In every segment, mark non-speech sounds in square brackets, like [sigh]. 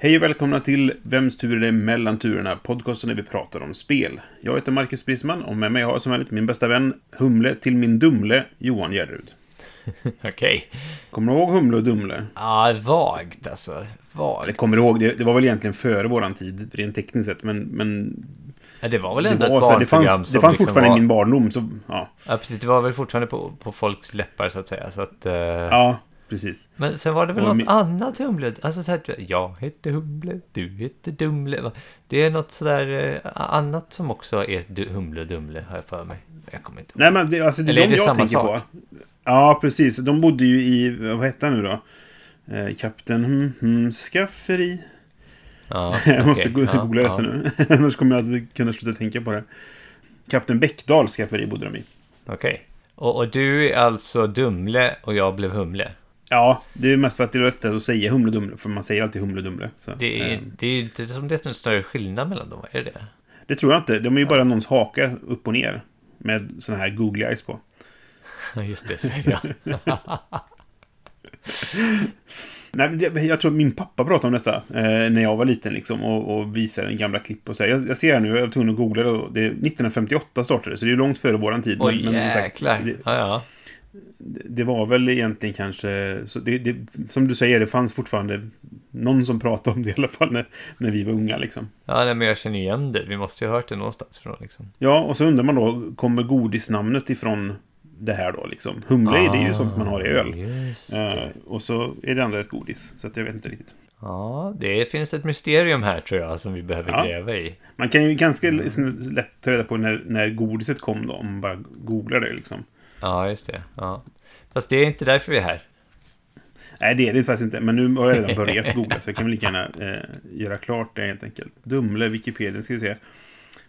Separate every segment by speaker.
Speaker 1: Hej och välkomna till Vems tur är det mellan turerna? Podcasten där vi pratar om spel. Jag heter Marcus Brisman och med mig har jag som vanligt min bästa vän Humle till min Dumle, Johan Järrud. [laughs]
Speaker 2: Okej.
Speaker 1: Kommer du ihåg Humle och Dumle?
Speaker 2: Ja, vagt alltså.
Speaker 1: Eller
Speaker 2: Vagt.
Speaker 1: kommer du ihåg? Det, det var väl egentligen före våran tid, rent tekniskt sett, men... men
Speaker 2: Ja, det var väl
Speaker 1: det,
Speaker 2: ändå
Speaker 1: var,
Speaker 2: ett
Speaker 1: här, det
Speaker 2: barnprogram
Speaker 1: fanns, det
Speaker 2: som
Speaker 1: fanns
Speaker 2: liksom
Speaker 1: fortfarande
Speaker 2: var...
Speaker 1: i min barndom, så... Ja,
Speaker 2: Ja, precis. Det var väl fortfarande på, på folks läppar, så att säga. Så att, eh,
Speaker 1: ja precis.
Speaker 2: Men sen var det väl
Speaker 1: Och
Speaker 2: något
Speaker 1: min-
Speaker 2: annat Humle. Alltså så här, jag heter Humle, du heter Dumle. Det är något sådär eh, annat som också är Humle Dumle, har jag för mig. Jag kommer inte ihåg.
Speaker 1: Nej, men det, alltså, det är
Speaker 2: Eller är
Speaker 1: de
Speaker 2: det
Speaker 1: jag
Speaker 2: samma
Speaker 1: tänker
Speaker 2: sak?
Speaker 1: på. Ja, precis. De bodde ju i... Vad hette han nu då? Eh, Kapten hmm, hmm, Skafferi.
Speaker 2: Ja, [laughs]
Speaker 1: Jag måste go-
Speaker 2: Ja,
Speaker 1: googla
Speaker 2: ja.
Speaker 1: detta nu. [laughs] Annars kommer jag att kunna sluta tänka på det. Kapten Bäckdals skafferi bodde de i.
Speaker 2: Okej. Och, och du är alltså Dumle och jag blev Humle.
Speaker 1: Ja, det är mest för att det är lättare att säga Humle Dumle. För man säger alltid Humle Dumle. Så,
Speaker 2: Det är,
Speaker 1: eh,
Speaker 2: det är inte som det är en större skillnad mellan dem, är det det?
Speaker 1: det tror jag inte. De är ju bara någons haka upp och ner. Med såna här googly eyes på.
Speaker 2: Just det, så är det ja. [laughs]
Speaker 1: Nej, jag tror att min pappa pratade om detta eh, när jag var liten liksom, och, och visade en gamla klipp. Och så här. Jag, jag ser här nu, jag var tvungen att googla det. Det är 1958 startade det, så det är långt före våran tid.
Speaker 2: Oj,
Speaker 1: som
Speaker 2: jäklar.
Speaker 1: det,
Speaker 2: Ja, ja.
Speaker 1: Det var väl egentligen kanske... Så det, det, som du säger, det fanns fortfarande någon som pratade om det i alla fall när, när vi var unga. Liksom.
Speaker 2: Ja, nej, men jag känner igen det. Vi måste ju ha hört det någonstans från liksom.
Speaker 1: Ja, och så undrar man då, kommer godisnamnet ifrån det här då? Liksom? Humle, det är ju sånt man har i öl.
Speaker 2: Just
Speaker 1: Eh, och så är det andra ett godis. Så jag vet inte riktigt.
Speaker 2: Ja, det finns ett mysterium här tror jag som vi behöver
Speaker 1: Ja.
Speaker 2: gräva i.
Speaker 1: Man kan ju ganska lätt ta reda på när, när godiset kom då, om man bara googlar det liksom.
Speaker 2: Ja, just det. Ja. Fast det är inte därför vi är här.
Speaker 1: Nej, det är det faktiskt inte. Men nu har jag redan börjat [laughs] googla, så jag kan väl lika gärna eh, göra klart det helt enkelt. Dumle, Wikipedia, ska vi se.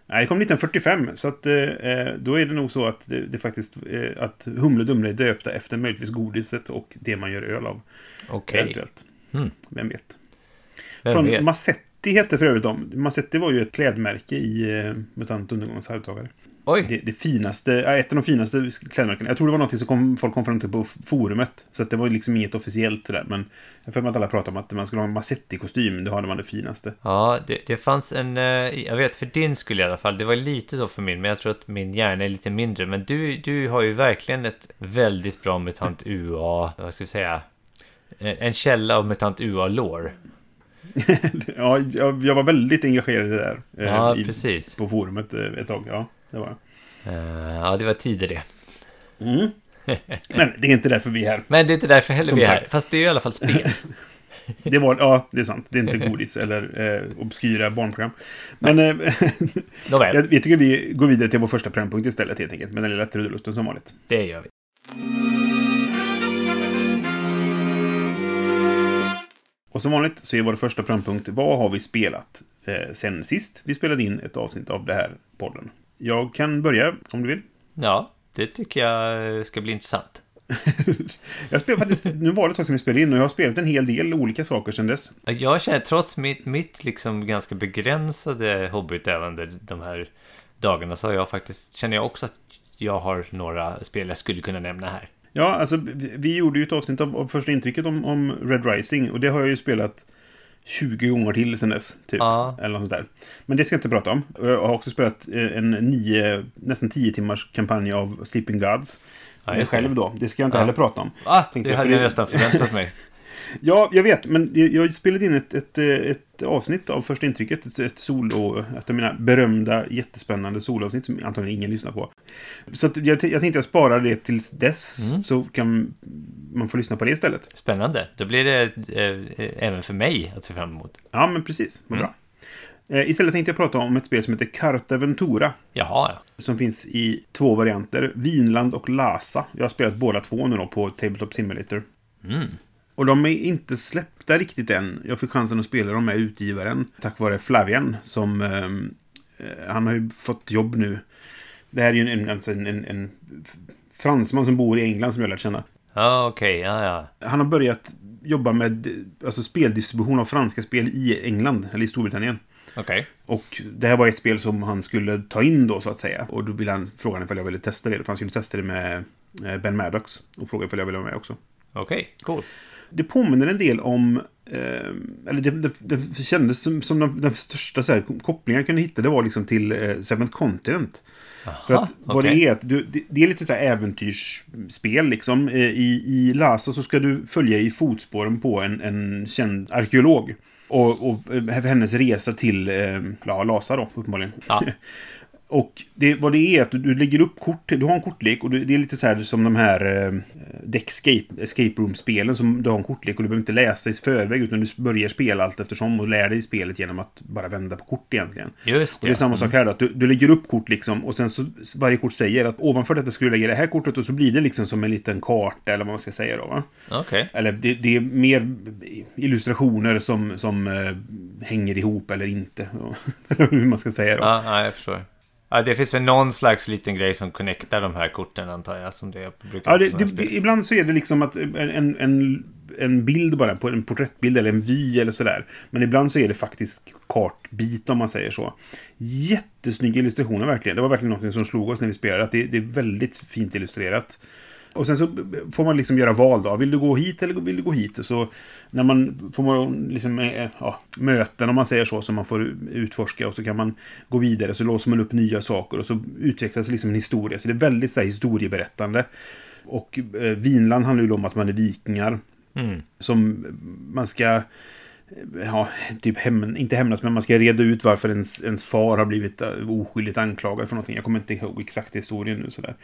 Speaker 1: Nej, det kom 1945, så att, eh, då är det nog så att det, det faktiskt eh, att Humle Dumle är döpta efter möjligtvis godiset och det man gör öl av.
Speaker 2: Okej.
Speaker 1: Eventuellt.
Speaker 2: Hmm.
Speaker 1: Vem vet?
Speaker 2: Vem
Speaker 1: Från
Speaker 2: vet?
Speaker 1: Massetti hette för övrigt de. Massetti var ju ett klädmärke i eh, MUTANT Undergångens arvtagare. Det, det finaste, ett av de finaste klädmärkena. Jag tror det var något som kom, folk kom fram till på forumet. Så att det var liksom inget officiellt där. Men jag för mig att alla pratade om att man skulle ha en Massetti-kostym. Det hade man det finaste.
Speaker 2: ja, det, det fanns en, eh, jag vet för din skull i alla fall, det var lite så för min, men jag tror att min hjärna är lite mindre. Men du, du har ju verkligen ett väldigt bra MUTANT UA, vad ska vi säga, Eh, en källa av MUTANT UA-lår. [laughs]
Speaker 1: ja, jag, jag var väldigt engagerad i det där. eh,
Speaker 2: Ja,
Speaker 1: i,
Speaker 2: precis.
Speaker 1: På forumet ett tag. Ja, det var.
Speaker 2: Eh, ja, det var tider det.
Speaker 1: mm. [laughs] Men det är inte därför vi är här.
Speaker 2: Men det är inte därför heller
Speaker 1: Som
Speaker 2: vi är här.
Speaker 1: sagt.
Speaker 2: Fast det är i alla fall spel. [laughs]
Speaker 1: Det var, ja, det är sant. Det är inte godis eller eh, obskyra barnprogram. Men eh, [laughs] jag, jag tycker vi går vidare till vår första programpunkt istället helt enkelt. Med den lilla trudelutten som vanligt.
Speaker 2: det gör vi.
Speaker 1: Och som vanligt så är vår första programpunkt Vad har vi spelat eh, sen sist vi spelade in ett avsnitt av det här podden? Jag kan börja om du vill.
Speaker 2: Ja, det tycker jag ska bli intressant. [laughs]
Speaker 1: Jag spelade faktiskt, nu var det ett tag sedan vi spelade in och jag har spelat en hel del olika saker sedan dess.
Speaker 2: Jag känner, trots mitt, mitt liksom ganska begränsade hobbyutövande de här dagarna, så har jag faktiskt, känner jag också att jag har några spel jag skulle kunna nämna här.
Speaker 1: Ja, alltså vi, vi gjorde ju ett avsnitt av, av första intrycket om, om Red Rising och det har jag ju spelat 20 gånger till sedan dess, typ.
Speaker 2: Ja.
Speaker 1: Eller något sånt där. Men det ska jag inte prata om. Jag har också spelat eh, en nio, nästan 10 timmars kampanj av Sleeping Gods.
Speaker 2: Ja,
Speaker 1: själv då. Det ska jag inte
Speaker 2: Ja.
Speaker 1: heller prata om.
Speaker 2: Ah, det hade jag nästan förväntat mig. [laughs]
Speaker 1: Ja, jag vet, men jag- spelade in ett, ett, eh, ett avsnitt av första intrycket. Ett, ett solo, ett av mina berömda, jättespännande soloavsnitt som antagligen ingen lyssnar på. Så att jag, jag tänkte jag sparar det tills dess,
Speaker 2: Mm.
Speaker 1: så kan man få lyssna på det istället.
Speaker 2: Spännande. Då blir det eh, eh, även för mig att se fram emot.
Speaker 1: Ja, men precis. Vad
Speaker 2: Mm.
Speaker 1: bra. Eh, Istället tänkte jag prata om ett spel som heter Carta Ventura.
Speaker 2: Jaha, ja.
Speaker 1: Som finns i två varianter. Vinland och Lhasa. Jag har spelat båda två nu då på Tabletop Simulator.
Speaker 2: Mm.
Speaker 1: Och de är inte släppta riktigt än. Jag fick chansen att spela dem med utgivaren tack vare Flavian som ehm, eh, han har ju fått jobb nu. Det här är ju en, alltså en, en, en fransman som bor i England som jag lärt känna.
Speaker 2: Ja, okej, ja, ja.
Speaker 1: Han har börjat jobba med alltså, speldistribution av franska spel i England, eller i Storbritannien.
Speaker 2: Okej.
Speaker 1: Och det här var ett spel som han skulle ta in då, så att säga. Och då ville han fråga ifall jag ville testa det. För han skulle testa det med eh, Ben Maddox. Och fråga ifall jag ville vara med också.
Speaker 2: Okej, cool.
Speaker 1: Det påminner en del om... Eh, eller det, det, det kändes som, som den, den största så här, kopplingen jag kunde hitta. Det var liksom till eh, Seventh Continent. För att vad
Speaker 2: okej.
Speaker 1: det är, att du, det, det är lite så här äventyrsspel liksom. I, I Lhasa så ska du följa i fotspåren på en, en känd arkeolog. Och, och eh, hennes resa till eh, Lhasa då, uppenbarligen.
Speaker 2: Ja. [laughs]
Speaker 1: Och det, vad det är att du, du lägger upp kort, du har en kortlek och du, det är lite så här som de här eh, Deckscape, escape room-spelen som du har en kortlek och du behöver inte läsa i förväg utan du börjar spela allt eftersom och lär dig spelet genom att bara vända på kort egentligen.
Speaker 2: Just
Speaker 1: Och det är samma sak här då, att du, du lägger upp kort liksom och sen så varje kort säger att ovanför detta ska du lägga det här kortet och så blir det liksom som en liten karta eller vad man ska säga då va.
Speaker 2: Okej.
Speaker 1: Eller det, det är mer illustrationer som, som eh, hänger ihop eller inte. [laughs] Eller hur man ska säga då.
Speaker 2: Ja, ja, jag förstår. Ja, det finns väl någon slags liten grej som connectar de här korten antar jag. Som det brukar
Speaker 1: Ja, det, det,
Speaker 2: spel.
Speaker 1: ibland så är det liksom att en, en, en bild bara, på en porträttbild eller en vy eller sådär. Men ibland så är det faktiskt kartbit om man säger så. Jättesnygga illustrationer verkligen. Det var verkligen något som slog oss när vi spelade. Att det, det är väldigt fint illustrerat. Och sen så får man liksom göra val då. Vill du gå hit eller vill du gå hit? Och så när man får man liksom, eh, ja, möten om man säger så som man får utforska och så kan man gå vidare så låser man upp nya saker och så utvecklas liksom en historia. Så det är väldigt så här, historieberättande. Och eh, Vinland handlar ju om att man är vikingar.
Speaker 2: Mm.
Speaker 1: Som man ska... eh, Ja, typ häm, inte hämnas, men man ska reda ut varför ens, ens far har blivit eh, oskyldigt anklagad för någonting. Jag kommer inte ihåg exakt historien nu sådär.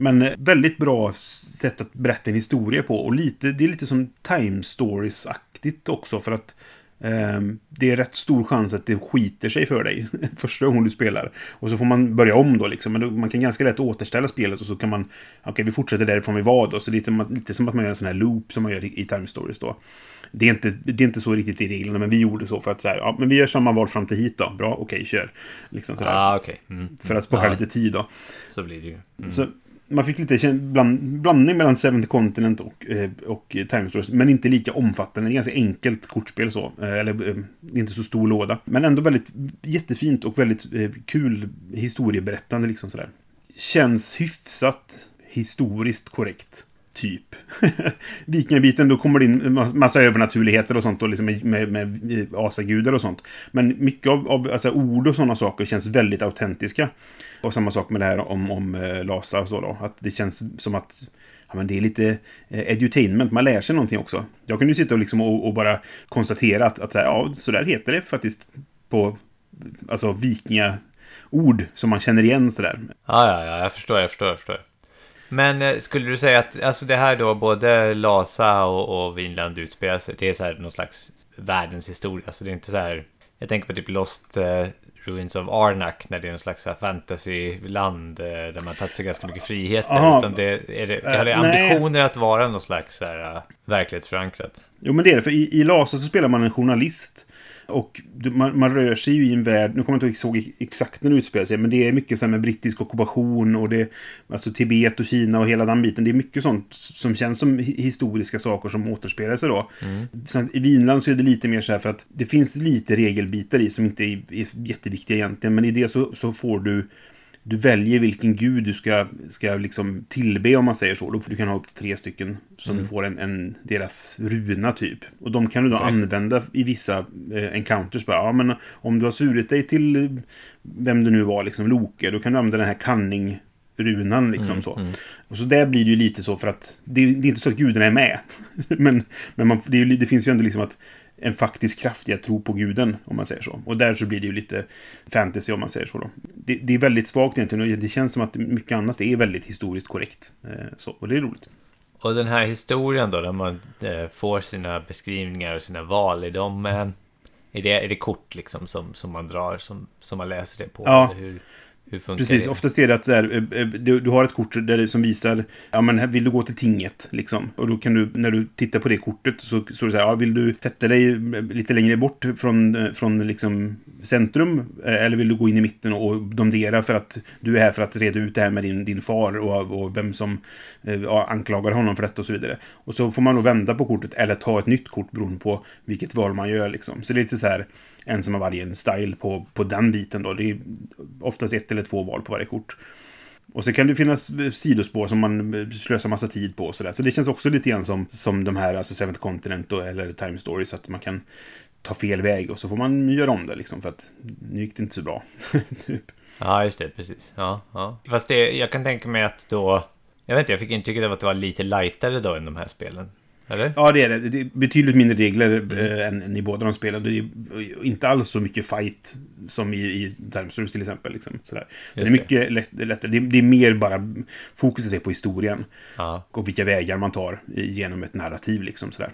Speaker 1: Men eh, väldigt bra sätt att berätta en historia på. Och lite, det är lite som Time Stories-aktigt också. För att ehm, det är rätt stor chans att det skiter sig för dig [laughs] första gången du spelar. Och så får man börja om då liksom. Men man kan ganska lätt återställa spelet och så kan man... Okej, vi fortsätter därifrån vi var då. Så det är lite, lite som att man gör en sån här loop som man gör i, Time Stories då. Det är, inte, det är inte så riktigt i reglerna, men vi gjorde så för att så här, ja, men vi gör samma val fram till hit då. Bra, okej, kör. Liksom sådär.
Speaker 2: Ah, okej. Mm.
Speaker 1: För att spara
Speaker 2: Ja.
Speaker 1: lite tid då.
Speaker 2: Så blir det ju. Mm.
Speaker 1: Så man fick lite bland, blandning mellan Seventh Continent och, eh, och eh, Time Stories. Men inte lika omfattande. Det är ganska enkelt kortspel så. Eh, eller det är inte så stor låda. Men ändå väldigt jättefint och väldigt kul historieberättande liksom sådär. Känns hyfsat historiskt korrekt. Typ. [laughs] Vikingabiten, då kommer det in en massa- övernaturligheter och sånt och liksom med, med, med asagudar och sånt. Men mycket av, av alltså, ord och sådana saker känns väldigt autentiska. Och samma sak med det här om, om eh, Lasa och så då. Att det känns som att ja, men det är lite eh, edutainment. Man lär sig någonting också. Jag kunde ju sitta och, liksom och, och bara konstatera att, att så här, ja, så där heter det faktiskt på alltså vikingaord som man känner igen sådär.
Speaker 2: Ja, ja, ja, jag förstår, jag förstår, jag förstår. Men eh, skulle du säga att alltså det här då, både Lasa och, och Vinland utspelar sig, det är så här någon slags världens historia. Alltså det är inte så här, jag tänker på typ Lost eh, Ruins of Arnak, när det är någon slags så här fantasyland eh, där man tagit sig ganska mycket friheter.
Speaker 1: Aha.
Speaker 2: Utan det, är det,
Speaker 1: Eh,
Speaker 2: har det
Speaker 1: nej.
Speaker 2: ambitioner att vara någon slags så här, eh, verklighetsförankrat?
Speaker 1: Jo, men det är det. För i, i Lasa så spelar man en journalist. Och man, man rör sig ju i en värld, nu kommer jag inte ihåg exakt när det utspelar sig, men det är mycket så här med brittisk ockupation och det, alltså Tibet och Kina och hela den biten. Det är mycket sånt som känns som hi- historiska saker som återspelar sig då. Sen, I Vinland så är det lite mer så här för att det finns lite regelbitar i som inte är, är jätteviktiga egentligen, men i det så, så får du du väljer vilken gud du ska, ska liksom tillbe om man säger så. Då du kan ha upp till tre stycken som du får en, en deras runa typ. Och de kan du då
Speaker 2: Okej.
Speaker 1: använda i vissa eh, encounters. Bara, ja, men om du har surit dig till eh, vem det nu var, liksom Loke, då kan du använda den här cunning runan liksom så. Och så där blir det ju lite så för att det, det är inte så att gudarna är med. [laughs] men men man, det, det finns ju ändå liksom att en faktisk kraft i att tro på guden, om man säger så. Och där så blir det ju lite fantasy, om man säger så då. Det, det är väldigt svagt egentligen och det känns som att mycket annat är väldigt historiskt korrekt. Eh, så, och det är roligt.
Speaker 2: Och den här historien då, där man eh, får sina beskrivningar och sina val, är de... Är det, är det kort liksom som, som man drar, som, som man läser det på?
Speaker 1: Ja.
Speaker 2: Eller hur?
Speaker 1: Precis,
Speaker 2: det?
Speaker 1: oftast är det att så här, eh, eh, du, du har ett kort där som visar, ja men här vill du gå till tinget, liksom. Och då kan du, när du tittar på det kortet så står det så här, ja vill du sätta dig eh, lite längre bort från, från liksom centrum, eller vill du gå in i mitten och, domdera för att du är här för att reda ut det här med din, din far och, och vem som ja, anklagar honom för detta och så vidare. Och så får man då vända på kortet eller ta ett nytt kort beroende på vilket val man gör, liksom. Så det är lite så här, en som har varje style på, på den biten då. Det är oftast ett eller två val på varje kort. Och så kan det finnas sidospår som man eh, slösar massa tid på och sådär. Så det känns också lite grann som, som de här, alltså Seventh Continent och, eller Time Stories, att man kan ta fel väg och så får man göra om det liksom för att nu gick det inte så bra. [laughs] typ.
Speaker 2: Ja, just det, precis. Ja, ja. Fast det, jag kan tänka mig att då... Jag vet inte, jag fick intrycket av att det var lite lightare då än de här spelen. Eller?
Speaker 1: Ja, det är det. Det är betydligt mindre regler eh, än, än i båda de spelen. Det är inte alls så mycket fight som i, i Stories till exempel. Liksom, sådär. Det är mycket lätt, lättare. Det är, det är mer bara fokuset är på historien.
Speaker 2: Ja.
Speaker 1: Och vilka vägar man tar genom ett narrativ liksom sådär.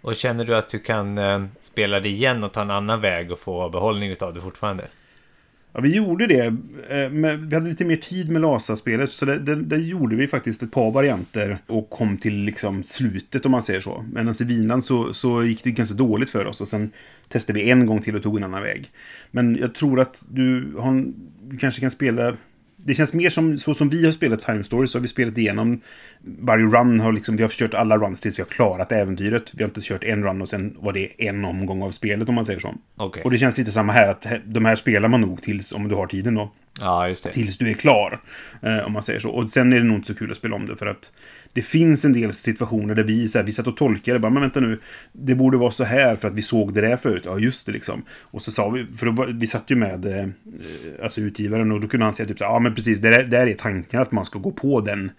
Speaker 2: Och känner du att du kan eh, spela det igen och ta en annan väg och få behållning utav det fortfarande?
Speaker 1: Ja, vi gjorde det. Eh, Men vi hade lite mer tid med Lasa-spelet. Så det, det, det gjorde vi faktiskt ett par varianter. Och kom till liksom slutet om man säger så. Medan alltså i Vinland så, så gick det ganska dåligt för oss. Och sen testade vi en gång till och tog en annan väg. Men jag tror att du, har, du kanske kan spela... Det känns mer som så som vi har spelat Time Stories så har vi spelat igenom varje run. Har liksom, vi har kört alla runs tills vi har klarat äventyret. Vi har inte kört en run och sen var det en omgång av spelet om man säger så.
Speaker 2: Okej.
Speaker 1: Och det känns lite samma här, att de här spelar man nog tills, om du har tiden då,
Speaker 2: Ja, just det.
Speaker 1: tills du är klar. Eh, om man säger så. Och sen är det nog inte så kul att spela om det, för att det finns en del situationer där vi, så här, vi satt och tolkade, bara, men vänta nu, det borde vara så här för att vi såg det där förut. Ja, just det liksom. Och så sa vi, för då, vi satt ju med eh, alltså utgivaren och då kunde han säga typ så här, ja men precis, det där, där är tanken att man ska gå på den.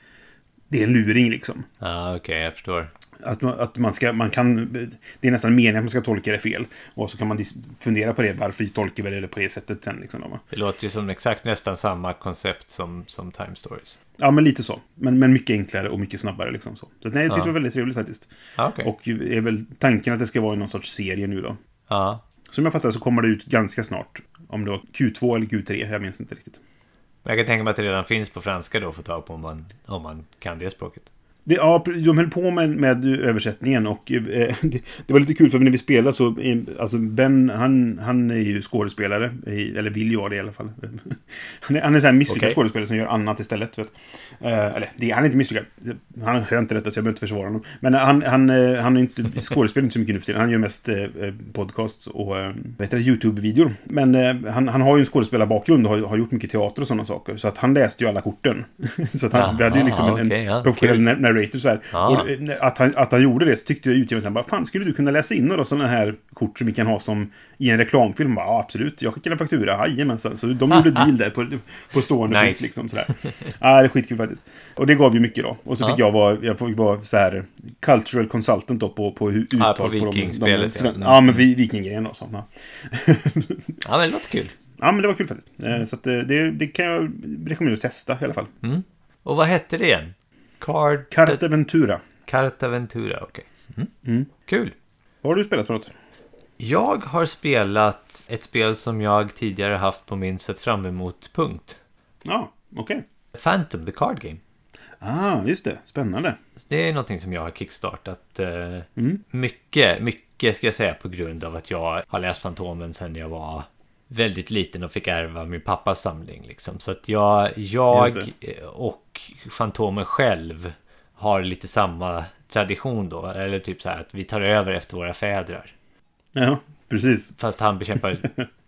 Speaker 1: Det är en luring liksom.
Speaker 2: Ja, okej, jag förstår.
Speaker 1: Att man, att man ska, man kan, det är nästan meningen att man ska tolka det fel. Och så kan man fundera på det, varför tolkar vi det på det sättet sen liksom. Då?
Speaker 2: Det låter ju som exakt nästan samma koncept som, som Time Stories.
Speaker 1: Ja, men lite så. Men, men mycket enklare och mycket snabbare liksom så. Så nej, jag tyckte
Speaker 2: Ja.
Speaker 1: det var väldigt trevligt faktiskt.
Speaker 2: Ja, okej.
Speaker 1: Och är väl tanken att det ska vara i någon sorts serie nu då.
Speaker 2: Ja.
Speaker 1: Som jag fattar så kommer det ut ganska snart. Om det var Q2 eller Q3, jag minns inte riktigt.
Speaker 2: Jag kan tänka mig att det redan finns på franska då att få tag på om man, om man kan det språket.
Speaker 1: Det, ja, de höll på med, med översättningen och eh, det, det var lite kul för när vi spelade så, alltså Ben, han, han är ju skådespelare, eller vill ju vara det i alla fall. [laughs] Han är, han är så här misslyckad
Speaker 2: Okej.
Speaker 1: skådespelare som gör annat istället. Vet. Eh, eller, det, han är inte misslyckad. Han hör inte detta så jag behöver inte försvara honom. Men han, han, eh, han är inte, skådespelar inte så mycket nu för tiden. Han gör mest eh, eh, podcasts och eh, YouTube-videor. Men eh, han, han har ju en skådespelarbakgrund och har, har gjort mycket teater och sådana saker. Så att han läste ju alla korten. [laughs] så att han, vi hade ju liksom en, en
Speaker 2: okej, ja,
Speaker 1: professionell
Speaker 2: kul.
Speaker 1: Na- narrator så.
Speaker 2: Ja.
Speaker 1: Och, eh, att, han, att han gjorde det så tyckte jag utgivaren bara, fan skulle du kunna läsa in några sådana här kort som vi kan ha som i en reklamfilm? Bara, ja, absolut, jag skickar en faktura, jajamensan. Så de gjorde deal där på, på stående
Speaker 2: Nice.
Speaker 1: fot liksom sådär. Ja, det är skitkul faktiskt. Och det gav ju mycket då. Och så fick jag vara, jag fick vara så här cultural consultant då på, på hur uttal
Speaker 2: Ja, på
Speaker 1: på, de, de,
Speaker 2: Vikingspelet, ja.
Speaker 1: men vi- vikingrejen då. Så, ja.
Speaker 2: Ja, men det låter kul.
Speaker 1: ja, men det var kul faktiskt. Eh, Så eh, det, det kan jag rekommendera att testa i alla fall.
Speaker 2: Och vad hette det igen? Card...
Speaker 1: Carte Ventura.
Speaker 2: Carta Ventura, okej. Mm.
Speaker 1: Mm.
Speaker 2: Kul.
Speaker 1: Vad har du spelat för något?
Speaker 2: Jag har spelat ett spel som jag tidigare haft på min sett fram emot-punkt.
Speaker 1: Ja, okej.
Speaker 2: Phantom, the card game.
Speaker 1: Ah, just det. Spännande.
Speaker 2: Det är någonting som jag har kickstartat. Eh,
Speaker 1: Mm.
Speaker 2: mycket, mycket ska jag säga på grund av att jag har läst Fantomen sedan jag var väldigt liten och fick ärva min pappas samling. Liksom. Så att jag, jag och Fantomen själv har lite samma tradition då. Eller typ så här att vi tar över efter våra fädrar.
Speaker 1: Ja, precis.
Speaker 2: Fast han bekämpar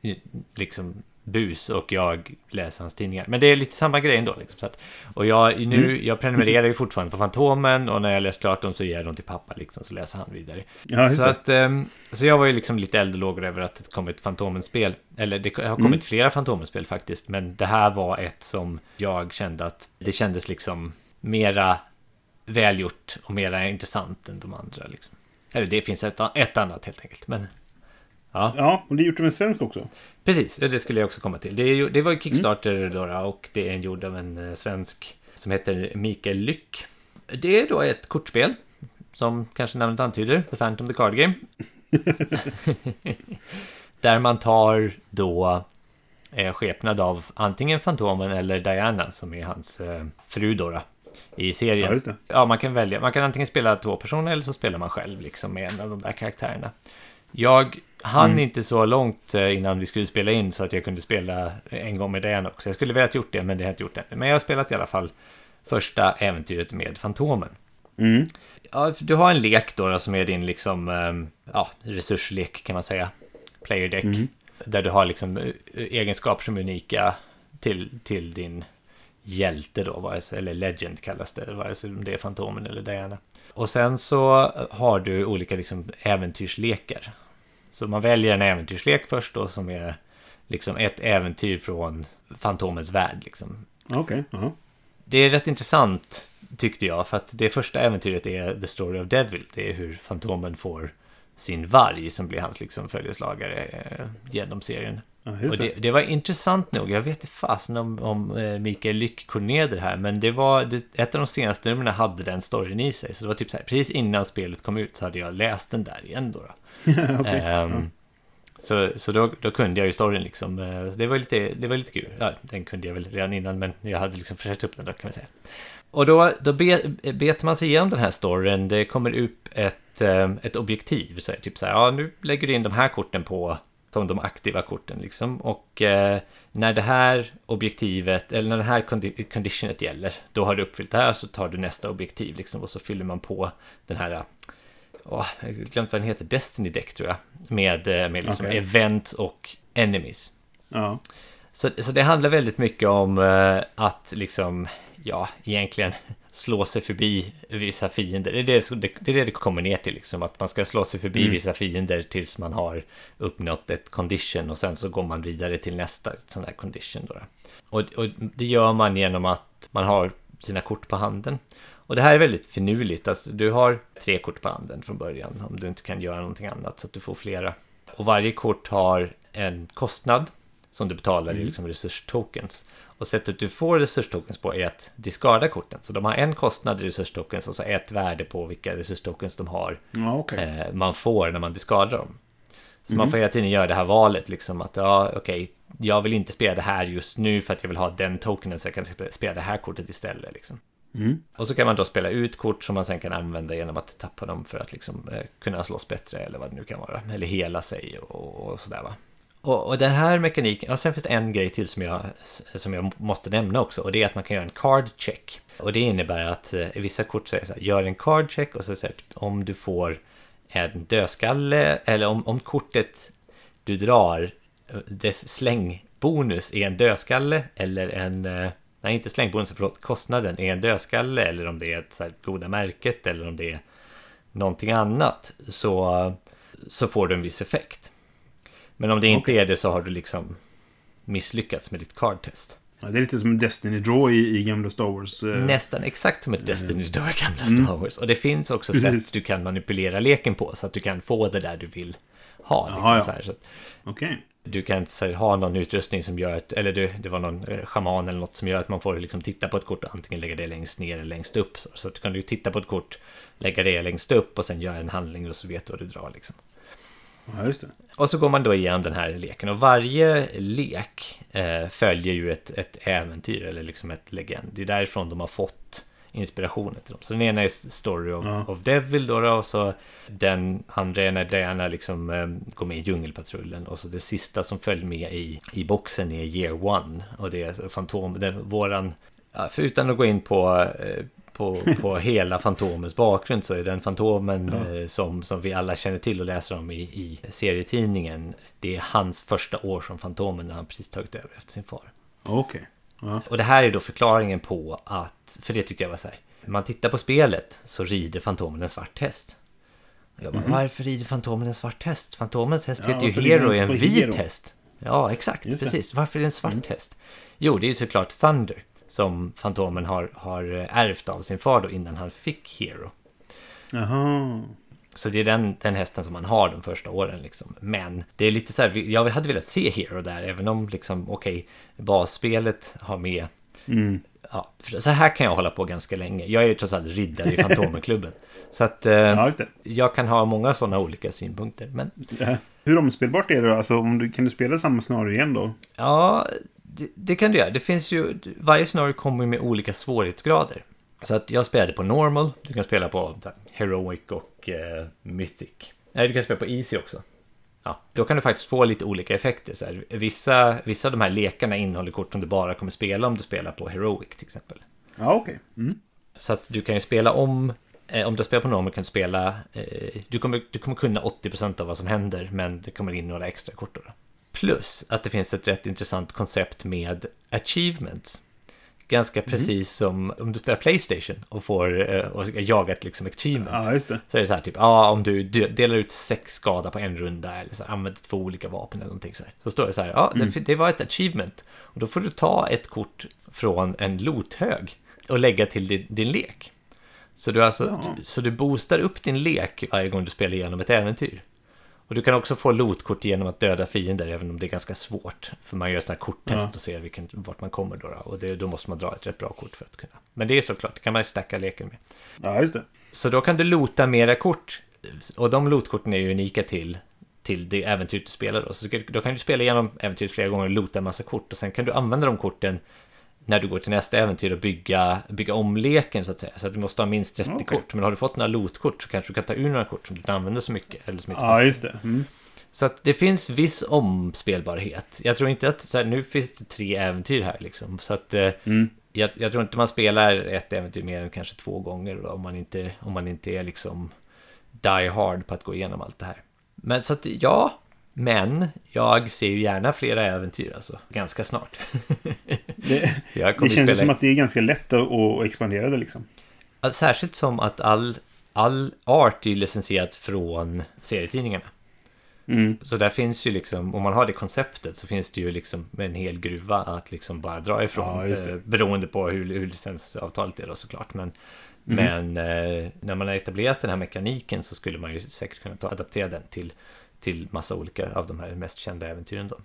Speaker 2: [laughs] liksom bus och jag läser hans tidningar. Men det är lite samma grej ändå. Liksom. Så att, och jag, nu, jag prenumererar ju fortfarande på Fantomen och när jag läst klart dem så ger jag dem till pappa liksom, så läser han vidare.
Speaker 1: Ja,
Speaker 2: så, att, ehm, så jag var ju liksom lite eld och lågor över att det kom ett Fantomen-spel. Eller det har kommit
Speaker 1: Mm.
Speaker 2: flera Fantomen-spel faktiskt. Men det här var ett som jag kände att det kändes liksom mera välgjort och mera intressant än de andra. Liksom. Eller det finns ett, ett annat helt enkelt. Men ja.
Speaker 1: Ja, och det är gjort med svensk också.
Speaker 2: Precis, det skulle jag också komma till. Det, det var ju Kickstarter
Speaker 1: Mm.
Speaker 2: då, och det är gjord av en eh, svensk som heter Mikael Lyck. Det är då ett kortspel som kanske namnet antyder, The Phantom the Card Game. [laughs] Där man tar då är skepnad av antingen Fantomen eller Diana som är hans eh, fru då, i serien.
Speaker 1: Ja.
Speaker 2: Ja, man kan välja. Man kan antingen spela två personer eller så spelar man själv liksom med en av de där karaktärerna. Jag hann
Speaker 1: Mm.
Speaker 2: inte så långt eh, innan vi skulle spela in så att jag kunde spela en gång med Diana också. Jag skulle velat gjort det, men det har jag inte gjort än. Men jag har spelat i alla fall första äventyret med Fantomen.
Speaker 1: Mm.
Speaker 2: Ja, du har en lek då, som är din liksom, ehm, ja, resurslek kan man säga. Player deck.
Speaker 1: Mhm.
Speaker 2: Där du har liksom eh, egenskaper som är unika till, till din hjälte då, vare sig, eller legend kallas det, vare sig det är Fantomen eller Diana. Och sen så har du olika liksom äventyrslekar. Så man väljer en äventyrslek först då som är liksom ett äventyr från Fantomens värld liksom.
Speaker 1: Okej. ja.
Speaker 2: Det är rätt intressant tyckte jag, för att det första äventyret är The Story of Devil. Det är hur Fantomen får sin varg som blir hans liksom följeslagare eh, genom serien.
Speaker 1: Ja,
Speaker 2: det,
Speaker 1: det.
Speaker 2: det var intressant nog, jag vet inte fasen om, om eh, Mikael Lyck det här, men det var, det, ett av de senaste numren hade den storyn i sig. Så det var typ så här, precis innan spelet kom ut så hade jag läst den där igen då. då. [laughs]
Speaker 1: okay.
Speaker 2: um, ehm, Så, så då, då kunde jag ju storyn liksom. Eh, det var lite, det var lite kul. Ja, den kunde jag väl redan innan, men jag hade liksom försökt upp den då kan man säga. Och då, då be, bet man sig igenom den här storyn. Det kommer upp ett, eh, ett objektiv. Så här, typ så här, ja nu lägger du in de här korten på som de aktiva korten liksom. Och eh, när det här objektivet, eller när det här conditionet gäller, då har du uppfyllt det här så tar du nästa objektiv liksom. Och så fyller man på den här Åh, jag har glömt vad den heter, Destiny Deck tror jag. Med, eh, med liksom
Speaker 1: Okej.
Speaker 2: events och enemies.
Speaker 1: Ja.
Speaker 2: Så, så det handlar väldigt mycket om eh, att liksom, ja, egentligen slå sig förbi vissa fiender. Det är det, det, det, är det det kommer ner till, liksom, att man ska slå sig förbi
Speaker 1: Mm.
Speaker 2: vissa fiender tills man har uppnått ett condition och sen så går man vidare till nästa sån där condition. Då. Och, och det gör man genom att man har sina kort på handen. Och det här är väldigt finurligt. Alltså, du har tre kort på handen från början om du inte kan göra någonting annat så att du får flera. Och varje kort har en kostnad som du betalar i liksom resurstokens. Och sättet du får resurstokens på är att diskarda korten. Så de har en kostnad i resurstokens och så ett värde på vilka resurstokens de har
Speaker 1: Ja, okej.
Speaker 2: eh, man får när man diskardar dem. Så man får hela tiden göra det här valet liksom att ja, okej, jag vill inte spela det här just nu för att jag vill ha den tokenen så jag kan spe- spela det här kortet istället liksom.
Speaker 1: Mm.
Speaker 2: Och så kan man då spela ut kort som man sen kan använda genom att tappa dem för att liksom eh, kunna slåss bättre eller vad det nu kan vara. Eller hela sig och, och sådär va. Och, och den här mekaniken, och sen finns det en grej till som jag, som jag måste nämna också och det är att man kan göra en card check. Och det innebär att eh, vissa kort säger så här, gör en card check och så säger det, om du får en dödskalle eller om, om kortet du drar, eh, dess slängbonus är en dödskalle eller en, eh, nej inte slängbonus, förlåt, kostnaden är en dödskalle eller om det är ett så här goda märket eller om det är någonting annat så, så får du en viss effekt. Men om det inte är det så har du liksom misslyckats med ditt cardtest.
Speaker 1: Ja, det är lite som en Destiny Draw i, i gamla Star Wars. eh,
Speaker 2: Nästan exakt som ett Destiny då gamla Star Wars. Och det finns också
Speaker 1: Mm. Precis.
Speaker 2: sätt du kan manipulera leken på så att du kan få det där du vill ha. Liksom,
Speaker 1: ja.
Speaker 2: så här, så att
Speaker 1: Okej.
Speaker 2: Du kan så här, ha någon utrustning som gör att, eller du, det var någon eh, shaman eller något som gör att man får liksom titta på ett kort och antingen lägga det längst ner eller längst upp. Så, så att du kan du titta på ett kort, lägga det längst upp och sen göra en handling och så vet du vad du drar liksom.
Speaker 1: Ja.
Speaker 2: Och så går man då igenom den här leken och varje lek eh, följer ju ett, ett äventyr eller liksom ett legend. Det är därifrån de har fått inspirationen till dem. Så den ena är Story of,
Speaker 1: Ja.
Speaker 2: of Devil då, då och så den andra är när Diana liksom eh, går med i Djungelpatrullen och så det sista som följer med i, i boxen är Year One och det är Fantom, den, våran, för utan att gå in på eh, på, på [laughs] hela Fantomens bakgrund så är den Fantomen
Speaker 1: Ja.
Speaker 2: eh, som, som vi alla känner till och läser om i, i serietidningen. Det är hans första år som Fantomen när han precis tagit över efter sin far.
Speaker 1: Okej. Ja.
Speaker 2: Och det här är då förklaringen på att, för det tyckte jag var så här. När man tittar på spelet så rider Fantomen en svart häst. Och Jag bara, varför rider Fantomen en svart häst? Fantomens häst.
Speaker 1: Ja,
Speaker 2: heter ju Hero, är en vit
Speaker 1: Hero?
Speaker 2: häst. Ja, exakt,
Speaker 1: Just det. Mm.
Speaker 2: precis. Varför är det en svart häst? Jo, det är ju såklart Thunder som Fantomen har, har ärvt av sin far då innan han fick Hero.
Speaker 1: Jaha.
Speaker 2: Så det är den, den hästen som man har de första åren liksom. Men det är lite så här, jag hade velat se Hero där, även om liksom, okej, basspelet har med
Speaker 1: Mm.
Speaker 2: Ja, så här kan jag hålla på ganska länge. Jag är ju trots allt riddare i [laughs] Fantomenklubben. Så att eh,
Speaker 1: Ja,
Speaker 2: jag kan ha många sådana olika synpunkter. Men
Speaker 1: Hur omspelbart är det då? Alltså, om du, kan du spela samma scenario igen då?
Speaker 2: Ja, det, det kan du göra. Det finns ju, varje scenario kommer med olika svårighetsgrader. Så att jag spelade på normal, du kan spela på här, heroic och eh, mythic. Nej, du kan spela på easy också. Ja, då kan du faktiskt få lite olika effekter. Så här, vissa, vissa av de här lekarna innehåller kort som du bara kommer spela om du spelar på heroic till exempel.
Speaker 1: Ja, okej. Mm.
Speaker 2: Så att du kan ju spela om, eh, om du spelar på normal kan du spela, eh, du, kommer, du kommer kunna 80% av vad som händer, men det kommer in några extra kort då. Plus att det finns ett rätt intressant koncept med achievements. Ganska precis som om du spelar Playstation och får eh, och ska jaga ett liksom achievement.
Speaker 1: Ja, just det.
Speaker 2: Så är det så här typ, ja om du de- delar ut sex skada på en runda eller så här, använder två olika vapen eller någonting så här. Så står det så här, ja det, det var ett achievement. Och då får du ta ett kort från en lothög och lägga till din, din lek. Så du, alltså,
Speaker 1: Ja.
Speaker 2: så du boostar upp din lek varje gång du spelar igenom ett äventyr. Och du kan också få lotkort genom att döda fiender, även om det är ganska svårt. För man gör sådana här korttest
Speaker 1: Ja.
Speaker 2: och ser vilken, vart man kommer då. då. Och det, då måste man dra ett rätt bra kort för att kunna. Men det är såklart, det kan man stacka leken med.
Speaker 1: Ja, just det.
Speaker 2: Så då kan du lota mera kort. Och de lotkorten är ju unika till, till det äventyr du spelar då. Så då kan du spela igenom äventyret flera gånger och lota en massa kort. Och sen kan du använda de korten när du går till nästa äventyr och bygga, bygga om leken så att säga. Så att du måste ha minst 30
Speaker 1: Okej.
Speaker 2: kort. Men har du fått några lotkort så kanske du kan ta ur några kort som du inte använder så mycket. Eller som inte
Speaker 1: Ja,
Speaker 2: passar.
Speaker 1: just det. Mm.
Speaker 2: Så att det finns viss omspelbarhet. Jag tror inte att, så här, nu finns det tre äventyr här liksom. Så att eh,
Speaker 1: Mm.
Speaker 2: jag, jag tror inte man spelar ett äventyr mer än kanske två gånger då, om man inte, om man inte är liksom die hard på att gå igenom allt det här. Men så att ja, men jag ser ju gärna flera äventyr alltså, ganska snart.
Speaker 1: Det, [laughs]
Speaker 2: Jag
Speaker 1: det känns ju som att det är ganska lätt att, att expandera det liksom.
Speaker 2: Särskilt som att all, all art är licensierat från serietidningarna.
Speaker 1: Mm.
Speaker 2: Så där finns ju liksom, om man har det konceptet så finns det ju liksom en hel gruva att liksom bara dra ifrån.
Speaker 1: Ja,
Speaker 2: eh, beroende på hur, hur licensavtalet är då såklart. Men,
Speaker 1: Mm.
Speaker 2: men eh, när man har etablerat den här mekaniken så skulle man ju säkert kunna ta, adaptera den till, till massa olika av de här mest kända äventyren då.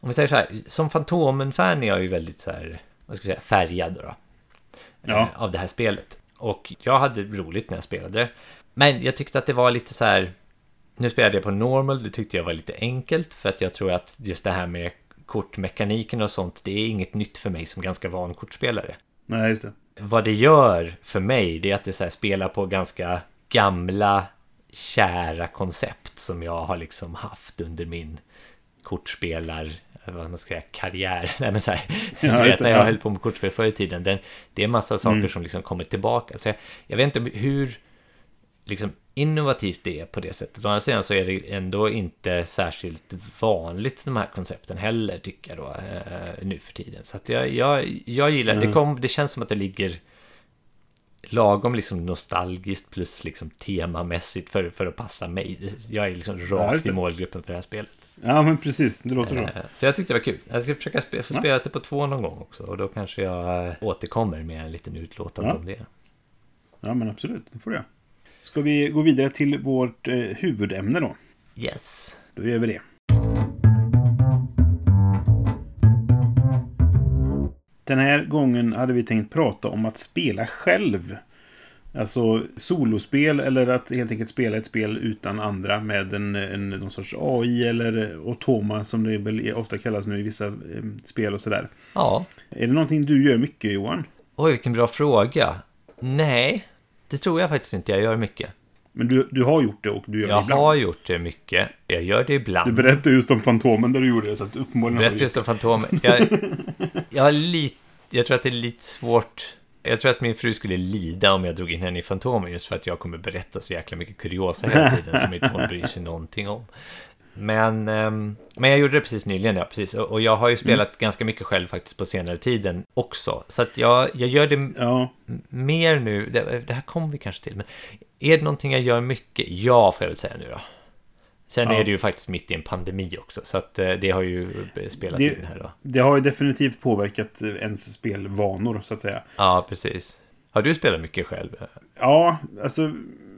Speaker 2: Om vi säger så här, som Fantomen-fan är jag ju väldigt så här, vad ska jag säga, färgad då.
Speaker 1: Ja.
Speaker 2: eh, Av det här spelet. Och jag hade roligt när jag spelade det. Men jag tyckte att det var lite så här, nu spelade jag på normal, det tyckte jag var lite enkelt för att jag tror att just det här med kortmekaniken och sånt, det är inget nytt för mig som ganska van kortspelare.
Speaker 1: Nej, just det.
Speaker 2: Vad det gör för mig, det är att det så spelar på ganska gamla, kära koncept som jag har liksom haft under min kortspelar, vad man ska säga, karriär. [laughs] Nej men så här,
Speaker 1: Ja,
Speaker 2: du vet
Speaker 1: det,
Speaker 2: när jag
Speaker 1: ja.
Speaker 2: höll på med kortspel förr i tiden, den, det är massa saker
Speaker 1: Mm.
Speaker 2: som liksom kommer tillbaka. Så jag, jag vet inte hur liksom innovativt det är på det sättet. Å andra sidan så är det ändå inte särskilt vanligt de här koncepten heller tycker jag då eh, nu för tiden. Så att jag, jag, jag gillar, det,
Speaker 1: Mm.
Speaker 2: kom, det känns som att det ligger lagom liksom nostalgiskt plus liksom temamässigt för, för att passa mig. Jag är liksom
Speaker 1: Ja,
Speaker 2: rakt
Speaker 1: just
Speaker 2: i målgruppen för det här spelet.
Speaker 1: Ja, men precis. Det låter så.
Speaker 2: Eh, Så jag tyckte det var kul. Jag ska försöka spe, få
Speaker 1: Ja.
Speaker 2: spela det på två någon gång också. Och då kanske jag eh, återkommer med en liten utlåtande
Speaker 1: Ja.
Speaker 2: om det.
Speaker 1: Ja, men absolut. Det får du göra. Ska vi gå vidare till vårt eh, huvudämne då?
Speaker 2: Yes.
Speaker 1: Då gör vi det. Den här gången hade vi tänkt prata om att spela själv. Alltså solospel eller att helt enkelt spela ett spel utan andra med en, en, någon sorts AI eller automa som det väl ofta kallas nu i vissa eh, spel och sådär.
Speaker 2: Ja.
Speaker 1: Är det någonting du gör mycket Johan?
Speaker 2: Oj, vilken bra fråga. Nej, det tror jag faktiskt inte jag gör mycket.
Speaker 1: Men du, du har gjort det och du gör det
Speaker 2: Jag
Speaker 1: ibland.
Speaker 2: har gjort det mycket. Jag gör det ibland.
Speaker 1: Du berättade just om Fantomen där du gjorde det så att uppenbarligen har
Speaker 2: Berätta
Speaker 1: du
Speaker 2: just om Fantomen. Jag, [laughs] jag, har lite, jag tror att det är lite svårt. Jag tror att min fru skulle lida om jag drog in henne i Fantomen just för att jag kommer berätta så jäkla mycket kuriosa hela tiden som inte hon bryr sig någonting om. Men, ehm, men jag gjorde det precis nyligen, ja, precis. Och, jag har ju spelat ganska mycket själv faktiskt på senare tiden också. Så att jag, jag gör det
Speaker 1: Ja,
Speaker 2: mer nu, det, det här kommer vi kanske till, men är det någonting jag gör mycket? Ja, får jag väl säga nu då. Sen
Speaker 1: Ja.
Speaker 2: är det ju faktiskt mitt i en pandemi också, så att eh, det har ju spelat
Speaker 1: Det-
Speaker 2: in här då.
Speaker 1: det har ju definitivt påverkat eh, ens spelvanor så att säga.
Speaker 2: Ja, precis. Har du spelat mycket själv?
Speaker 1: Ja, alltså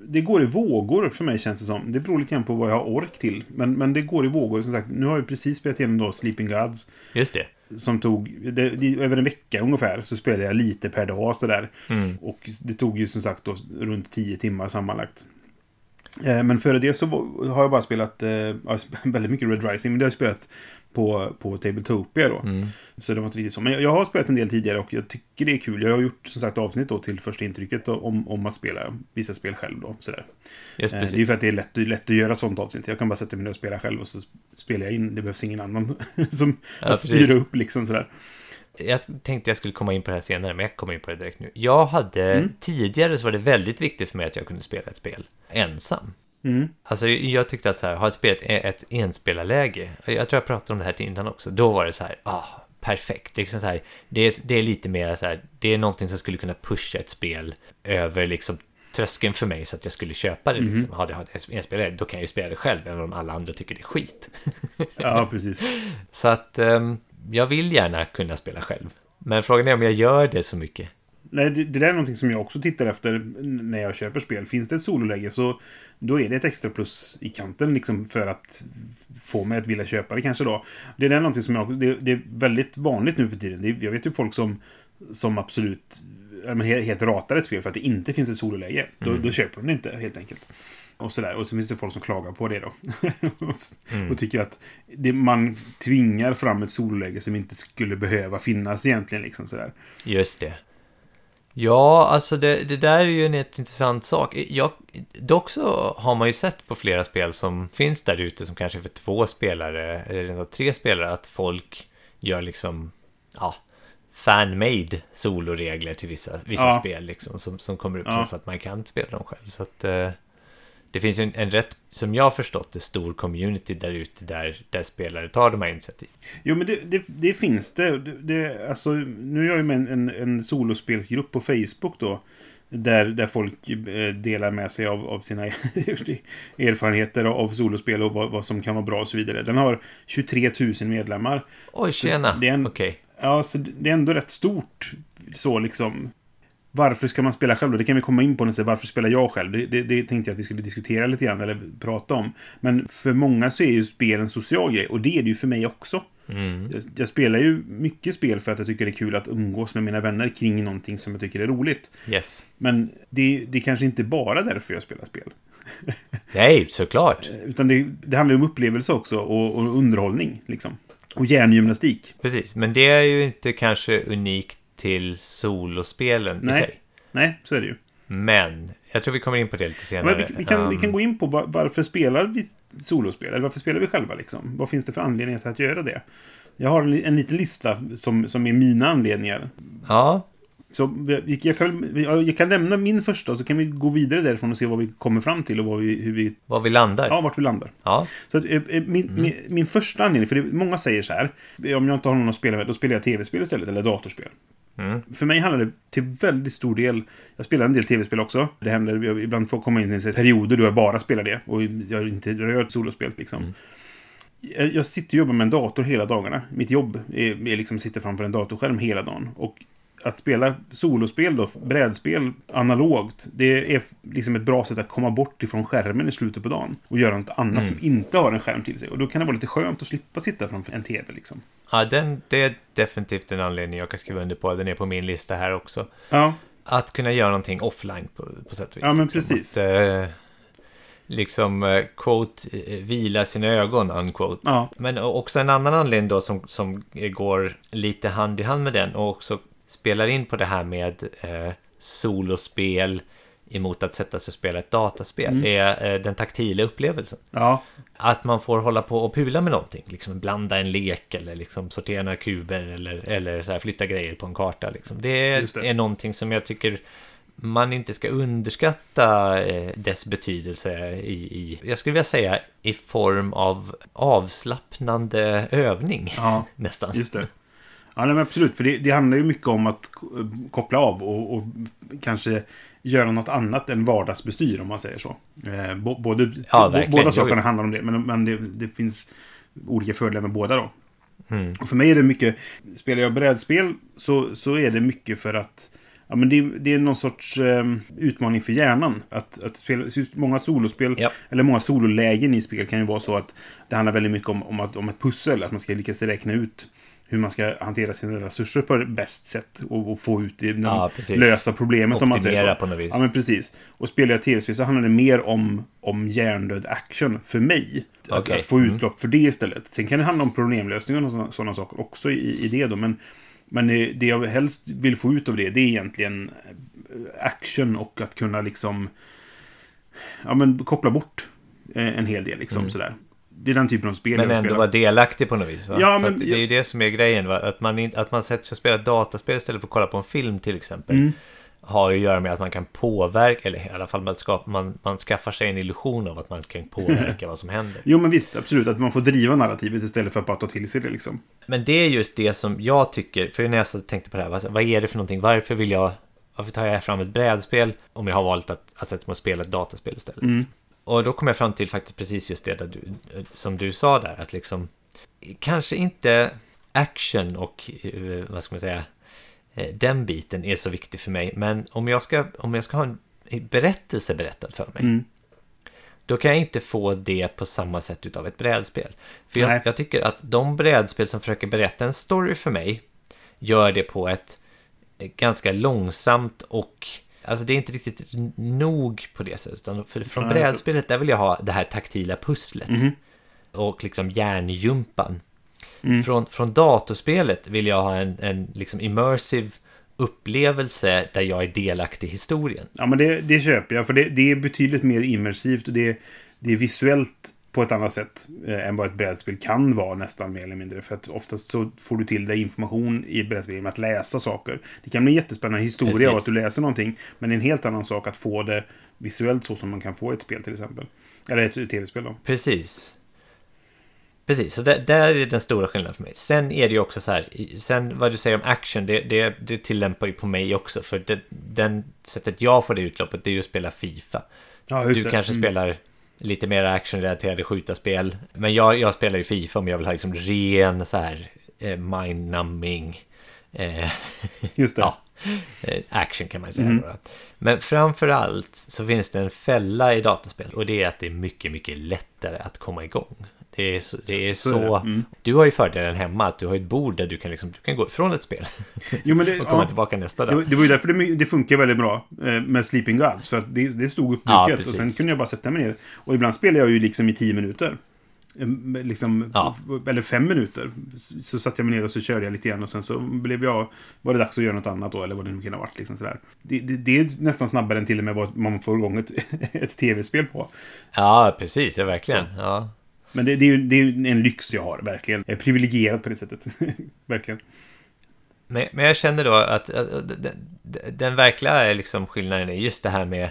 Speaker 1: det går i vågor för mig känns det som. Det beror lite grann på vad jag har ork till. Men, men det går i vågor. Som sagt, nu har jag precis spelat igenom då Sleeping Gods.
Speaker 2: Just det.
Speaker 1: Som tog, det, det, över en vecka ungefär, så spelade jag lite per dag sådär.
Speaker 2: Mm.
Speaker 1: Och det tog ju som sagt då runt 10 timmar sammanlagt. Eh, Men före det så har jag bara spelat eh, [laughs] väldigt mycket Red Rising, men det har jag spelat på, på Tabletopia då.
Speaker 2: Mm.
Speaker 1: Så det var inte riktigt så. Men jag, jag har spelat en del tidigare och jag tycker det är kul. Jag har gjort som sagt avsnitt då till första intrycket om, om att spela vissa spel själv då. Sådär.
Speaker 2: Just
Speaker 1: Eh, Det är ju för att det är lätt, lätt att göra sånt avsnitt. Jag kan bara sätta mig ner och spela själv och så spelar jag in. Det behövs ingen annan [laughs] som
Speaker 2: Ja,
Speaker 1: att
Speaker 2: precis.
Speaker 1: upp liksom sådär.
Speaker 2: Jag tänkte jag skulle komma in på det här senare, men jag kommer in på det direkt nu. Jag hade,
Speaker 1: Mm.
Speaker 2: tidigare så var det väldigt viktigt för mig att jag kunde spela ett spel ensam.
Speaker 1: Mm.
Speaker 2: Alltså jag tyckte att så här, ha ett, spel, ett enspelarläge, jag tror jag pratade om det här innan också, då var det så här, ah, perfekt. Liksom så här, det, är, det är lite mer så här, det är någonting som skulle kunna pusha ett spel över liksom tröskeln för mig så att jag skulle köpa det. Liksom. Hade jag ett enspelare, då kan jag ju spela det själv, även om alla andra tycker det är skit.
Speaker 1: Ja, [laughs] precis.
Speaker 2: Så att ehm, jag vill gärna kunna spela själv. Men frågan är om jag gör det så mycket.
Speaker 1: Nej, det, det där är någonting som jag också tittar efter när jag köper spel. Finns det ett sololäge så då är det ett extra plus i kanten liksom för att få mig att vilja köpa det kanske då. Det är där någonting som jag, det, det är väldigt vanligt nu för tiden. Det, är- jag vet ju folk som, som absolut men helt, ratar ett spel för att det inte finns ett sololäge. Då, då köper de det inte helt enkelt. Och sådär. Och så finns det folk som klagar på det då. [laughs] och, s- och tycker att det, man tvingar fram ett sololäge som inte skulle behöva finnas egentligen. Liksom sådär.
Speaker 2: Just det. Ja, alltså det, det där är ju en intressant sak. Jag, dock så har man ju sett på flera spel som finns där ute som kanske är för två spelare, eller tre spelare, att folk gör liksom, ja, fan-made soloregler till vissa, vissa
Speaker 1: Ja.
Speaker 2: spel liksom, som, som kommer upp
Speaker 1: Ja.
Speaker 2: så att man kan spela dem själv. Så att eh, det finns ju en, en rätt, som jag har förstått det, stor community där ute där, där spelare tar de här initiativ.
Speaker 1: Jo, men det, det, det finns det. det, det alltså, nu är jag ju med en, en, en solospelsgrupp på Facebook då. Där, där folk eh, delar med sig av, av sina [laughs] erfarenheter av solospel och vad, vad som kan vara bra och så vidare. Den har 23 000 medlemmar.
Speaker 2: Oj, tjena!
Speaker 1: det är en-
Speaker 2: Okej.
Speaker 1: Ja, så det är ändå rätt stort. Så liksom. Varför ska man spela själv då? Det kan vi komma in på. När varför spelar jag själv? Det, det, det tänkte jag att vi skulle diskutera lite grann, eller prata om. Men för många så är ju spel en social grej, och det är det ju för mig också.
Speaker 2: Mm.
Speaker 1: Jag, jag spelar ju mycket spel för att jag tycker det är kul att umgås med mina vänner kring någonting som jag tycker är roligt.
Speaker 2: Yes.
Speaker 1: Men det, det är kanske inte bara därför jag spelar spel. [laughs]
Speaker 2: Nej, såklart.
Speaker 1: Utan det, det handlar ju om upplevelse också och, och underhållning. Liksom. Och hjärngymnastik.
Speaker 2: Precis, men det är ju inte kanske unikt till solospelen i
Speaker 1: Nej.
Speaker 2: sig.
Speaker 1: Nej, så är det ju.
Speaker 2: Men, jag tror vi kommer in på det lite senare.
Speaker 1: Men vi, vi, kan, vi
Speaker 2: Um,
Speaker 1: kan gå in på var, varför spelar vi solospel? Eller varför spelar vi själva liksom? Vad finns det för anledningar till att göra det? Jag har en, en liten lista som, som är mina anledningar.
Speaker 2: Ja,
Speaker 1: Så vi- jag kan, jag kan nämna min första och så kan vi gå vidare därifrån och se vad vi kommer fram till och vad vi, hur vi,
Speaker 2: var vi landar.
Speaker 1: ja, vart vi landar.
Speaker 2: Ja,
Speaker 1: Så att, eh, eh, min, min, min första anledning, för det, många säger så här, om jag inte har någon att spela med, då spelar jag tv-spel istället, eller datorspel.
Speaker 2: Mm.
Speaker 1: För mig handlar det till väldigt stor del, jag spelar en del tv-spel också, det händer, jag ibland får komma in i perioder då jag bara spelar det, och jag inte rör solospel liksom. Jag, jag sitter och jobbar med en dator hela dagarna. Mitt jobb är, är liksom att sitta framför en datorskärm hela dagen. Och att spela solospel då, brädspel, analogt, det är liksom ett bra sätt att komma bort ifrån skärmen i slutet på dagen. Och göra något annat som inte har en skärm till sig. Och då kan det vara lite skönt att slippa sitta framför en tv liksom.
Speaker 2: ja den, det är definitivt en anledning jag kan skriva under på. Den är på min lista här också.
Speaker 1: Ja,
Speaker 2: Att kunna göra någonting offline på, på sätt och vis.
Speaker 1: Ja, men
Speaker 2: Liksom
Speaker 1: precis.
Speaker 2: Att, eh, liksom, eh, quote, eh, vila sina ögon, unquote.
Speaker 1: ja,
Speaker 2: Men också en annan anledning då som, som går lite hand i hand med den och också spelar in på det här med eh, solospel emot att sätta sig och spela ett dataspel
Speaker 1: Mm.
Speaker 2: är eh, den taktila upplevelsen.
Speaker 1: ja,
Speaker 2: Att man får hålla på och pula med någonting, liksom blanda en lek eller liksom sortera några kuber eller, eller så här flytta grejer på en karta. Liksom. Det,
Speaker 1: det.
Speaker 2: är någonting som jag tycker man inte ska underskatta eh, dess betydelse i, i, jag skulle vilja säga, i form av avslappnande övning.
Speaker 1: ja. [laughs]
Speaker 2: Nästan.
Speaker 1: Just det. Ja, nej, men absolut. För det, det handlar ju mycket om att k- koppla av och, och kanske göra något annat än vardagsbestyr, om man säger så. Eh, både,
Speaker 2: Ja,
Speaker 1: bo- båda sakerna handlar om det, men, men det, det finns olika fördelar med båda då.
Speaker 2: Mm.
Speaker 1: Och för mig är det mycket, spelar jag brädspel så, så är det mycket för att Ja, men det, det är någon sorts eh, utmaning för hjärnan. Att, att spela, många solospel,
Speaker 2: Ja.
Speaker 1: eller många sololägen i spel kan ju vara så att det handlar väldigt mycket om, om, att, om ett pussel. Att man ska lyckas räkna ut hur man ska hantera sina resurser på bäst sätt och, och få ut det,
Speaker 2: Ja,
Speaker 1: lösa problemet om man säger
Speaker 2: Optimera
Speaker 1: så.
Speaker 2: på något vis.
Speaker 1: Ja, men precis. Och spelar jag tv-spel så handlar det mer om, om hjärndöd action för mig. Att,
Speaker 2: Okej.
Speaker 1: att få
Speaker 2: Mm.
Speaker 1: utlopp för det istället. Sen kan det handla om problemlösningar och sådana, sådana saker också i, i det då. Men, men det jag helst vill få ut av det, det är egentligen eh, action och att kunna liksom ja, men koppla bort eh, en hel del. Liksom, sådär. Det är den typen av spel.
Speaker 2: Men
Speaker 1: jag
Speaker 2: ändå vara delaktig på något vis. Va?
Speaker 1: Ja, men
Speaker 2: det är ju det som är grejen. Va? Att, man att man sätter sig och spelar dataspel istället för att kolla på en film till exempel.
Speaker 1: Mm.
Speaker 2: Har ju att göra med att man kan påverka, eller i alla fall man, skap, man, man skaffar sig en illusion av att man kan påverka [laughs] vad som händer.
Speaker 1: Jo, men visst, absolut. Att man får driva narrativet istället för att bara ta till sig det. Liksom.
Speaker 2: Men det är just det som jag tycker, för när jag så tänkte på det här, vad, vad är det för någonting? Varför vill jag, varför tar jag fram ett brädspel om jag har valt att, att sätta mig och spela ett dataspel istället?
Speaker 1: Mm.
Speaker 2: Och då kom jag fram till faktiskt precis just det du, som du sa där, att liksom kanske inte action och eh, vad ska man säga, eh, den biten är så viktig för mig. Men om jag ska, om jag ska ha en berättelse berättad för mig,
Speaker 1: Mm.
Speaker 2: då kan jag inte få det på samma sätt utav ett brädspel. För jag, jag tycker att de brädspel som försöker berätta en story för mig gör det på ett ganska långsamt och Alltså det är inte riktigt nog på det sättet. Utan för, från brädspelet där vill jag ha det här taktila pusslet.
Speaker 1: Mhm.
Speaker 2: Och liksom järnjumpan.
Speaker 1: Mm.
Speaker 2: Från, från datorspelet vill jag ha en, en liksom immersive upplevelse där jag är delaktig i historien.
Speaker 1: Ja, men det, det köper jag. För det, det är betydligt mer immersivt och det, det är visuellt på ett annat sätt eh, än vad ett brädspel kan vara nästan mer eller mindre. För att oftast så får du till dig information i brädspel med att läsa saker. Det kan bli en jättespännande historia
Speaker 2: Precis.
Speaker 1: av att du läser någonting. Men det är en helt annan sak att få det visuellt så som man kan få ett spel till exempel. Eller ett tv-spel då.
Speaker 2: Precis. Precis, så där, där är den stora skillnaden för mig. Sen är det ju också så här, sen vad du säger om action, det, det, det tillämpar ju på mig också. För det, den sättet jag får det utloppet, det är ju att spela Fifa.
Speaker 1: Ja,
Speaker 2: Du
Speaker 1: det.
Speaker 2: kanske
Speaker 1: Mm.
Speaker 2: spelar lite mer actionrelaterade skjutarspel. Men jag, jag spelar ju Fifa om jag vill ha liksom ren så här eh, mind-numbing eh, [laughs]
Speaker 1: Just det.
Speaker 2: ja, eh, action kan man säga.
Speaker 1: Mhm.
Speaker 2: då. Men framför allt så finns det en fälla i dataspel och det är att det är mycket, mycket lättare att komma igång. Det är så, det är
Speaker 1: Så
Speaker 2: så.
Speaker 1: Mm.
Speaker 2: du har ju fördelen hemma att du har ett bord där du kan, liksom, du kan gå ifrån ett spel
Speaker 1: Jo, men det, [laughs]
Speaker 2: och komma
Speaker 1: ja.
Speaker 2: tillbaka nästa dag.
Speaker 1: det var ju därför det, det funkar väldigt bra eh, med Sleeping Gods. För att det, det stod
Speaker 2: Ja,
Speaker 1: uppdukat och
Speaker 2: precis.
Speaker 1: sen kunde jag bara sätta mig ner. Och ibland spelar jag ju liksom i tio minuter. Liksom,
Speaker 2: Ja.
Speaker 1: Eller fem minuter. Så- Så satte jag mig ner och så körde jag lite grann och sen så blev jag... Var det dags att göra något annat då, eller vad det nu kan ha varit. Liksom sådär. Det, det, det är nästan snabbare än till och med vad man får igång ett, [laughs] ett tv-spel på.
Speaker 2: Ja, precis, ja, verkligen. Ja.
Speaker 1: Men det, det, är ju, det är ju en lyx jag har, verkligen. Jag är privilegierad på det sättet. [laughs] verkligen.
Speaker 2: Men, men jag känner då att, att den, den verkliga liksom skillnaden är just det här med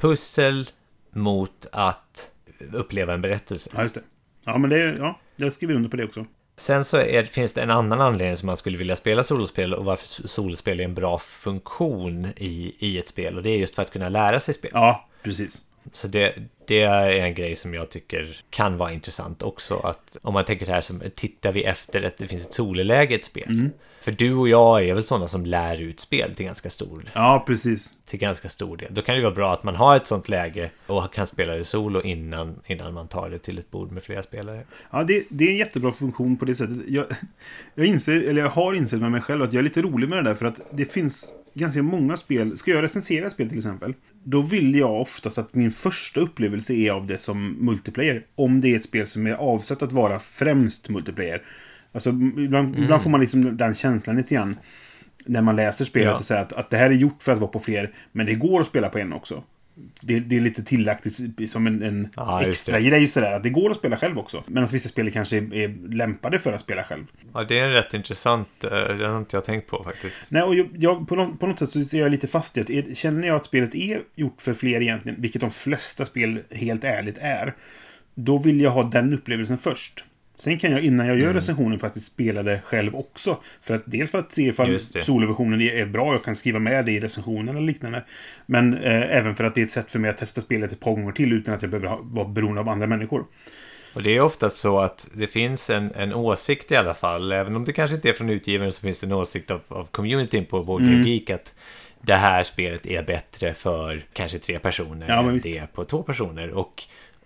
Speaker 2: pussel mot att uppleva en berättelse.
Speaker 1: Ja, just det. Ja, men det... Ja, jag skriver under på det också.
Speaker 2: Sen så är, finns det en annan anledning som man skulle vilja spela solospel och varför solospel är en bra funktion i, i ett spel. Och det är just för att kunna lära sig spel.
Speaker 1: Ja, precis.
Speaker 2: Så det, det är en grej som jag tycker kan vara intressant också. Att om man tänker så här, som, tittar vi efter att det finns ett sololäge i ett spel. Mm. För du och jag är väl sådana som lär ut spel till ganska stor
Speaker 1: Ja, precis.
Speaker 2: till ganska stor del. Då kan det vara bra att man har ett sånt läge och kan spela det solo innan, innan man tar det till ett bord med flera spelare.
Speaker 1: Ja, det, det är en jättebra funktion på det sättet. Jag, jag, inser, eller jag har insett med mig själv att jag är lite rolig med det där för att det finns ganska många spel. Ska jag recensera spel till exempel, då vill jag oftast att min första upplevelse är av det som multiplayer. Om det är ett spel som är avsett att vara främst multiplayer. Alltså, ibland, ibland får man liksom den känslan lite grann. När man läser spelet
Speaker 2: Ja.
Speaker 1: och säger att, att det här är gjort för att vara på fler, men det går att spela på en också. Det, det är lite tillagt som en, en
Speaker 2: just
Speaker 1: extra
Speaker 2: det.
Speaker 1: grej sådär. Att det går att spela själv också. Medan vissa spel kanske är, är lämpade för att spela själv.
Speaker 2: Ja, det är en rätt intressant, eh, det har inte jag tänkt på faktiskt.
Speaker 1: Nej, och jag, jag, på, något, på något sätt så ser jag lite fast i att är, känner jag att spelet är gjort för fler egentligen, vilket de flesta spel helt ärligt är, då vill jag ha den upplevelsen först. Sen kan jag innan jag
Speaker 2: Mm.
Speaker 1: gör recensionen faktiskt spela det själv också. För att dels för att se ifall soloversionen är bra, jag kan skriva med det i recensionen eller liknande. Men eh, även för att det är ett sätt för mig att testa spelet ett par gånger till utan att jag behöver ha, vara beroende av andra människor.
Speaker 2: Och det är oftast så att det finns en, en åsikt i alla fall, även om det kanske inte är från utgivaren så finns det en åsikt av, av communityn på Game
Speaker 1: Mm.
Speaker 2: Geek att det här spelet är bättre för kanske tre personer
Speaker 1: Ja,
Speaker 2: än det är på två personer. Och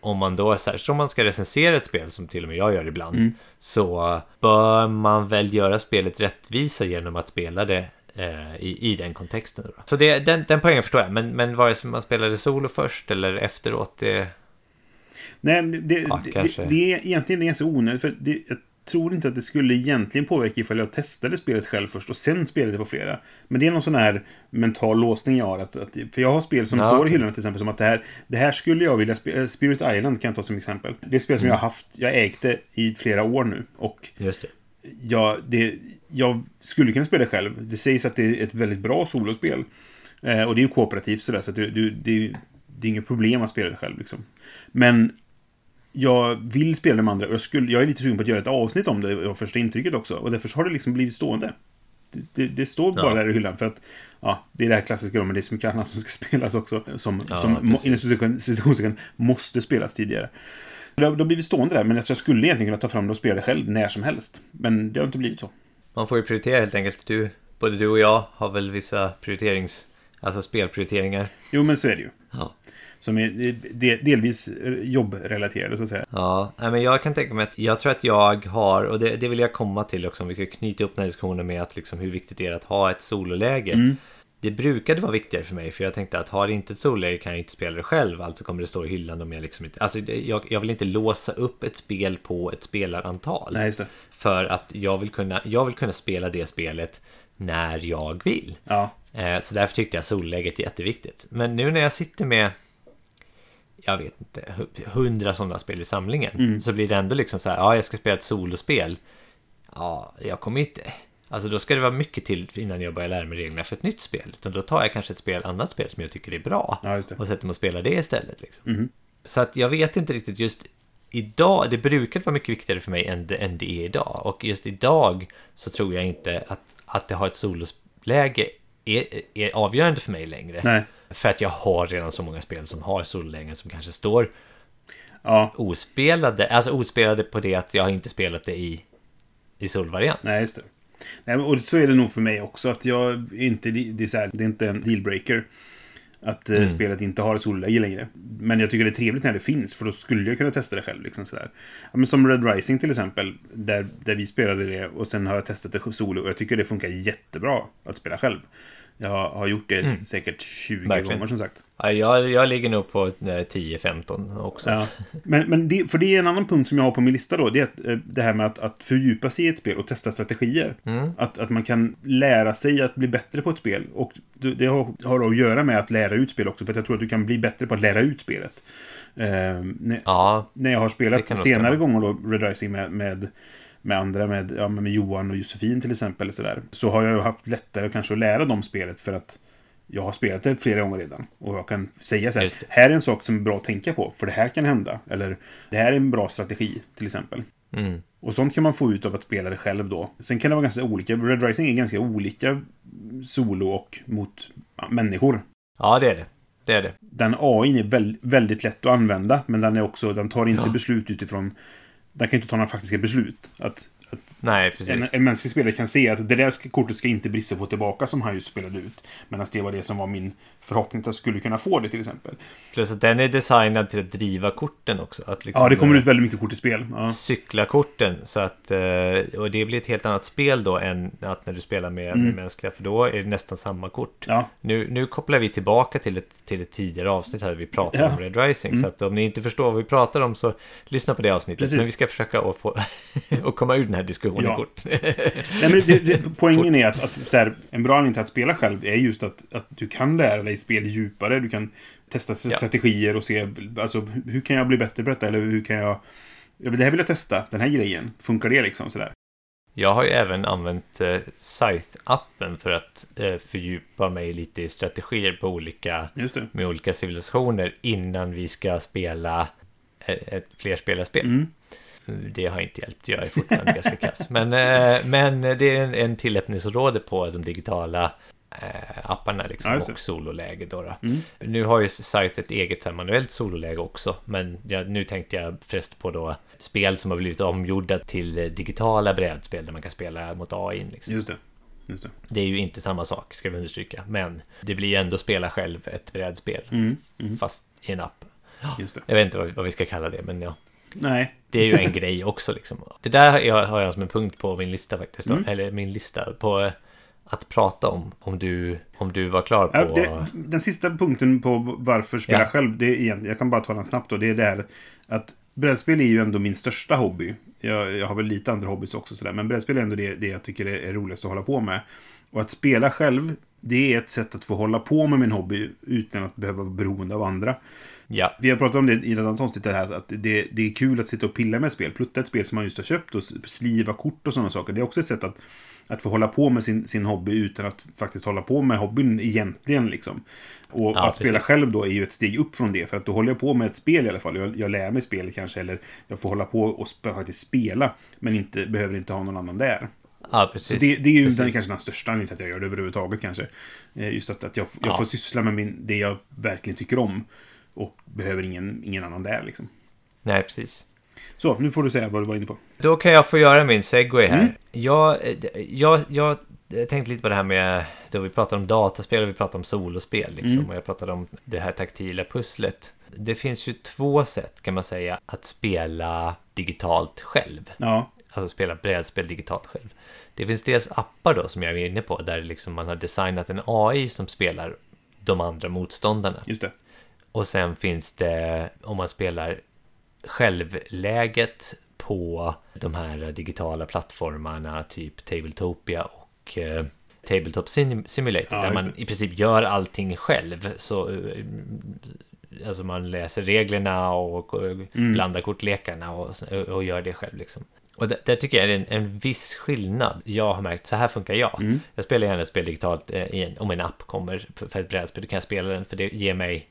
Speaker 2: om man då, särskilt om man ska recensera ett spel som till och med jag gör ibland, så bör man väl göra spelet rättvisa genom att spela det eh, i, i den kontexten. Då. Så det, den, den poängen förstår jag, men, men vare sig man spelade solo först eller efteråt, det...
Speaker 1: Nej, det,
Speaker 2: Ja,
Speaker 1: det, det, det är egentligen ganska onödigt. För det, tror inte att det skulle egentligen påverka ifall jag testade spelet själv först och sen spelade på flera. Men det är någon sån här mental låsning jag har. Att, att, för jag har spel som
Speaker 2: Ja,
Speaker 1: står i hyllorna till exempel som att det här, det här skulle jag vilja spela. Spirit Island kan jag ta som exempel. Det är ett spel som
Speaker 2: Mm.
Speaker 1: jag har haft, jag ägt det i flera år nu. Och
Speaker 2: Just det.
Speaker 1: jag, det, jag skulle kunna spela det själv. Det sägs att det är ett väldigt bra solospel. Eh, och det är ju kooperativt sådär, så att du, du, det, det är inget problem att spela det själv. Liksom. Men jag vill spela de andra och jag, skulle, jag är lite sugen på att göra ett avsnitt om det av första intrycket också. Och därför har det liksom blivit stående. Det, det, det står bara
Speaker 2: Ja.
Speaker 1: där i hyllan för att ja, det är det här klassiska men det är så mycket annat som ska [laughs] spelas också. Som,
Speaker 2: Ja,
Speaker 1: som inom måste spelas tidigare. Det har, det har blivit stående där, men jag skulle egentligen kunna ta fram det och spela det själv när som helst. Men det har inte blivit så.
Speaker 2: Man får ju prioritera helt enkelt. Du, både du och jag har väl vissa prioriterings... Alltså spelprioriteringar.
Speaker 1: Jo, men så är det ju.
Speaker 2: Ja.
Speaker 1: Som är de- delvis jobbrelaterade, så att säga.
Speaker 2: Ja, men jag kan tänka mig att jag tror att jag har, och det, det vill jag komma till också, om vi ska knyta upp den här diskussionen med att liksom hur viktigt det är att ha ett sololäge.
Speaker 1: Mm.
Speaker 2: Det brukade vara viktigare för mig, för jag tänkte att har det inte ett sololäge kan jag inte spela det själv, alltså kommer det stå i hyllan om jag liksom inte... Alltså jag, jag vill inte låsa upp ett spel på ett spelarantal.
Speaker 1: Nej, just det.
Speaker 2: För att jag vill, kunna, jag vill kunna spela det spelet när jag vill.
Speaker 1: Ja.
Speaker 2: Eh, Så därför tyckte jag solläget är jätteviktigt. Men nu när jag sitter med, jag vet inte, hu- hundra sådana spel i samlingen.
Speaker 1: Mm.
Speaker 2: Så blir det ändå liksom så här, ja jag ska spela ett solospel. Ja, jag kommer inte... Alltså då ska det vara mycket till innan jag börjar lära mig reglerna för ett nytt spel. Utan då tar jag kanske ett spel, annat spel som jag tycker är bra.
Speaker 1: Ja.
Speaker 2: Och sätter mig och spelar det istället. Liksom.
Speaker 1: Mhm.
Speaker 2: Så att jag vet inte riktigt just idag, det brukar vara mycket viktigare för mig än det, än det är idag. Och just idag så tror jag inte att, att det har ett sololäge är, är avgörande för mig längre.
Speaker 1: Nej.
Speaker 2: För att jag har redan så många spel som har sololägen som kanske står
Speaker 1: Ja.
Speaker 2: ospelade. Alltså ospelade på det att jag har inte spelat det i, i solvariant.
Speaker 1: Nej, just det. Nej, och så är det nog för mig också. Att jag inte... Det är, så här, det är inte en dealbreaker. Att eh, spelet inte har ett solläge längre. Men jag tycker det är trevligt när det finns. För då skulle jag kunna testa det själv. Liksom sådär. Ja, men som Red Rising till exempel. Där, där vi spelade det. Och sen har jag testat det solo. Och jag tycker det funkar jättebra att spela själv. Jag har gjort det säkert 20
Speaker 2: Verkligen.
Speaker 1: gånger som sagt.
Speaker 2: Ja, jag, jag ligger nog på eh, 10-15 också.
Speaker 1: Ja. Men, men det, för det är en annan punkt som jag har på min lista då. Det är att, eh, det här med att, att fördjupa sig i ett spel och testa strategier. Att, att man kan lära sig att bli bättre på ett spel. Och det har, har då att göra med att lära ut spel också. För att jag tror att du kan bli bättre på att lära ut spelet. Eh, när,
Speaker 2: Ja,
Speaker 1: när jag har spelat senare gånger då, Red Rising med, med, med andra, med, ja, med Johan och Josefin till exempel. Så, där, så har jag ju haft lättare kanske att lära dem spelet för att jag har spelat det flera gånger redan. Och jag kan säga så här, här är en sak som är bra att tänka på, för det här kan hända. Eller, det här är en bra strategi, till exempel.
Speaker 2: mm.
Speaker 1: Och sånt kan man få ut av att spela det själv då. Sen kan det vara ganska olika. Red Rising är ganska olika solo och mot människor.
Speaker 2: ja det är det. Det är det.
Speaker 1: Den AI är väl, väldigt lätt att använda, men den är också, den tar inte
Speaker 2: Ja.
Speaker 1: beslut utifrån... Den kan inte ta några faktiska beslut. Att, att
Speaker 2: Nej,
Speaker 1: en, en mänsklig spelare kan se att det där kortet ska inte Brisse få tillbaka som han just spelade ut. Medan det var det som var min förhoppning att jag skulle kunna få det till exempel.
Speaker 2: Plus att den är designad till att driva korten också. Att liksom,
Speaker 1: Ja, det kommer ut väldigt mycket kort i spel. Ja,
Speaker 2: cykla korten. Så att, eh, och det blir ett helt annat spel då än att när du spelar med,
Speaker 1: Mm.
Speaker 2: med mänskliga. För då är det nästan samma kort.
Speaker 1: ja,
Speaker 2: Nu, nu kopplar vi tillbaka till ett, till ett tidigare avsnitt här vi pratade
Speaker 1: Ja. Mm.
Speaker 2: om Red Rising. Så att om ni inte förstår vad vi pratar om så lyssna på det avsnittet.
Speaker 1: Precis.
Speaker 2: Men vi ska försöka att, få, [laughs] att komma ur den här diskussionen
Speaker 1: Ja.
Speaker 2: kort.
Speaker 1: Nej, men det, det, poängen är att, att här, en bra anledning till att spela själv är just att, att du kan lära dig spel djupare. Du kan testa strategier och se alltså, hur- kan jag bli bättre på detta? Eller hur kan jag... Ja, det här vill jag testa, den här grejen. Funkar det liksom? Sådär.
Speaker 2: Jag har ju även använt eh, Scythe-appen för att eh, fördjupa mig lite i strategier på olika, med olika civilisationer innan vi ska spela eh, ett flerspelarspel.
Speaker 1: Mm.
Speaker 2: Det har inte hjälpt, jag är fortfarande ganska kass. Men, eh, men det är en, en tillämpningsområde på de digitala apparna liksom,
Speaker 1: Ja,
Speaker 2: och sololäge. Då, då.
Speaker 1: Mm.
Speaker 2: Nu har ju Scythe ett eget här, manuellt sololäge också. Men jag, nu tänkte jag först på då spel som har blivit omgjorda till eh, digitala brädspel där man kan spela mot AI. Liksom.
Speaker 1: Just det. Just det.
Speaker 2: Det är ju inte samma sak, ska vi understryka. Men det blir ändå spela själv ett brädspel.
Speaker 1: Mm. Mm.
Speaker 2: Fast i en app. Jag vet inte vad, vad vi ska kalla det, men ja.
Speaker 1: Nej.
Speaker 2: Det är ju en [laughs] grej också liksom. Det där har jag, som en punkt på min lista faktiskt.
Speaker 1: Mm.
Speaker 2: Eller min lista på eh, att prata om. Om du, om du var klar på...
Speaker 1: Ja, det, den sista punkten på varför spela
Speaker 2: Ja.
Speaker 1: själv, det är egentligen, jag kan bara ta den snabbt då, det är det här att brädspel är ju ändå min största hobby. Jag, jag har väl lite andra hobbys också sådär, men brädspel är ändå det, det jag tycker är, är roligast att hålla på med. Och att spela själv, det är ett sätt att få hålla på med min hobby utan att behöva vara beroende av andra.
Speaker 2: Ja,
Speaker 1: Vi har pratat om det i ett annat avsnitt, här, att det, det är kul att sitta och pilla med ett spel. Plutta ett spel som man just har köpt och sliva kort och sådana saker. Det är också ett sätt att, att få hålla på med sin, sin hobby utan att faktiskt hålla på med hobbyn egentligen. Liksom. Och
Speaker 2: Ja,
Speaker 1: att spela
Speaker 2: precis.
Speaker 1: själv då är ju ett steg upp från det. För att då håller jag på med ett spel i alla fall. Jag, jag lär mig spel kanske, eller jag får hålla på och sp- faktiskt spela. Men inte, behöver inte ha någon annan där.
Speaker 2: ja precis.
Speaker 1: Så det, det är ju
Speaker 2: Precis.
Speaker 1: den, kanske den största anledningen till att jag gör det överhuvudtaget kanske. Eh, Just att, att jag, jag
Speaker 2: Ja.
Speaker 1: får syssla med min, det jag verkligen tycker om. Och behöver ingen, ingen annan där liksom.
Speaker 2: Nej, precis.
Speaker 1: Så, nu får du säga vad du var inne på.
Speaker 2: Då kan jag få göra min segway här.
Speaker 1: Mm.
Speaker 2: Jag, jag, jag tänkte lite på det här med, då vi pratade om dataspel och vi pratade om solospel. Liksom,
Speaker 1: Mm.
Speaker 2: Och jag pratade om det här taktila pusslet. Det finns ju två sätt kan man säga att spela digitalt själv.
Speaker 1: Ja,
Speaker 2: Alltså spela brädspel digitalt själv. Det finns dels appar då som jag är inne på där liksom man har designat en AI som spelar de andra motståndarna.
Speaker 1: just det.
Speaker 2: Och sen finns det om man spelar självläget på de här digitala plattformarna typ Tabletopia och eh, Tabletop Sim- Simulator
Speaker 1: Ja,
Speaker 2: där man i princip gör allting själv. Så eh, Alltså man läser reglerna och och
Speaker 1: Mm.
Speaker 2: blandar kortlekarna och, och gör det själv liksom. Och där, där tycker jag det är en, en viss skillnad. Jag har märkt, så här funkar jag.
Speaker 1: Mm.
Speaker 2: Jag spelar gärna ett spel digitalt eh, en, om en app kommer för för ett brädspel. Då kan jag spela den för det ger mig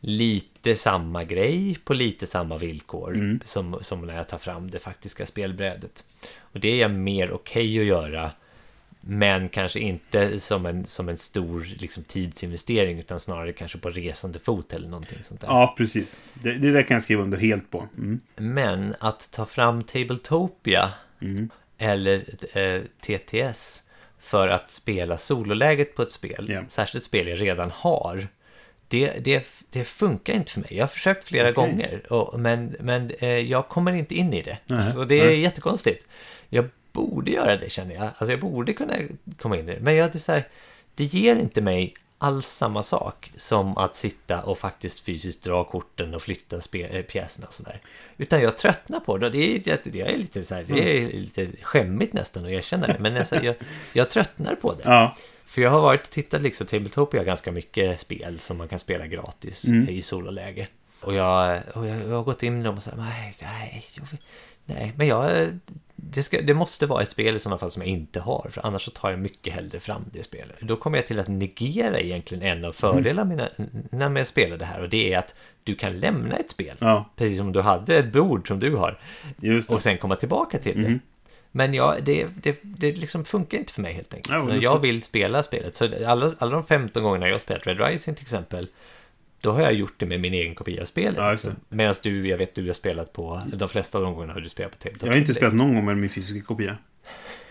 Speaker 2: lite samma grej på lite samma villkor
Speaker 1: Mm.
Speaker 2: som, som när jag tar fram det faktiska spelbrädet. Och det är jag mer okej att göra. Men kanske inte som en, som en stor liksom, tidsinvestering utan snarare kanske på resande fot eller någonting sånt där.
Speaker 1: Ja, precis. Det, det där kan jag skriva under helt på. Mm.
Speaker 2: Men att ta fram Tabletopia
Speaker 1: Mm.
Speaker 2: eller eh, TTS för att spela sololäget på ett spel,
Speaker 1: Ja.
Speaker 2: särskilt ett spel jag redan har, det, det, det funkar inte för mig. Jag har försökt flera
Speaker 1: Okej.
Speaker 2: gånger, och, men, men eh, jag kommer inte in i det.
Speaker 1: Nej,
Speaker 2: så det är
Speaker 1: nej.
Speaker 2: jättekonstigt. Jag borde göra det känner jag. Alltså jag borde kunna komma in i det. Men jag, det, är här, det ger inte mig alls samma sak som att sitta och faktiskt fysiskt dra korten och flytta eh, pjäserna och sådär. Utan jag tröttnar på det. Det är, det är lite så här, det är lite skämmigt nästan att erkänna det. Men alltså, jag, jag tröttnar på det.
Speaker 1: Ja,
Speaker 2: För jag har varit och tittat liksom Tabletopia ganska mycket spel som man kan spela gratis
Speaker 1: Mm.
Speaker 2: i sololäge. Och jag, och jag, jag har gått in i dem och sagt nej, nej, nej, men jag, det, ska, det måste vara ett spel i sådana fall som jag inte har, för annars så tar jag mycket hellre fram det spelet. Då kommer jag till att negera egentligen en av fördelarna mina, när jag spelar det här och det är att du kan lämna ett spel,
Speaker 1: ja,
Speaker 2: precis som du hade ett bord som du har, och sen komma tillbaka till det. Men ja, det, det, det liksom funkar inte för mig helt enkelt.
Speaker 1: Ja,
Speaker 2: jag vill spela spelet. Så alla, alla de 15 gångerna jag har spelat Red Rising till exempel, då har jag gjort det med min egen kopia av spelet.
Speaker 1: Ja, det.
Speaker 2: liksom. Medan du, jag vet du har spelat på, de flesta av de gångerna har du spelat på Tabletop.
Speaker 1: Jag har inte spelat någon gång med min fysiska kopia.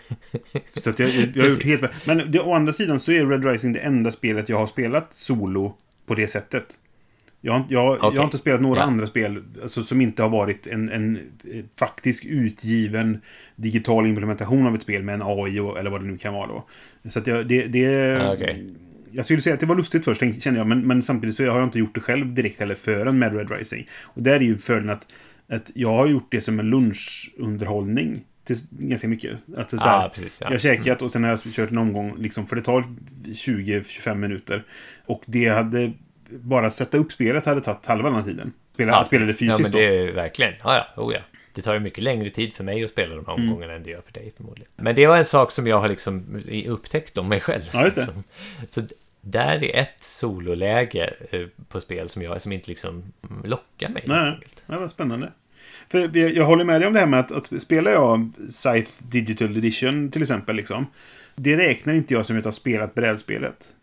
Speaker 1: [laughs] Så jag, jag, jag har gjort helt... Men det, å andra sidan så är Red Rising det enda spelet jag har spelat solo på det sättet. Jag, har- jag, jag
Speaker 2: Okej.
Speaker 1: har inte spelat några
Speaker 2: Ja.
Speaker 1: andra spel alltså, som inte har varit en, en eh, faktisk utgiven digital implementation av ett spel med en AI och, eller vad det nu kan vara då. Så att jag, det... det
Speaker 2: Ah, okej.
Speaker 1: Jag skulle säga att det var lustigt först, kände jag, men, men samtidigt så har jag inte gjort det själv direkt heller förrän med Red Rising. Och där är ju fördelen att, att jag har gjort det som en lunchunderhållning till ganska mycket. Att så här,
Speaker 2: Ah, precis, ja.
Speaker 1: Jag har käkat och sen har jag kört en omgång, liksom, för det tar 20-25 minuter. Och det hade... Bara sätta upp spelet hade tagit halva den här tiden. Spela,
Speaker 2: Ja,
Speaker 1: spela det
Speaker 2: precis.
Speaker 1: fysiskt
Speaker 2: ja, men det är verkligen, ja, ja, oh, ja. Det tar ju mycket längre tid för mig att spela de här
Speaker 1: Mm.
Speaker 2: omgångarna än det gör för dig förmodligen. Men det var en sak som jag har liksom upptäckt om mig själv.
Speaker 1: Ja, just det.
Speaker 2: liksom. Så där är ett sololäge eh, på spel som jag som inte liksom mm, lockar mig.
Speaker 1: Nej, det var spännande. För jag, jag håller med dig om det här med att, att spelar jag Scythe Digital Edition till exempel, liksom. Det räknar inte jag som att jag har spelat brädspelet.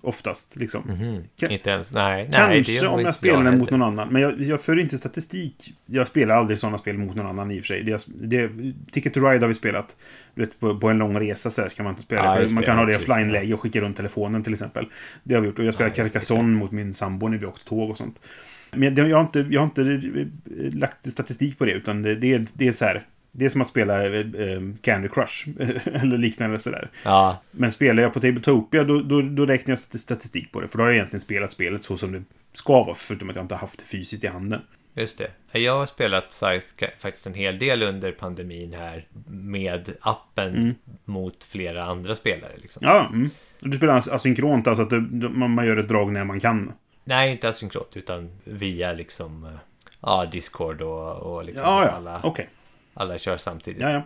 Speaker 1: Oftast, liksom.
Speaker 2: Mhm.
Speaker 1: Kan-
Speaker 2: Inte ens, nej. nej det
Speaker 1: Kanske
Speaker 2: nog
Speaker 1: om jag spelar den mot någon annan. Men jag, jag för inte statistik. Jag spelar aldrig sådana spel mot någon annan i och för sig. Det, det, Ticket to Ride har vi spelat. Vet, på, på en lång resa så här ska man inte spela. För
Speaker 2: just
Speaker 1: man
Speaker 2: det,
Speaker 1: kan
Speaker 2: ja,
Speaker 1: ha det i offline-läge och skicka runt telefonen till exempel. Det har vi gjort. Och jag
Speaker 2: just det,
Speaker 1: Carcassonne mot min sambo när vi åkte tåg och sånt. Men jag, jag, har inte, jag har inte eh, lagt statistik på det, utan det, det, är, det är så här. Det är som att spela eh, Candy Crush [laughs] eller liknande sådär.
Speaker 2: Ja,
Speaker 1: Men spelar jag på Tabletopia då, då, då räknar jag st- statistik på det. För då har jag egentligen spelat spelet så som det ska vara. Förutom att jag inte har haft det fysiskt i handen.
Speaker 2: just det. Jag har spelat Scythe faktiskt en hel del under pandemin här med appen
Speaker 1: Mm.
Speaker 2: mot flera andra spelare. Liksom.
Speaker 1: Ja, mm. Du spelar as- asynkront, alltså att det, man, gör ett drag när man kan.
Speaker 2: Nej, inte asynkrot, utan via liksom eh, ja, Discord och, och liksom
Speaker 1: Ja, ja.
Speaker 2: alla,
Speaker 1: Okej.
Speaker 2: Alla kör samtidigt.
Speaker 1: Ja, ja.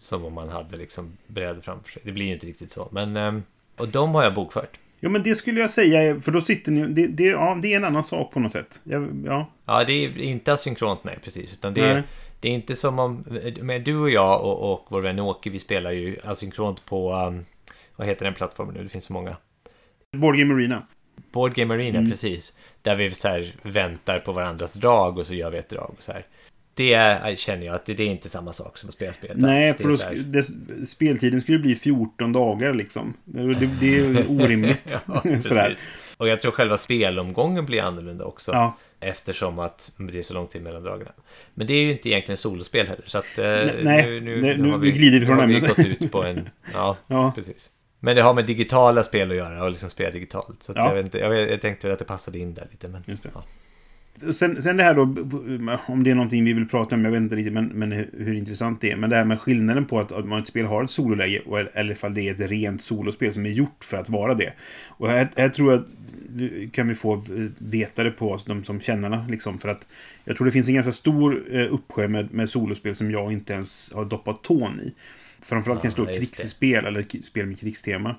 Speaker 2: Som om man hade liksom brädor framför sig. Det blir ju inte riktigt så. Men, ehm, och de har jag bokfört.
Speaker 1: Ja, men det skulle jag säga, för då sitter ni... Det, det, ja, det är en annan sak på något sätt. Ja, ja.
Speaker 2: Det är inte asynkront, nej precis. Utan det är,
Speaker 1: Nej.
Speaker 2: det är inte som om... Men du och jag och, och vår vän Åke, vi spelar ju asynkront på... Um, vad heter den plattformen nu? Det finns så många.
Speaker 1: Board Game Arena.
Speaker 2: Board Game Arena,
Speaker 1: Mm.
Speaker 2: precis. Där vi så här väntar på varandras drag och så gör vi ett drag och så här. Det är, känner jag att det, det är inte samma sak som att spela spel.
Speaker 1: Nej, för då, det, speltiden skulle bli 14 dagar liksom. Det, det, är [laughs] orimligt.
Speaker 2: Ja, [laughs] [laughs]
Speaker 1: Sådär.
Speaker 2: Och jag tror själva spelomgången blir annorlunda också.
Speaker 1: Ja.
Speaker 2: Eftersom att det är så lång tid mellan dragarna. Men det är ju inte egentligen solospel heller. Så att, eh,
Speaker 1: nej,
Speaker 2: nu, nu,
Speaker 1: det- nu-
Speaker 2: har
Speaker 1: nu glider vi från
Speaker 2: nu har vi
Speaker 1: ämnet.
Speaker 2: gått ut på en... Ja,
Speaker 1: Ja.
Speaker 2: precis. Men det har med digitala spel att göra och liksom spela digitalt. Så
Speaker 1: Ja.
Speaker 2: jag, vet inte, jag, jag tänkte att det passade in där lite. Men,
Speaker 1: Just det.
Speaker 2: Ja.
Speaker 1: Sen, sen det här då, om det är någonting vi vill prata om, jag vet inte riktigt men, men hur, hur intressant det är. Men det här med skillnaden på att, att man ett spel har ett sololäge eller ifall det är ett rent solospel som är gjort för att vara det. Och här, här tror jag vi- kan vi få veta det på oss, de som kännarna. Liksom, för att jag tror det finns en ganska stor eh, uppsjö med, med solospel som jag inte ens har doppat tån i. Framförallt
Speaker 2: Ja,
Speaker 1: kanske då
Speaker 2: just det.
Speaker 1: krigsspel eller spel med krigstema.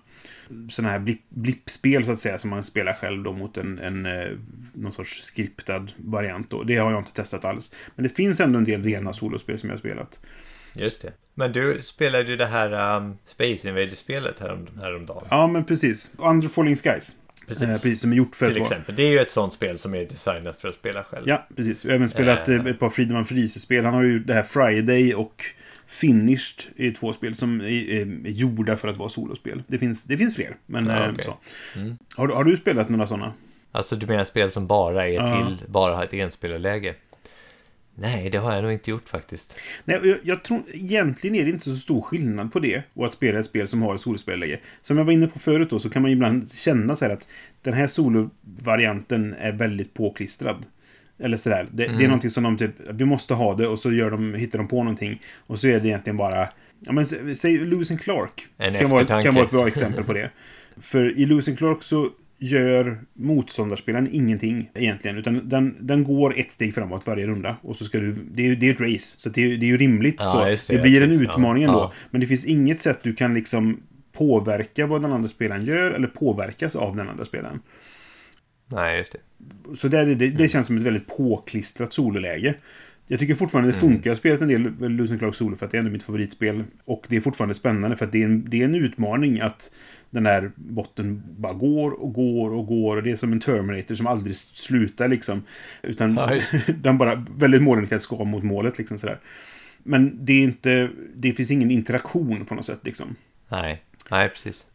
Speaker 1: Sådana här blipp, blippspel så att säga som man spelar själv då mot en, en eh, någon sorts skriptad variant då. Det har jag inte testat alls. Men det finns ändå en del rena solospel som jag har spelat.
Speaker 2: Just det. Men du spelade ju det här um, Space Invaders-spelet härom, häromdagen.
Speaker 1: Ja, men precis. Under Falling Skies.
Speaker 2: Precis.
Speaker 1: Eh, precis som är gjort för
Speaker 2: Till exempel. Det är ju ett sånt spel som är designat för att spela själv.
Speaker 1: Ja, precis. Jag har även spelat
Speaker 2: Eh.
Speaker 1: eh, ett par Freedom Freeze-spel. Han har ju det här Friday och Finished är två spel som är, är gjorda för att vara solospel. Det finns, det finns fler, men
Speaker 2: Ja,
Speaker 1: eh,
Speaker 2: okej.
Speaker 1: så.
Speaker 2: Mm.
Speaker 1: Har, du- har du spelat några sådana?
Speaker 2: Alltså du menar spel som bara är
Speaker 1: Ja.
Speaker 2: till, bara har ett enspelarläge? Nej, det har jag nog inte gjort faktiskt.
Speaker 1: Nej, jag, jag tror egentligen är det inte så stor skillnad på det och att spela ett spel som har ett solospelarläge. Som jag var inne på förut då, så kan man ibland känna så här att den här solovarianten är väldigt påklistrad. Eller sådär. Det, det är
Speaker 2: Mm.
Speaker 1: någonting som de typ, vi måste ha det och så gör de, hittar de på någonting. Och så är det egentligen bara, ja men sä- säg Lewis and Clark.
Speaker 2: En
Speaker 1: kan vara, kan vara ett bra exempel på det. [laughs] För i Lewis and Clark så gör motståndarspelaren ingenting egentligen. Utan den, den går ett steg framåt varje runda. Och så ska du, det är ju det är ett race. Så det är, det är ju rimligt.
Speaker 2: Ja,
Speaker 1: så. Det,
Speaker 2: det,
Speaker 1: blir en utmaning
Speaker 2: Ja,
Speaker 1: ändå.
Speaker 2: ja.
Speaker 1: Men det finns inget sätt du kan liksom påverka vad den andra spelaren gör eller påverkas av den andra spelaren.
Speaker 2: Nej, just det.
Speaker 1: Så det, det, det
Speaker 2: Mm.
Speaker 1: känns som ett väldigt påklistrat sololäge. Jag tycker fortfarande det
Speaker 2: Mm.
Speaker 1: funkar. Jag har spelat en del and Clark Solo för att det är ändå mitt favoritspel. Och det är fortfarande spännande för att det är en, det är en utmaning att den där botten bara går och går och går. Och det är som en Terminator som aldrig slutar liksom. Utan [laughs] den bara väldigt målinriktat ska mot målet liksom sådär. Men det är inte, det finns ingen interaktion på något sätt liksom.
Speaker 2: Nej, nej precis.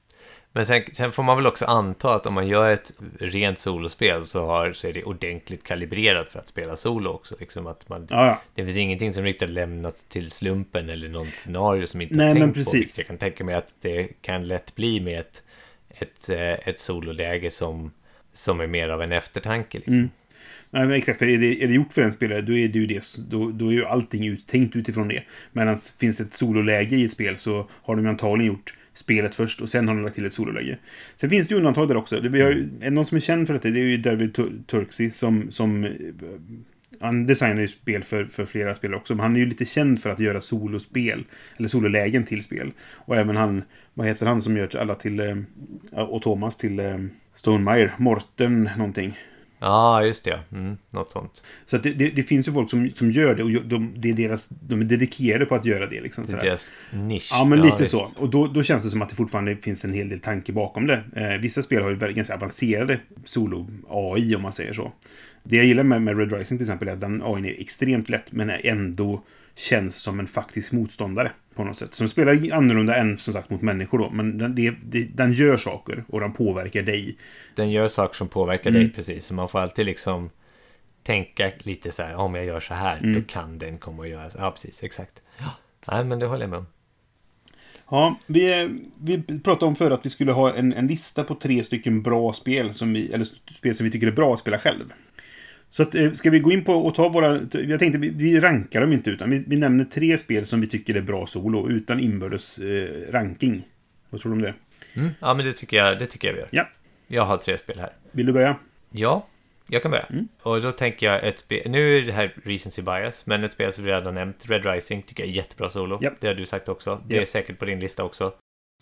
Speaker 2: Men sen, sen får man väl också anta att om man gör ett rent solospel så, har, så är det ordentligt kalibrerat för att spela solo också. Liksom att man,
Speaker 1: Ja, ja.
Speaker 2: Det finns ingenting som riktigt lämnats till slumpen eller något scenario som inte
Speaker 1: Nej,
Speaker 2: har tänkt på.
Speaker 1: precis.
Speaker 2: vilket Jag kan tänka mig att det kan lätt bli med ett, ett, eh, ett sololäge som, som är mer av en eftertanke. Liksom.
Speaker 1: Mm. Nej, men exakt. Är det, är det gjort för en spelare, då är det ju det. Då, då är ju allting uttänkt utifrån det. Medan finns ett sololäge i ett spel så har de antagligen gjort spelet först och sen har de lagt till ett sololäge. Sen finns det ju undantag där också. Vi har, ju- är någon som är känd för detta, det är ju David Tur- Turksey som, som eh, han designar ju spel för, för flera spel också, men han är ju lite känd för att göra solospel, eller sololägen till spel. Och även han, vad heter han som gör alla till, eh, och Thomas till eh, Stonemaier, Morten någonting.
Speaker 2: Ja, just det. Mm, något sånt.
Speaker 1: Så det, det, det finns ju folk som, som gör det och de, det är deras, de är dedikerade på att göra det. Liksom,
Speaker 2: Det är deras nisch.
Speaker 1: Ja, men lite
Speaker 2: visst.
Speaker 1: så. Och då, då känns det som att det fortfarande finns en hel del tanke bakom det. Eh, vissa spel har ju väldigt ganska avancerade solo-AI, om man säger så. Det jag gillar med, med Red Rising till exempel är att den AI är extremt lätt, men ändå känns som en faktisk motståndare på något sätt. Som spelar annorlunda än som sagt mot människor då, men den, det, det, den gör saker och den påverkar dig.
Speaker 2: Den gör saker som påverkar
Speaker 1: Mm.
Speaker 2: dig precis. Så man får alltid liksom tänka lite så här, om jag gör så här,
Speaker 1: Mm.
Speaker 2: då kan den komma att göra så. Ja, precis, exakt. Ja. Nej, men det håller jag med om.
Speaker 1: Ja, vi, vi pratade om förr att vi skulle ha en, en lista på tre stycken bra spel som vi, eller spel som vi tycker är bra att spela själv. Så att, eh, ska vi gå in på och ta våra... Jag tänkte, vi, rankar dem inte, utan vi, vi nämner tre spel som vi tycker är bra solo, utan inbördes eh, ranking. Vad tror du om det?
Speaker 2: Mm. Ja, men det tycker, jag, det tycker jag vi gör.
Speaker 1: Ja.
Speaker 2: Jag har tre spel här.
Speaker 1: Vill du börja?
Speaker 2: Ja, jag kan börja.
Speaker 1: Mm.
Speaker 2: Och då tänker jag ett spel, nu är det här recency bias, men ett spel som vi redan nämnt, Red Rising, tycker jag är jättebra solo.
Speaker 1: Japp.
Speaker 2: Det har du sagt också. Det
Speaker 1: Japp.
Speaker 2: är säkert på din lista också.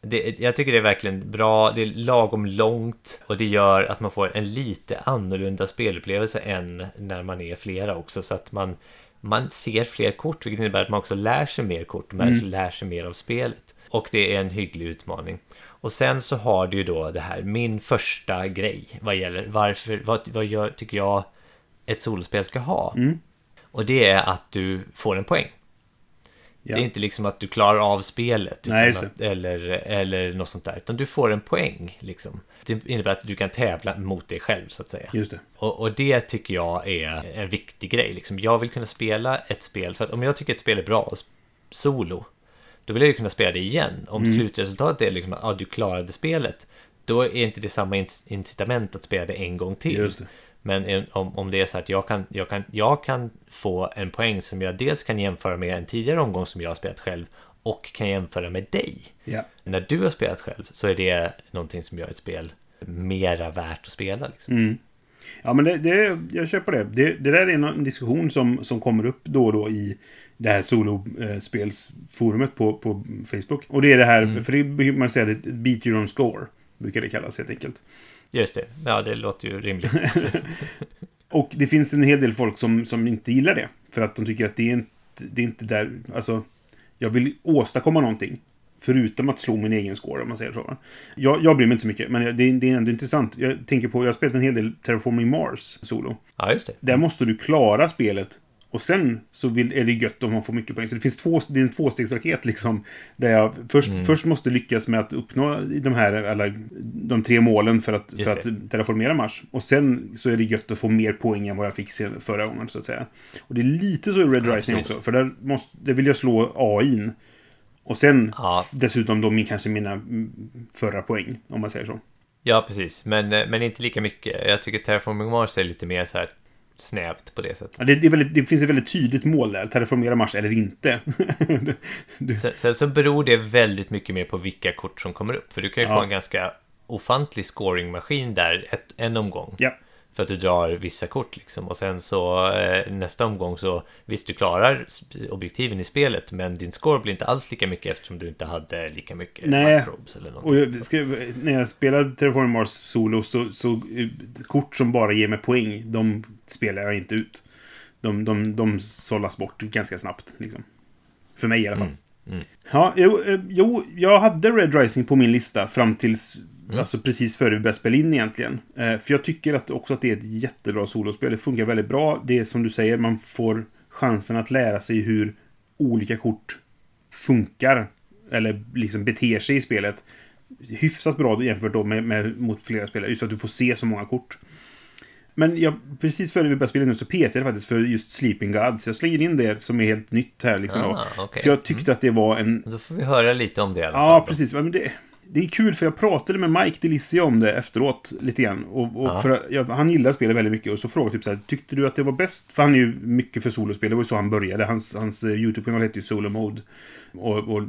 Speaker 2: Det, jag tycker det är verkligen bra, det är lagom långt och det gör att man får en lite annorlunda spelupplevelse än när man är flera också. Så att man, man ser fler kort, vilket innebär att man också lär sig mer kort, man
Speaker 1: Mm.
Speaker 2: lär sig mer av spelet. Och det är en hygglig utmaning. Och sen så har du ju då det här, min första grej vad gäller varför, vad, vad gör, tycker jag ett solospel ska ha.
Speaker 1: Mm.
Speaker 2: Och det är att du får en poäng.
Speaker 1: Ja.
Speaker 2: Det är inte liksom att du klarar av spelet
Speaker 1: Nej,
Speaker 2: att, eller, eller något sånt där. Utan du får en poäng. Liksom. Det innebär att du kan tävla mot dig själv så att säga.
Speaker 1: Just det.
Speaker 2: Och, och det tycker jag är en viktig grej. Liksom. Jag vill kunna spela ett spel. För att om jag tycker ett spel är bra solo. Då vill jag ju kunna spela det igen. Om
Speaker 1: Mm.
Speaker 2: slutresultatet är liksom att ah, du klarade spelet. Då är inte det samma inc- incitament att spela det en gång till.
Speaker 1: Just det.
Speaker 2: Men en- om, om det är så att jag kan, jag, kan, jag kan få en poäng som jag dels kan jämföra med en tidigare omgång som jag har spelat själv och kan jämföra med dig.
Speaker 1: Ja.
Speaker 2: När du har spelat själv så är det någonting som gör ett spel mera värt att spela. Liksom.
Speaker 1: Mm. Ja, men det, det, jag köper det. det. Det där är en diskussion som, som kommer upp då och då i det här solospelsforumet på, på Facebook. Och det är det här, för det man säga, det är beat your own score. Brukar det kallas helt enkelt.
Speaker 2: Just det, ja det låter ju rimligt. [laughs]
Speaker 1: Och det finns en hel del folk som, som inte gillar det. För att de tycker att det är inte, det är inte där... Alltså, jag vill åstadkomma någonting. Förutom att slå min egen score, om man säger så. Jag, jag bryr mig inte så mycket, men det, är- det är ändå intressant. Jag tänker på, jag har spelat en hel del Terraforming Mars solo.
Speaker 2: Ja, just det.
Speaker 1: Där måste du klara spelet. Och sen så vill, är det gött om man får mycket poäng. Så det finns två, det är en tvåstegsraket liksom. Där jag först,
Speaker 2: Mm.
Speaker 1: först måste lyckas med att uppnå de här, alla, de tre målen för att,
Speaker 2: Just
Speaker 1: för att terraformera Mars. Och sen så är det gött att få mer poäng än vad jag fick förra gången, så att säga. Och det är lite så i Red
Speaker 2: Ja,
Speaker 1: Rising
Speaker 2: precis.
Speaker 1: också. För där, måste, där vill jag slå AIn. Och sen
Speaker 2: Ja.
Speaker 1: dessutom då min, kanske mina förra poäng, om man säger så.
Speaker 2: Ja, precis. Men, eh, men inte lika mycket. Jag tycker Terraforming Mars är lite mer så här snävt på det sättet.
Speaker 1: Ja, det, det, väldigt, det finns ett väldigt tydligt mål där. Terraformera Mars eller inte. [laughs] du,
Speaker 2: Sen, sen så beror det väldigt mycket mer på vilka kort som kommer upp. För du kan ju
Speaker 1: Ja.
Speaker 2: få en ganska ofantlig scoringmaskin där ett, en omgång.
Speaker 1: ja.
Speaker 2: För att du drar vissa kort liksom. Och sen så eh, nästa omgång så visst du klarar objektiven i spelet. Men din score blir inte alls lika mycket eftersom du inte hade lika mycket
Speaker 1: Nej.
Speaker 2: microbes eller någonting.
Speaker 1: Och jag, när jag spelar Terraforming Mars solo så, så eh, kort som bara ger mig poäng, de spelar jag inte ut. De, de, de sållas bort ganska snabbt. Liksom. För mig i alla fall.
Speaker 2: Mm, mm.
Speaker 1: Ja, jo, eh, jo, jag hade Red Rising på min lista fram tills
Speaker 2: Mm.
Speaker 1: Alltså precis före vi började spela in egentligen. Eh, för jag tycker att också att det är ett jättebra solospel. Det funkar väldigt bra. Det är som du säger, man får chansen att lära sig hur olika kort funkar. Eller liksom beter sig i spelet. Hyfsat bra jämfört då med, med mot flera spelare. Just för att du får se så många kort. Men jag, precis före vi började spela in nu så petade jag faktiskt för just Sleeping Gods. Jag slänger in det som är helt nytt här liksom.
Speaker 2: Ah, okej.
Speaker 1: För jag tyckte att det var en
Speaker 2: Då får vi höra lite om det
Speaker 1: Ja, precis. Men det, det är kul för jag pratade med Mike Delicia om det efteråt lite grann. Och, och för, jag, han gillar spelet väldigt mycket och så frågade jag typ så här, tyckte du att det var bäst? För han är ju mycket för solospel, det var ju så han började. Hans, hans eh, YouTube-kanal hette ju Solo Mode. Och, och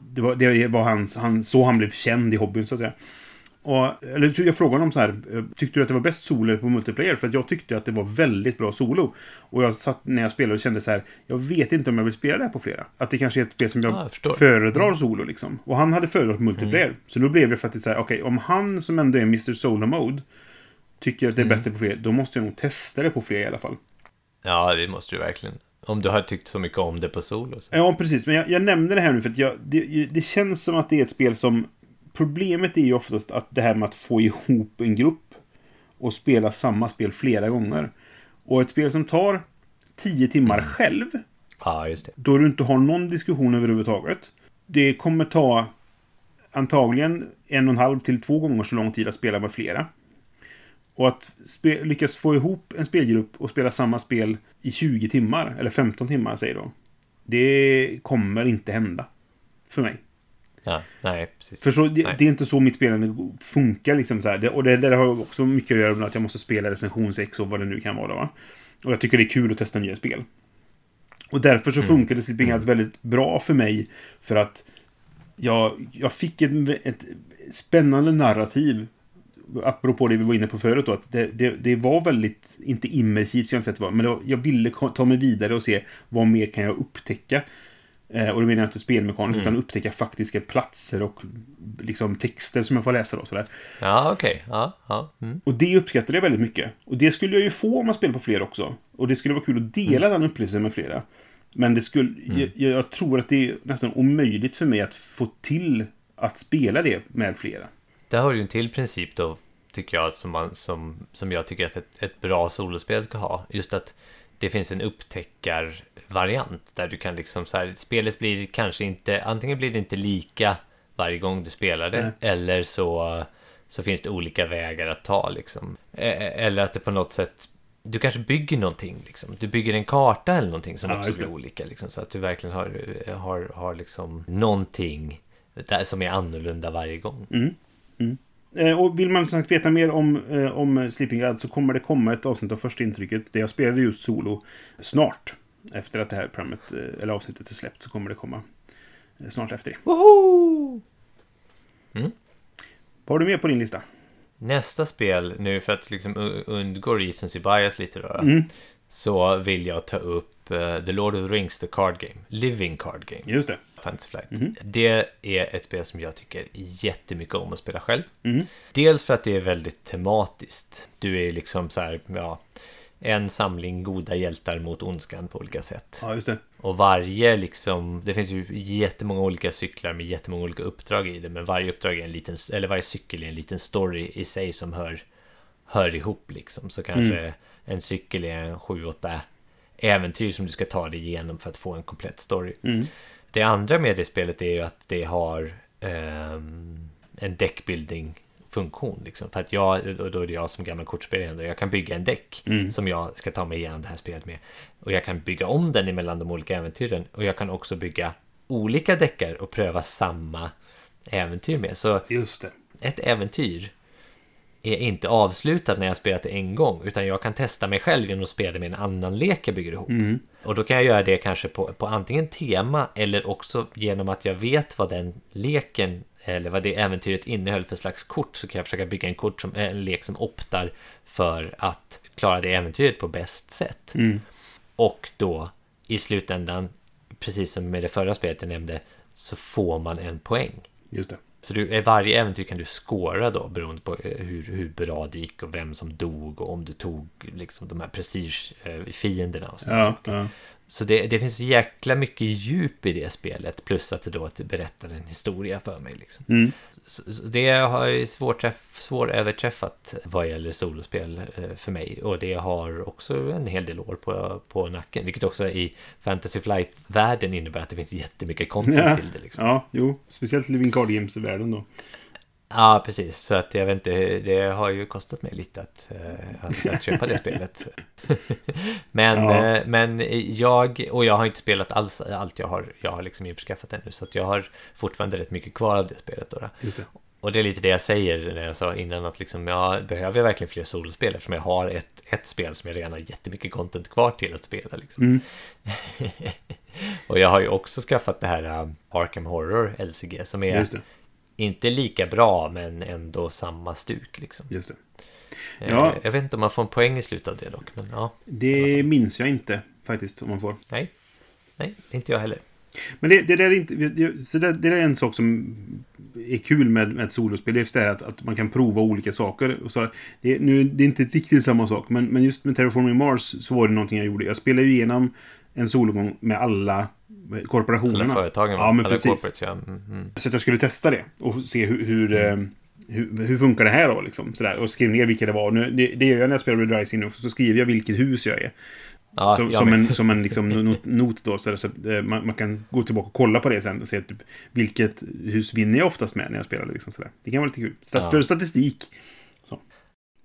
Speaker 1: det var, det var hans, han, så han blev känd i hobbyn så att säga. Och, eller jag frågade honom så här, eh, tyckte du att det var bäst solo på multiplayer? För att jag tyckte att det var väldigt bra solo. Och jag satt när jag spelade och kände så här, jag vet inte om jag vill spela det här på flera. Att det kanske är ett spel som jag,
Speaker 2: Ja, jag
Speaker 1: föredrar solo liksom. Och han hade föredragit multiplayer.
Speaker 2: Mm.
Speaker 1: Så då blev det faktiskt så här, okej, om han som ändå är Mr. Solo Mode tycker att det är
Speaker 2: Mm.
Speaker 1: bättre på fler, då måste jag nog testa det på fler i alla fall.
Speaker 2: Ja, det måste du verkligen. Om du har tyckt så mycket om det på solo. Så.
Speaker 1: Ja, precis. Men jag, jag nämnde det här nu för att jag, det, det känns som att det är ett spel som... Problemet är ju oftast att det här med att få ihop en grupp och spela samma spel flera gånger. Och ett spel som tar 10 timmar själv,
Speaker 2: Ja, just det.
Speaker 1: då du inte har någon diskussion överhuvudtaget. Det kommer ta antagligen en och en halv till två gånger så lång tid att spela med flera. Och att lyckas få ihop en spelgrupp och spela samma spel i 20 timmar, eller 15 timmar säger då. Det kommer inte hända. För mig.
Speaker 2: Ja, nej, precis.
Speaker 1: För så, det,
Speaker 2: Nej.
Speaker 1: det är inte så mitt spelande funkar. Liksom så här. Och det, det har också mycket att göra med att jag måste spela recensionsex och vad det nu kan vara. Va? Och jag tycker det är kul att testa nya spel. Och därför så funkade Sleeping Ads väldigt bra för mig. För att jag, jag fick ett, ett spännande narrativ. Apropå det vi var inne på förut då. Att det, det, det var väldigt, inte immersivt, jag inte det var. Men var, jag ville ta mig vidare och se vad mer kan jag upptäcka. Eh, och då menar jag inte spelmekaniskt, utan upptäcka faktiska platser och liksom texter som jag får läsa då. Sådär.
Speaker 2: Ja, okej. Ja, ja. Mm.
Speaker 1: Och det uppskattade jag väldigt mycket. Och det skulle jag ju få om man spelar på fler också. Och det skulle vara kul att dela den upplevelsen med flera. Men det skulle, jag, jag tror att det är nästan omöjligt för mig att få till att spela det med flera.
Speaker 2: Där har du en till princip då, tycker jag, som, man, som, som jag tycker att ett, ett bra solospel ska ha. Just att det finns en upptäckarvariant där du kan liksom så här, spelet blir kanske inte, antingen blir det inte lika varje gång du spelar det,
Speaker 1: Nej.
Speaker 2: eller så, så finns det olika vägar att ta liksom. Eh, Eller att det på något sätt du kanske bygger någonting, liksom. du bygger en karta eller någonting som
Speaker 1: Ja,
Speaker 2: också blir
Speaker 1: det.
Speaker 2: olika. Liksom, så att du verkligen har, har, har liksom någonting där som är annorlunda varje gång.
Speaker 1: Eh, och vill man som sagt veta mer om, eh, om Sleeping God så kommer det komma ett avsnitt av första intrycket där jag spelade just solo snart. Efter att det här programmet, eh, eller avsnittet är släppt så kommer det komma eh, snart efter det.
Speaker 2: Woho!
Speaker 1: Vad har du mer på din lista?
Speaker 2: Nästa spel, nu för att liksom undgå recency bias lite då,
Speaker 1: Mm.
Speaker 2: så vill jag ta upp eh, The Lord of the Rings, The Card Game, Living Card Game,
Speaker 1: Just det.
Speaker 2: Fantasy Flight.
Speaker 1: Mhm.
Speaker 2: Det är ett spel som jag tycker jättemycket om att spela själv.
Speaker 1: Mm.
Speaker 2: Dels för att det är väldigt tematiskt. Du är liksom så här, ja, en samling goda hjältar mot ondskan på olika sätt.
Speaker 1: Ja, just det.
Speaker 2: Och varje liksom, det finns ju jättemånga olika cyklar med jättemånga olika uppdrag i det. Men varje uppdrag är en liten, eller varje cykel är en liten story i sig som hör, hör ihop liksom. Så kanske en cykel är en sju, åtta äventyr som du ska ta dig igenom för att få en komplett story.
Speaker 1: Mm.
Speaker 2: Det andra med det spelet är ju att det har ehm, en deckbuilding funktion liksom. För att jag, och då är det jag som gammal kortspelare, jag kan bygga en däck
Speaker 1: Mm.
Speaker 2: som jag ska ta mig igenom det här spelet med. Och jag kan bygga om den emellan de olika äventyren. Och jag kan också bygga olika däckar och pröva samma äventyr med. Så
Speaker 1: Just det.
Speaker 2: ett äventyr är inte avslutat när jag spelat det en gång. Utan jag kan testa mig själv genom att spela det med en annan lek jag bygger ihop.
Speaker 1: Mm.
Speaker 2: Och då kan jag göra det kanske på, på antingen tema eller också genom att jag vet vad den leken eller vad det äventyret innehöll för slags kort så kan jag försöka bygga en, kort som, en lek som optar för att klara det äventyret på bäst sätt.
Speaker 1: Mm.
Speaker 2: Och då i slutändan, precis som med det förra spelet jag nämnde, så får man en poäng.
Speaker 1: Just det.
Speaker 2: Så du, eh, varje äventyr kan du skåra då beroende på eh, hur, hur bra det gick och vem som dog och om du tog liksom de här prestigefienderna och sådana
Speaker 1: Ja,
Speaker 2: saker.
Speaker 1: ja.
Speaker 2: Så det, det finns jäkla mycket djup i det spelet plus att det då berättar en historia för mig. Liksom.
Speaker 1: Mm.
Speaker 2: Så, så det har svårträff, svåröverträffat vad gäller solospel eh, för mig. Och det har också en hel del år på, på nacken. Vilket också i Fantasy Flight-världen innebär att det finns jättemycket content
Speaker 1: Ja.
Speaker 2: till det. Liksom.
Speaker 1: ja, jo. Speciellt Living Card Games-världen då.
Speaker 2: Ja, precis. Så att jag vet inte, det har ju kostat mig lite att, eh, att, att köpa det spelet. [laughs] men,
Speaker 1: Ja.
Speaker 2: eh, men jag, och jag har inte spelat alls allt jag har, jag har liksom införskaffat ännu. Så att jag har fortfarande rätt mycket kvar av det spelet. Då,
Speaker 1: det.
Speaker 2: Och det är lite det jag säger när jag sa innan att liksom, jag behöver verkligen fler solospel eftersom jag har ett, ett spel som jag redan har jättemycket content kvar till att spela. Liksom.
Speaker 1: Mm. [laughs]
Speaker 2: och jag har ju också skaffat det här um, Arkham Horror LCG som är. Inte lika bra men ändå samma stuk. Liksom.
Speaker 1: Just det.
Speaker 2: Eh,
Speaker 1: Ja.
Speaker 2: Jag vet inte om man får en poäng i slutet av det dock. Men ja,
Speaker 1: Det minns jag inte faktiskt om man får.
Speaker 2: nej. Nej, inte jag heller.
Speaker 1: Men det, det, där är inte, det- så det, det är en sak som är kul med, med ett solospel. Det är just det här att, att man kan prova olika saker. Och så, det, nu, det är inte riktigt samma sak, men, men just med Terraforming Mars så var det någonting jag gjorde. Jag spelade ju igenom en sologång med alla korporationerna.
Speaker 2: Alla företagen, va?
Speaker 1: Ja, men
Speaker 2: alla
Speaker 1: precis.
Speaker 2: ja. Mm, mm.
Speaker 1: Så att jag skulle testa det och se hur, hur, eh, hur, hur funkar det här då. Liksom, sådär. Och skrev ner vilka det var. Nu, det, det gör jag när jag spelar Red Rising nu. Så skriver jag vilket hus jag är.
Speaker 2: Ja,
Speaker 1: som,
Speaker 2: jag
Speaker 1: som, en, som en liksom not, not då. Så, så eh, man, man kan gå tillbaka och kolla på det sen och se typ, vilket hus vinner jag oftast med när jag spelar. Liksom, sådär. Det kan vara lite kul. Stat,
Speaker 2: Ja.
Speaker 1: För statistik.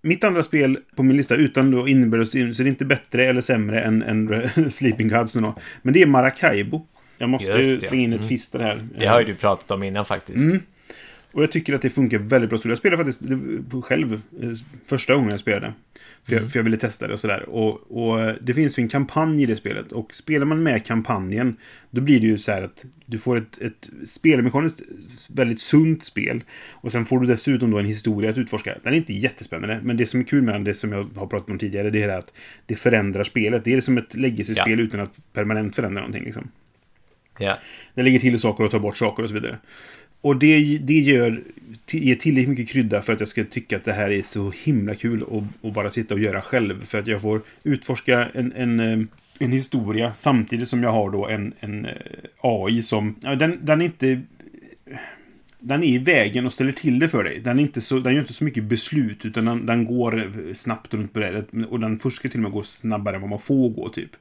Speaker 1: Mitt andra spel på min lista utan då inbördes så är det inte bättre eller sämre än, än [laughs] Sleeping Gods. Då. Men det är Maracaibo. Jag måste
Speaker 2: det,
Speaker 1: slänga in ett
Speaker 2: mm.
Speaker 1: fister här.
Speaker 2: Det har ju du pratat om innan faktiskt.
Speaker 1: Mm. Och jag tycker att det funkar väldigt bra. Jag spelade faktiskt själv eh, första gången jag spelade. För jag, för jag ville testa det och sådär. Och, och det finns ju en kampanj i det spelet. Och spelar man med kampanjen, då blir det ju så här att du får ett, ett spelmekaniskt väldigt sunt spel. Och sen får du dessutom då en historia att utforska. Den är inte jättespännande, men det som är kul med den, det som jag har pratat om tidigare, det är det att det förändrar spelet. Det är som ett legacy-spel utan att permanent förändra någonting. Liksom.
Speaker 2: Ja.
Speaker 1: Det lägger till saker och tar bort saker och så vidare. Och det, det gör, ger tillräckligt mycket krydda för att jag ska tycka att det här är så himla kul att, att bara sitta och göra själv. För att jag får utforska en, en, eh, en historia samtidigt som jag har då en, en eh, AI som... Den, den är inte... Den är i vägen och ställer till det för dig. Den, är inte så, den gör inte så mycket beslut, utan den, den går snabbt runt brädet. Och den fuskar till och med gå snabbare än vad man får gå, typ.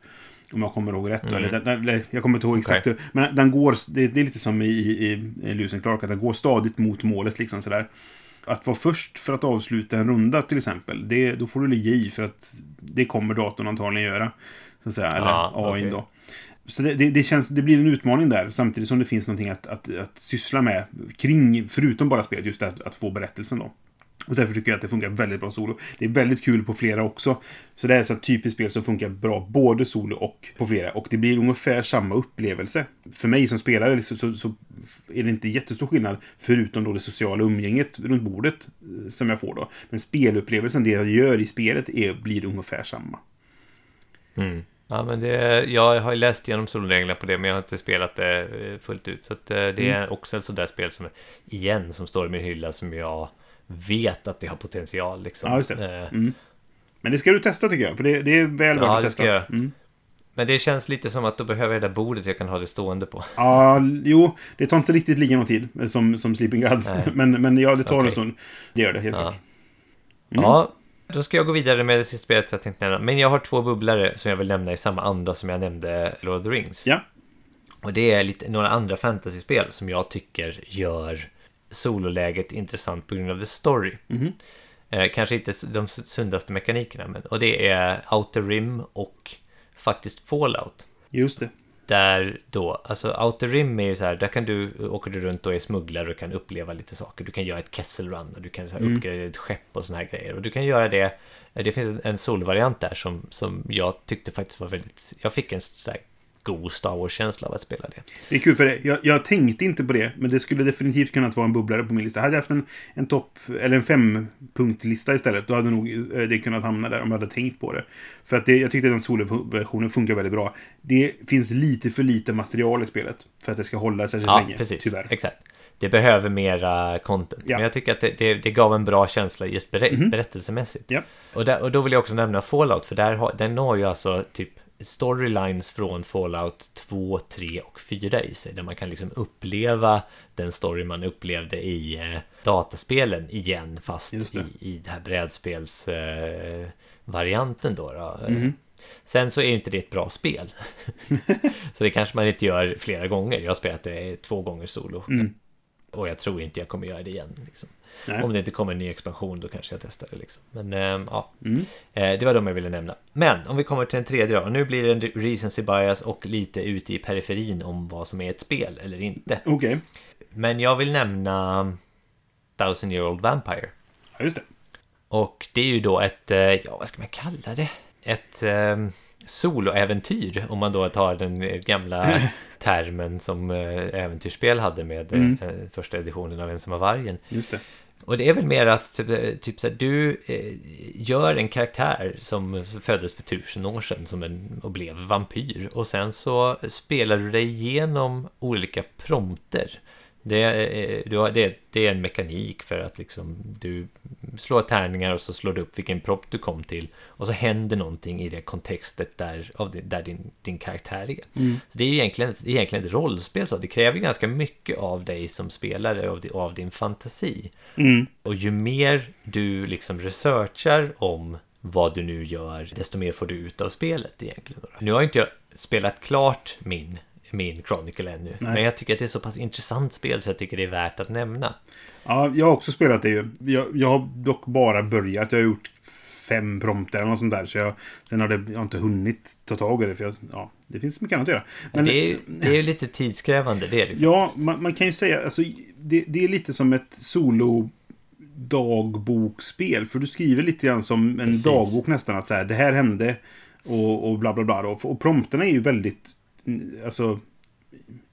Speaker 1: Om jag kommer ihåg rätt. då. Eller, den, eller, jag kommer inte ihåg exakt
Speaker 2: Okej.
Speaker 1: hur. Men den går... Det, det är lite som i, i, i Lewis Clark, att den går stadigt mot målet, liksom sådär. Att vara först för att avsluta en runda, till exempel, det, då får du ligga i, för att det kommer datorn antagligen göra. Så att säga, eller AI
Speaker 2: okej.
Speaker 1: då. Så det, det, det, känns, det blir en utmaning där, samtidigt som det finns någonting att, att, att syssla med kring, förutom bara spelet, just det att, att få berättelsen då. Och därför tycker jag att det funkar väldigt bra solo. Det är väldigt kul på flera också. Så det är så ett typiskt spel som funkar bra både solo och på flera. Och det blir ungefär samma upplevelse. För mig som spelare så, så, så är det inte jättestor skillnad, förutom då det sociala umgänget runt bordet eh, som jag får då. Men spelupplevelsen, det jag gör i spelet, är, blir ungefär samma.
Speaker 2: Mm. Ja, men det, jag har ju läst igenom solreglerna på det, men jag har inte spelat det eh, fullt ut. Så att, eh, det
Speaker 1: Mm.
Speaker 2: är också ett sådär spel som, igen, som står i min hylla som jag vet att det har potential. Liksom.
Speaker 1: Ja, just det.
Speaker 2: Eh,
Speaker 1: Mm. Men det ska du testa tycker jag, för det, det är väl
Speaker 2: Ja,
Speaker 1: värt att
Speaker 2: det
Speaker 1: testa.
Speaker 2: göra.
Speaker 1: Mm.
Speaker 2: Men det känns lite som att då behöver jag det där bordet jag kan ha det stående på.
Speaker 1: Ja, jo, det tar inte riktigt lika lång tid som, som Sleeping Gods. [laughs] Men, men ja, det tar en
Speaker 2: Okej.
Speaker 1: stund. Det gör det, helt
Speaker 2: Ja.
Speaker 1: klart. Mm.
Speaker 2: Ja, då ska jag gå vidare med det sista spelet jag tänkte nämna. Men jag har två bubblare som jag vill nämna i samma anda som jag nämnde Lord of the Rings.
Speaker 1: Ja.
Speaker 2: Och det är lite, några andra fantasyspel som jag tycker gör sololäget intressant på grund av the story.
Speaker 1: Mhm.
Speaker 2: Eh, kanske inte de sundaste mekanikerna, men, och det är Outer Rim och faktiskt Fallout.
Speaker 1: Just det.
Speaker 2: Där då, alltså Outer Rim är ju så här, där kan du, åker du runt och är smugglare och kan uppleva lite saker. Du kan göra ett Kessel Run och du kan så här,
Speaker 1: Mm.
Speaker 2: uppgradera ett skepp och såna här grejer. Och du kan göra det, det finns en solvariant där som, som jag tyckte faktiskt var väldigt, jag fick en så här god Star Wars-känsla av att spela det.
Speaker 1: Det är kul för det. Jag, jag tänkte inte på det, men det skulle definitivt kunnat vara en bubblare på min lista. Hade jag haft en, en topp, eller en fempunktlista istället, då hade nog eh, det kunnat hamna där om jag hade tänkt på det. För att det, jag tyckte den soloversionen funkar väldigt bra. Det finns lite för lite material i spelet för att det ska hålla särskilt
Speaker 2: Ja,
Speaker 1: länge,
Speaker 2: precis.
Speaker 1: tyvärr.
Speaker 2: Exakt. Det behöver mera content.
Speaker 1: Ja.
Speaker 2: Men jag tycker att det, det, det gav en bra känsla just berä
Speaker 1: Mhm.
Speaker 2: berättelsemässigt.
Speaker 1: Ja.
Speaker 2: Och, där, och då vill jag också nämna Fallout, för där har, den har ju alltså typ storylines från Fallout 2, 3 och 4 i sig. Där man kan liksom uppleva den story man upplevde i eh, dataspelen igen, fast i, i det här brädspelsvarianten eh, då. då.
Speaker 1: Mhm.
Speaker 2: Sen så är ju inte det ett bra spel. [laughs] så det kanske man inte gör flera gånger. Jag har spelat det två gånger solo.
Speaker 1: Mm.
Speaker 2: Och jag tror inte jag kommer göra det igen. Liksom.
Speaker 1: Nej.
Speaker 2: Om det inte kommer en ny expansion då kanske jag testar det. Liksom. Men ehm, ja,
Speaker 1: Mm.
Speaker 2: eh, det var de jag ville nämna. Men om vi kommer till den tredje då. Nu blir det en recency bias och lite ute i periferin om vad som är ett spel eller inte.
Speaker 1: Okej.
Speaker 2: Men jag vill nämna Thousand Year Old Vampire.
Speaker 1: Ja, just det.
Speaker 2: Och det är ju då ett, eh, ja vad ska man kalla det? Ett eh, soloäventyr, om man då tar den eh, gamla [laughs] termen som eh, äventyrsspel hade med eh,
Speaker 1: Mm.
Speaker 2: eh, första editionen av Ensamma Vargen.
Speaker 1: Just det.
Speaker 2: Och det är väl mer att eh, typ så här, du eh, gör en karaktär som föddes för tusen år sedan som en, och blev vampyr. Och sen så spelar du dig igenom olika prompter. Det, är- har, det, det är en mekanik för att liksom du slår tärningar och så slår du upp vilken prompt du kom till. Och så händer någonting i det kontextet där, av där din, din karaktär är.
Speaker 1: Mm.
Speaker 2: Så det är egentligen, egentligen ett rollspel, så det kräver ganska mycket av dig som spelare och av din fantasi.
Speaker 1: Mm.
Speaker 2: Och ju mer du liksom researchar om vad du nu gör, desto mer får du ut av spelet egentligen. Nu har inte jag spelat klart min min Chronicle ännu.
Speaker 1: Nej.
Speaker 2: Men jag tycker att det är så pass intressant spel så jag tycker det är värt att nämna.
Speaker 1: Ja, jag har också spelat det ju. Jag, jag har dock bara börjat. Jag har gjort fem prompter eller något sånt där. Så jag, sen har det, jag har inte hunnit ta tag i det. För jag, ja, det finns mycket annat att göra. Men,
Speaker 2: det, är, ju- det är ju lite tidskrävande, det är det.
Speaker 1: Ja, man, man kan ju säga, alltså, det, det är lite som ett solo dagbokspel. För du skriver lite grann som en
Speaker 2: Precis.
Speaker 1: dagbok nästan. Att så här, det här hände och, och bla bla bla. Och, och prompterna är ju väldigt, alltså...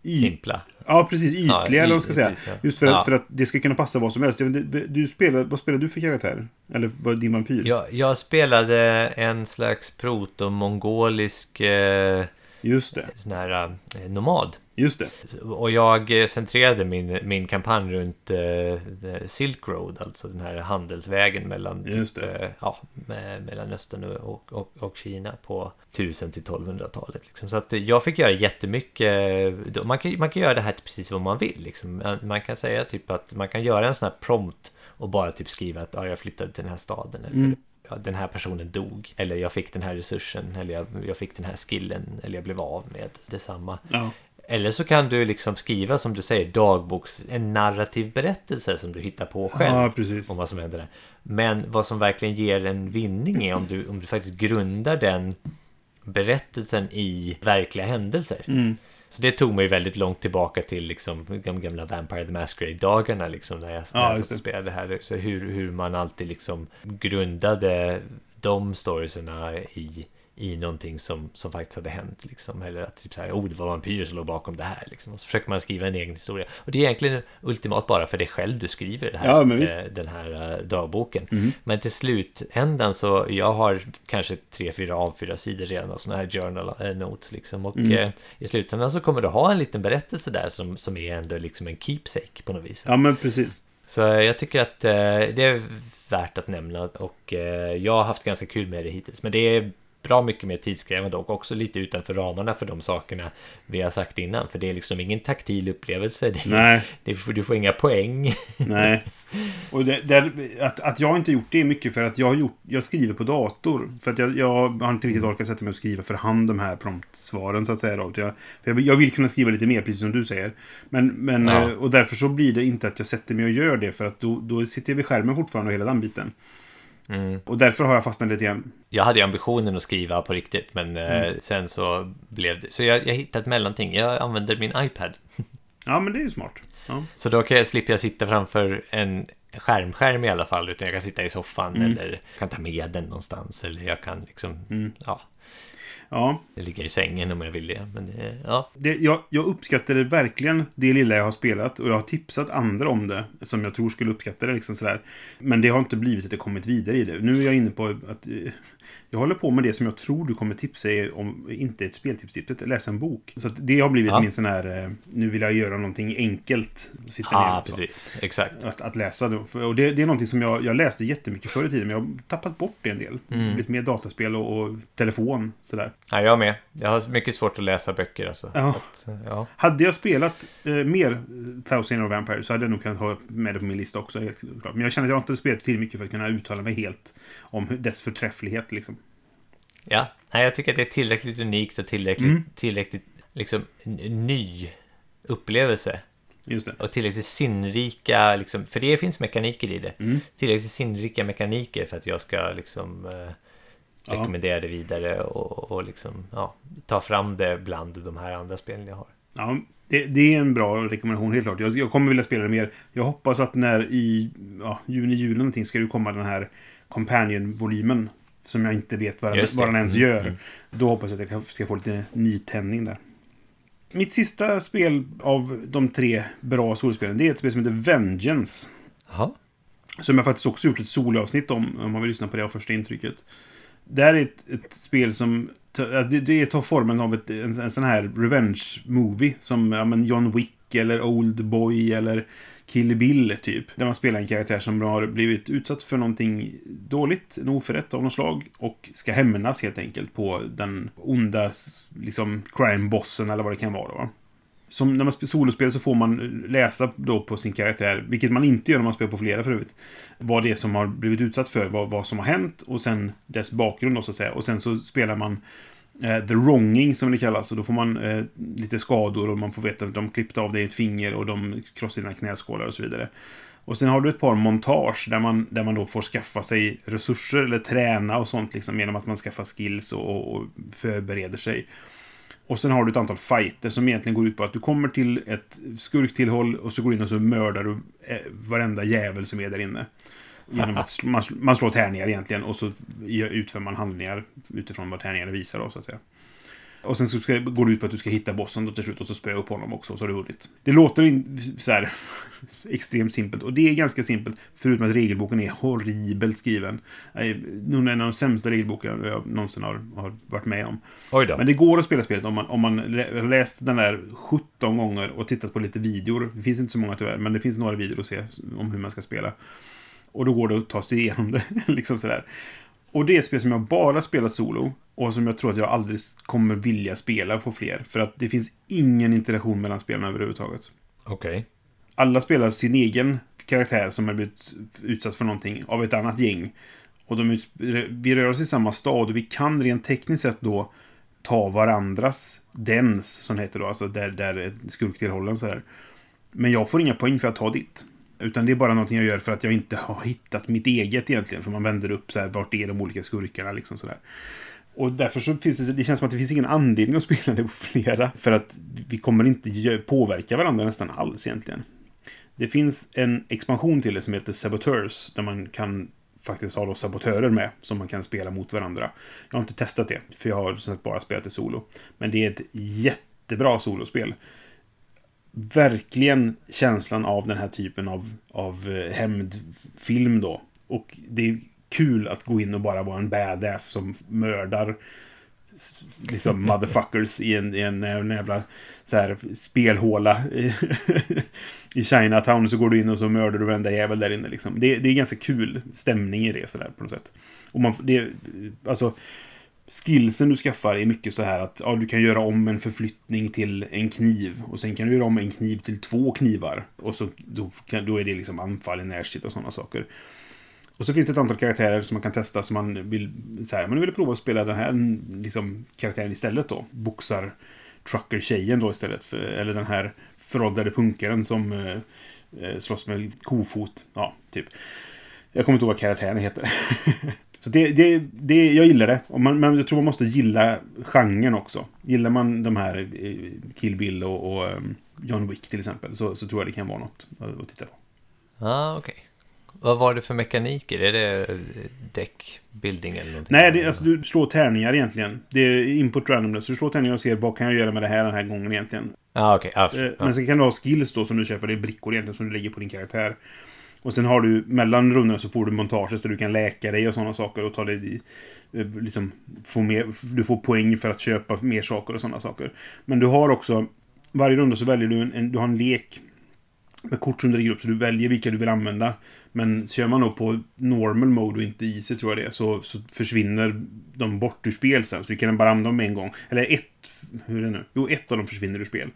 Speaker 1: y-
Speaker 2: Simpla.
Speaker 1: Ja, precis. Ytliga,
Speaker 2: Ja,
Speaker 1: eller vad ska säga.
Speaker 2: ja.
Speaker 1: Just för att,
Speaker 2: Ja.
Speaker 1: för att det ska kunna passa vad som helst. Inte, Du spelar, vad spelar du för karaktär? Eller vad din vampyr?
Speaker 2: Jag, jag spelade en slags proto-mongolisk eh,
Speaker 1: Just det.
Speaker 2: sån här eh, nomad.
Speaker 1: Just det.
Speaker 2: Och jag eh, centrerade min, min kampanj runt eh, Silk Road, alltså den här handelsvägen mellan
Speaker 1: Just
Speaker 2: typ, eh, ja, me- Mellanöstern och, och, och Kina på 1000 till 1200-talet. Liksom. Så att jag fick göra jättemycket. Man kan, man kan göra det här till precis vad man vill. Liksom. Man- Man kan säga typ att man kan göra en sån här prompt och bara typ skriva att ja, jag flyttade till den här staden. Eller,
Speaker 1: Mm.
Speaker 2: Ja, den här personen dog. Eller jag fick den här resursen. Eller jag, jag fick den här skillen. Eller jag blev av med detsamma.
Speaker 1: Ja.
Speaker 2: Eller så kan du liksom skriva som du säger dagboks, en narrativ berättelse som du hittar på själv.
Speaker 1: Ja.
Speaker 2: Om vad som händer där. Men vad som verkligen ger en vinning är om du, om du faktiskt grundar den berättelsen i verkliga händelser.
Speaker 1: Mm.
Speaker 2: Så det tog mig väldigt långt tillbaka till liksom de gamla Vampire the Masquerade-dagarna liksom när jag,
Speaker 1: Ja,
Speaker 2: när jag och
Speaker 1: det.
Speaker 2: spelade här. Så hur, hur man alltid liksom grundade de storiesarna i, i någonting som, som faktiskt hade hänt liksom. Eller att typ så här, oh det var vampyrer som låg bakom det här liksom. Och så försöker man skriva en egen historia. Och det är egentligen ultimat bara för dig själv du skriver det här,
Speaker 1: Ja,
Speaker 2: eh, den här eh, dagboken.
Speaker 1: Mhm.
Speaker 2: Men till slutändan så, jag har kanske tre, fyra av fyra sidor redan av sådana här journal eh, notes liksom. Och
Speaker 1: Mm.
Speaker 2: eh, i slutändan så kommer du ha en liten berättelse där som, som är ändå liksom en keepsake på något vis.
Speaker 1: Ja, men precis.
Speaker 2: Så jag tycker att det är värt att nämna och jag har haft ganska kul med det hittills. Men det är bra mycket mer tidskrävande och också lite utanför ramarna för de sakerna vi har sagt innan. För det är liksom ingen taktil upplevelse. Det
Speaker 1: Nej,
Speaker 2: det får, du får inga poäng.
Speaker 1: nej. [laughs] Och det, där, att, att jag inte gjort det är mycket för att jag har gjort, jag skriver på dator. För att jag, jag har inte riktigt orkat sätta mig och skriva för hand de här promptsvaren så att säga. Då. Jag, för jag, vill, jag vill kunna skriva lite mer, precis som du säger. Men, men,
Speaker 2: Ja.
Speaker 1: eh, Och därför så blir det inte att jag sätter mig och gör det. För att då, då sitter jag vid skärmen fortfarande och hela den biten.
Speaker 2: Mm.
Speaker 1: Och därför har jag fastnat lite grann.
Speaker 2: Jag hade ju ambitionen att skriva på riktigt men eh, sen så blev det... Så jag, jag hittade ett mellanting. Jag använder min iPad. [laughs]
Speaker 1: Ja, men det är ju smart. Ja.
Speaker 2: Så då kan jag, slipper jag sitta framför en skärmskärm i alla fall. Utan jag kan sitta i soffan
Speaker 1: Mm.
Speaker 2: eller kan ta med den någonstans. Eller jag kan liksom,
Speaker 1: Mm.
Speaker 2: Ja,
Speaker 1: ja.
Speaker 2: ligga i sängen om jag vill det. Men det, ja,
Speaker 1: Det, jag, jag uppskattade verkligen det lilla jag har spelat och jag har tipsat andra om det som jag tror skulle uppskatta det. Liksom sådär. Men det har inte blivit att jag kommit vidare i det. Nu är jag inne på att eh, jag håller på med det som jag tror du kommer tipsa om, inte ett speltipstips, att läsa en bok. Så det har blivit
Speaker 2: Ja.
Speaker 1: min sån här, eh, nu vill jag göra någonting enkelt. Sitta
Speaker 2: ja
Speaker 1: ner och så.
Speaker 2: precis. Exakt.
Speaker 1: Att, att läsa Och det, det är någonting som jag, jag läste jättemycket förr i tiden, men jag har tappat bort det en del.
Speaker 2: Mm.
Speaker 1: Blivit mer dataspel och, och telefon, sådär.
Speaker 2: Ja, jag med. Jag har mycket svårt att läsa böcker alltså.
Speaker 1: Ja.
Speaker 2: Att, ja.
Speaker 1: Hade jag spelat eh, mer eh, Thousand of Vampire så hade jag nog kunnat ha med det på min lista också. Helt klart. Men jag känner att jag inte spelat tillräckligt mycket för att kunna uttala mig helt om dess förträfflighet. Liksom.
Speaker 2: ja, nej jag tycker att det är tillräckligt unikt och tillräckligt,
Speaker 1: Mm.
Speaker 2: tillräckligt liksom ny upplevelse.
Speaker 1: Just det.
Speaker 2: Och tillräckligt sinnrika, liksom, för det finns mekaniker i det.
Speaker 1: Mm.
Speaker 2: Tillräckligt sinnrika mekaniker för att jag ska liksom eh. Rekommendera det vidare och, och liksom, ja, ta fram det bland de här andra spelen jag har.
Speaker 1: Ja, det, det är en bra rekommendation, helt klart. Jag, jag kommer vilja spela det mer. Jag hoppas att när i ja, juni, juli någonting ska det komma den här Companion-volymen. Som jag inte vet vad, vad den ens gör.
Speaker 2: mm.
Speaker 1: Då hoppas jag att jag ska få lite nytändning där. Mitt sista spel av de tre bra solspelen, det är ett spel som heter Vengeance.
Speaker 2: Jaha.
Speaker 1: Som jag faktiskt också gjort ett solavsnitt om, om man vill lyssna på det av första intrycket. Det här är ett, ett spel som... Det, det tar formen av ett, en, en sån här revenge-movie. Som ja, men John Wick eller Old Boy eller Kill Bill, typ. Där man spelar en karaktär som har blivit utsatt för någonting dåligt, en oförrätt av något slag. Och ska hämnas helt enkelt på den onda liksom, crime-bossen eller vad det kan vara. Va? Som när man spelar solospel så får man eh, läsa då på sin karaktär, vilket man inte gör när man spelar på flera för övrigt, vad det är som har blivit utsatt för, vad, vad som har hänt och sen dess bakgrund då, så att säga. Och sen så spelar man eh, the wronging som det kallas. Och då får man eh, lite skador och man får veta att de klippte av dig ett finger och de krossade dina knäskålar och så vidare. Och sen har du ett par montage där man, där man då får skaffa sig resurser eller träna och sånt liksom genom att man skaffar skills och, och förbereder sig. Och sen har du ett antal fighter som egentligen går ut på att du kommer till ett skurktillhåll och så går du in och så mördar du eh, varenda jävel som är där inne. Genom att man, man slår tärningar egentligen och så utför man handlingar utifrån vad tärningarna visar då, så att säga. Och sen så ska, går det ut på att du ska hitta bossen då till slut och så spöa upp honom också och så har du vunnit. Det låter in, så här [laughs] extremt simpelt och det är ganska simpelt förutom att regelboken är horribelt skriven. Nog en av de sämsta regelboken jag någonsin har, har varit med om. Men det går att spela spelet om man, om man läst den där 17 gånger och tittat på lite videor. Det finns inte så många tyvärr, men det finns några videor att se om hur man ska spela. Och då går det att ta sig igenom det. [laughs] liksom sådär. Och det är ett spel som jag bara spelat solo. Och som jag tror att jag aldrig kommer vilja spela på fler. För att det finns ingen interaktion mellan spelarna överhuvudtaget.
Speaker 2: Okej. Okay.
Speaker 1: Alla spelar sin egen karaktär som har blivit utsatt för någonting av ett annat gäng. Och de, vi rör oss i samma stad och vi kan rent tekniskt sett då ta varandras dens, som det heter då, alltså där, där skurktillhållen så här. Men jag får inga poäng för att ta ditt. Utan det är bara någonting jag gör för att jag inte har hittat mitt eget egentligen. För man vänder upp så här, vart är de olika skurkarna liksom sådär. Och därför så finns det, det känns som att det finns ingen anledning att spela det på flera. För att vi kommer inte påverka varandra nästan alls egentligen. Det finns en expansion till det som heter Saboteurs. Där man kan faktiskt ha då sabotörer med. Som man kan spela mot varandra. Jag har inte testat det. För jag har bara spelat det solo. Men det är ett jättebra solospel verkligen känslan av den här typen av, av eh, hämndfilm då. Och det är kul att gå in och bara vara en badass som mördar liksom [laughs] motherfuckers i en, i en, en jävla så här, spelhåla [laughs] i Chinatown. Så går du in och så mördar du varenda jävel där inne. Liksom. Det, det är ganska kul stämning i det sådär på något sätt. Och man, det, alltså, skillsen du skaffar är mycket så här att ja, du kan göra om en förflyttning till en kniv. Och sen kan du göra om en kniv till två knivar. Och så, då, kan, då är det liksom anfall i närstrid och sådana saker. Och så finns det ett antal karaktärer som man kan testa som man vill... Så här, man vill prova att spela den här mm, liksom, karaktären istället då. Boxar trucker-tjejen då istället. För, eller den här föråldrade punkaren som eh, eh slåss med kofot. Ja, typ. Jag kommer inte ihåg vad karaktären heter. [laughs] Så det, det, det, jag gillar det. Man, men jag tror man måste gilla genren också. Gillar man de här eh, Kill Bill och, och ehm, John Wick till exempel så, så, tror jag det kan vara något att, titta på.
Speaker 2: Ja, ah, okej. Okay. Vad var det för mekaniker? Är det eh, däckbuilding eller någonting?
Speaker 1: Nej, det, alltså, du slår tärningar egentligen. Det är input randomness. Så du slår tärningar och ser vad kan jag göra med det här den här gången egentligen.
Speaker 2: Ah, okay. ah, okej.
Speaker 1: Men sen kan du ha skills då som du köper. Det är brickor egentligen som du lägger på din karaktär. Och sen har du mellan rundorna så får du montage så du kan läka dig och sådana saker och ta dig eh, liksom få mer, du får poäng för att köpa mer saker och sådana saker. Men du har också varje runda så väljer du en, en, du har en lek med kort som du lägger upp så du väljer vilka du vill använda. Men kör man då på normal mode och inte easy tror jag det är så, så försvinner de bort ur spel sen. Så du kan bara använda dem en gång. Eller ett, hur är det nu? Jo, ett av dem försvinner ur spel.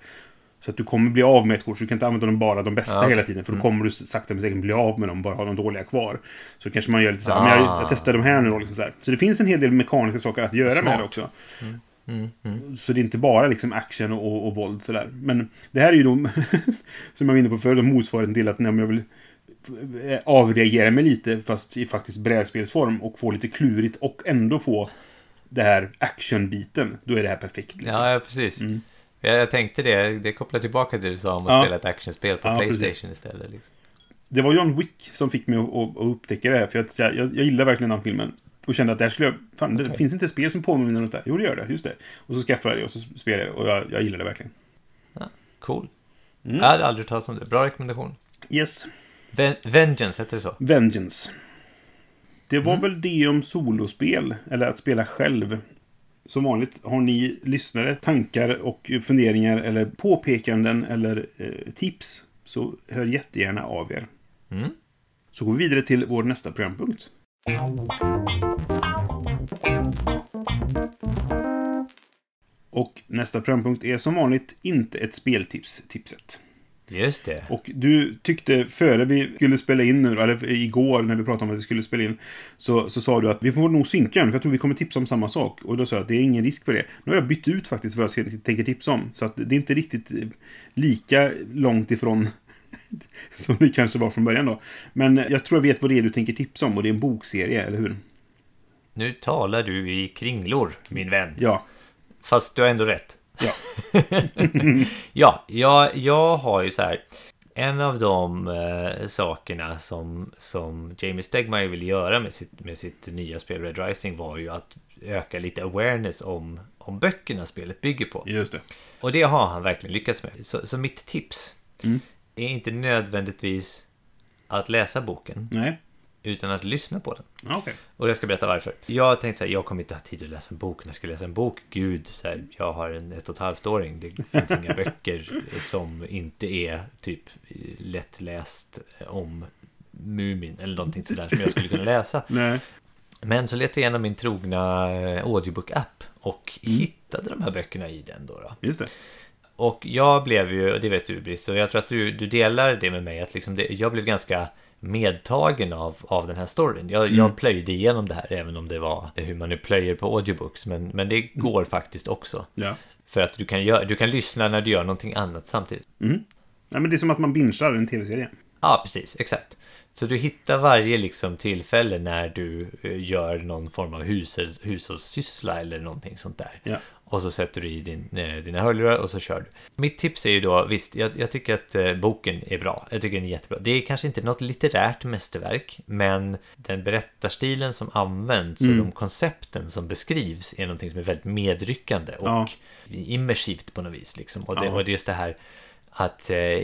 Speaker 1: Så att du kommer bli av med ett kort, så du kan inte använda dem bara de bästa ja, hela tiden. För då mm. kommer du sakta men säkert bli av med dem, bara ha de dåliga kvar. Så kanske man gör lite så här, ah. men jag, jag, testar de här nu då, liksom så här. Så det finns en hel del mekaniska saker att göra Smart. med det också. Mm. Mm, mm. Så det är inte bara liksom action och, och våld sådär. Men det här är ju då, [laughs] som jag var inne på förut, motsvarigheten till att när jag vill eh, avreagera mig lite, fast i faktiskt brädspelsform och få lite klurigt och ändå få det här actionbiten. Då är det här perfekt.
Speaker 2: Liksom. Ja, ja, precis. Mm. Jag tänkte det, det kopplar tillbaka till det du sa om att ja. spela ett actionspel på ja, Playstation precis. istället. Liksom.
Speaker 1: Det var John Wick som fick mig att, att, upptäcka det här, för jag, jag, jag gillar verkligen den filmen. Och kände att det här skulle jag... Fan, okay. det finns inte spel som påminner om det där. Jo, det gör det. Just det. Och så skaffade jag det och så spelade jag det. Och jag, jag gillar det verkligen.
Speaker 2: Ja, cool. Mm. Jag hade aldrig talat om det. Bra rekommendation.
Speaker 1: Yes.
Speaker 2: Ven Vengeance, heter det så?
Speaker 1: Vengeance. Det var mm. väl det om solospel, eller att spela själv. Som vanligt, har ni lyssnare tankar och funderingar eller påpekanden eller eh, tips så hör jättegärna av er. Mm. Så går vi vidare till vår nästa programpunkt. Och nästa programpunkt är som vanligt inte ett speltips, tipset.
Speaker 2: Just det.
Speaker 1: Och du tyckte före vi skulle spela in nu, eller igår när vi pratade om att vi skulle spela in, så, så sa du att vi får nog synka den, för jag tror vi kommer tipsa om samma sak. Och då sa jag att det är ingen risk för det. Nu har jag bytt ut faktiskt vad jag tänker tipsa om, så att det är inte riktigt eh, lika långt ifrån [laughs] som det kanske var från början då. Men jag tror jag vet vad det är du tänker tipsa om, och det är en bokserie, eller hur?
Speaker 2: Nu talar du i kringlor, min vän.
Speaker 1: Ja.
Speaker 2: Fast du har ändå rätt.
Speaker 1: Ja. [laughs]
Speaker 2: Ja, jag, jag har ju så här. En av de eh, sakerna som, som Jamie Stegmaier ville göra med sitt, med sitt nya spel Red Rising var ju att öka lite awareness om, om böckerna spelet bygger på.
Speaker 1: Just det.
Speaker 2: Och det har han verkligen lyckats med. Så, så mitt tips
Speaker 1: Mm.
Speaker 2: är inte nödvändigtvis att läsa boken,
Speaker 1: Nej.
Speaker 2: Utan att lyssna på den.
Speaker 1: Okej.
Speaker 2: Och jag ska berätta varför. Jag tänkte så här, jag kommer inte ha tid att läsa en bok. När jag ska läsa en bok, gud, så här, jag har en ett och ett halvt åring. Det finns inga [laughs] böcker som inte är typ lättläst om Mumin eller någonting sådär som jag skulle kunna läsa. [laughs]
Speaker 1: Nej.
Speaker 2: Men så letade jag igenom min trogna eh, audiobook-app och hittade de här böckerna i den då. då.
Speaker 1: Just det.
Speaker 2: Och jag blev ju, och det vet du Britt, så jag tror att du, du delar det med mig, att liksom det, jag blev ganska medtagen av, av den här storyn. Jag, jag plöjde igenom det här, även om det var hur man nu plöjer på audiobooks, men, men det går faktiskt också.
Speaker 1: Ja.
Speaker 2: För att du kan, gör, du kan lyssna när du gör någonting annat samtidigt.
Speaker 1: Mm. Ja, men det är som att man bingear en tv-serie.
Speaker 2: Ja, precis, exakt. Så du hittar varje liksom tillfälle när du eh, gör någon form av hushålls, hushållssyssla eller någonting sånt där.
Speaker 1: Ja.
Speaker 2: Och så sätter du i din, eh, dina hörlurar och så kör du. Mitt tips är ju då, visst, jag, jag tycker att eh, boken är bra. Jag tycker den är jättebra. Det är kanske inte något litterärt mästerverk, men den berättarstilen som används och de koncepten som beskrivs är någonting som är väldigt medryckande och
Speaker 1: Ja.
Speaker 2: immersivt på något vis. Liksom. Och, det,
Speaker 1: Ja.
Speaker 2: och det är just det här att eh,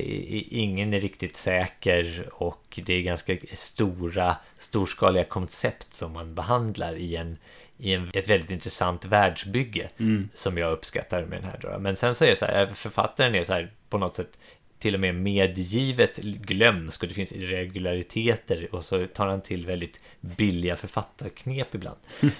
Speaker 2: ingen är riktigt säker och det är ganska stora, storskaliga koncept som man behandlar i, en, i en, ett väldigt intressant världsbygge som jag uppskattar med den här. Då. Men sen så är det så här, författaren är så här på något sätt till och med medgivet glömsk och det finns irregulariteter och så tar han till väldigt billiga författarknep ibland. [laughs]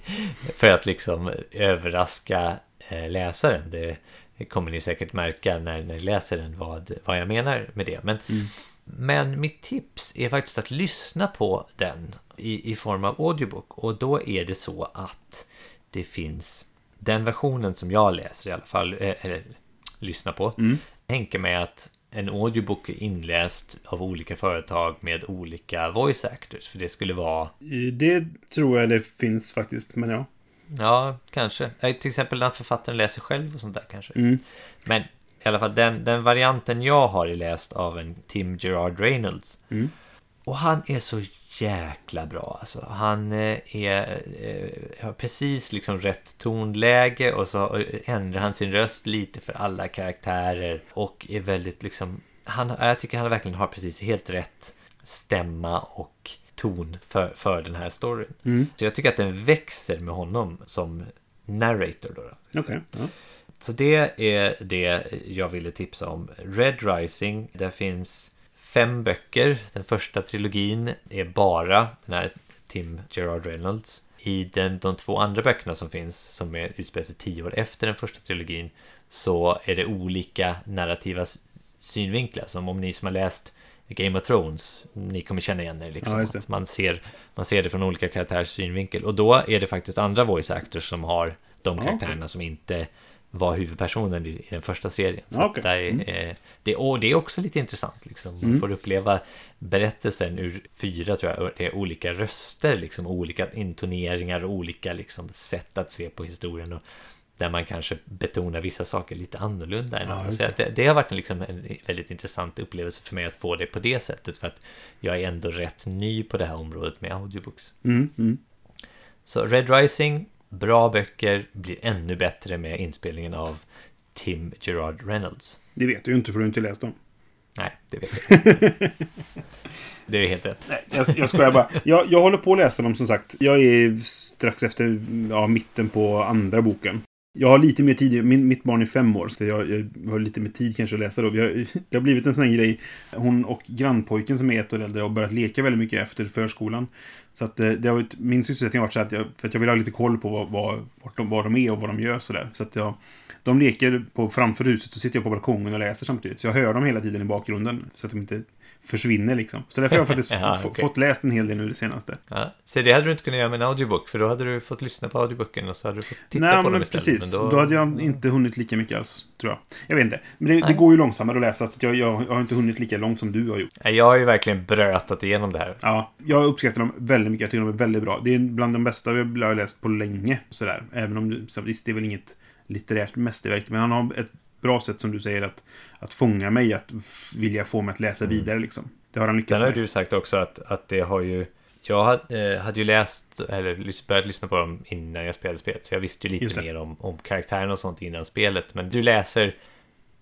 Speaker 2: [laughs] För att liksom överraska eh, läsaren. Det kommer ni säkert märka när ni läser den vad, vad jag menar med det. Men, men mitt tips är faktiskt att lyssna på den i, i form av audiobook. Och då är det så att det finns den versionen som jag läser i alla fall, eh, eller lyssnar på. Tänker mig att en audiobook är inläst av olika företag med olika voice actors. För det skulle vara
Speaker 1: Eh, Det tror jag det finns faktiskt, men ja.
Speaker 2: Ja, kanske. Till exempel när författaren läser själv och sånt där kanske.
Speaker 1: Mm.
Speaker 2: Men i alla fall den, den varianten jag har är läst av en Tim Gerard Reynolds.
Speaker 1: Mm.
Speaker 2: Och han är så jäkla bra alltså. Han eh, är, eh, har precis liksom rätt tonläge och så ändrar han sin röst lite för alla karaktärer. Och är väldigt liksom, han, jag tycker han verkligen har precis helt rätt stämma och ton för, för den här storyn.
Speaker 1: Mm.
Speaker 2: Så jag tycker att den växer med honom som narrator. Då, då.
Speaker 1: Okej. Ja.
Speaker 2: Så det är det jag ville tipsa om. Red Rising, där finns fem böcker. Den första trilogin är bara den här Tim Gerard Reynolds. I den, de två andra böckerna som finns, som är utspelar sig tio år efter den första trilogin, så är det olika narrativa synvinklar. Som om ni som har läst Game of Thrones, ni kommer känna igen er. Liksom.
Speaker 1: Ja,
Speaker 2: man, ser, man ser det från olika karaktärers synvinkel. Och då är det faktiskt andra voice actors som har de
Speaker 1: Ja,
Speaker 2: karaktärerna som inte var huvudpersonen i, den första serien. Så
Speaker 1: okej.
Speaker 2: där,
Speaker 1: Mm.
Speaker 2: eh, det, och det är också lite intressant. Liksom. Man får uppleva berättelsen ur fyra tror jag, det är olika röster, liksom, olika intoneringar och olika liksom, sätt att se på historien. Och där man kanske betonar vissa saker lite annorlunda än andra. Så det, det har varit en, liksom, en väldigt intressant upplevelse för mig att få det på det sättet. För att jag är ändå rätt ny på det här området med audiobooks.
Speaker 1: Mm, mm.
Speaker 2: Så Red Rising, bra böcker, blir ännu bättre med inspelningen av Tim Gerard Reynolds.
Speaker 1: Det vet du ju inte för du har inte läst dem.
Speaker 2: Nej, det vet jag. [laughs] det är helt rätt.
Speaker 1: Nej, jag, jag skojar bara. Jag, jag håller på att läsa dem som sagt. Jag är strax efter ja, mitten på andra boken. Jag har lite mer tid. Min, mitt barn är fem år, så jag, jag har lite mer tid kanske att läsa då. Jag, det har blivit en sån här grej. Hon och grannpojken som är ett år äldre har börjat leka väldigt mycket efter förskolan. Så att eh, det har varit, min sysselsättning har varit så att jag, för att jag vill ha lite koll på vad, vad, vart de, vad de är och vad de gör sådär. Så att jag, de leker på, framför huset, så sitter jag på balkongen och läser samtidigt. Så jag hör dem hela tiden i bakgrunden, så att de inte försvinner liksom. Så därför har jag [laughs] faktiskt
Speaker 2: Ja, okej.
Speaker 1: fått läst en hel del nu det senaste.
Speaker 2: Ja. Så det hade du inte kunnat göra med en audiobook, för då hade du fått lyssna på audioboken och så hade du fått titta
Speaker 1: Nej,
Speaker 2: på
Speaker 1: men
Speaker 2: dem istället.
Speaker 1: precis. Då... hade jag inte hunnit lika mycket alls, tror jag. Jag vet inte. Men det, det går ju långsammare att läsa, så att jag, jag, jag har inte hunnit lika långt som du har gjort.
Speaker 2: Jag har ju verkligen brötat igenom det här.
Speaker 1: Ja, jag uppskattar dem väldigt mycket. Jag tycker de är väldigt bra. Det är bland de bästa jag har läst på länge. Sådär. Även om visst, det är väl inget litterärt mästerverk. Men han har ett bra sätt, som du säger, att, att fånga mig. Att vilja få mig att läsa vidare, liksom. Det har han lyckats
Speaker 2: har
Speaker 1: med.
Speaker 2: du sagt också att, att det har ju... Jag hade, eh, hade ju läst, eller börjat lyssna på dem innan jag spelade spelet. Så jag visste ju lite mer om, om karaktären och sånt innan spelet. Men du läser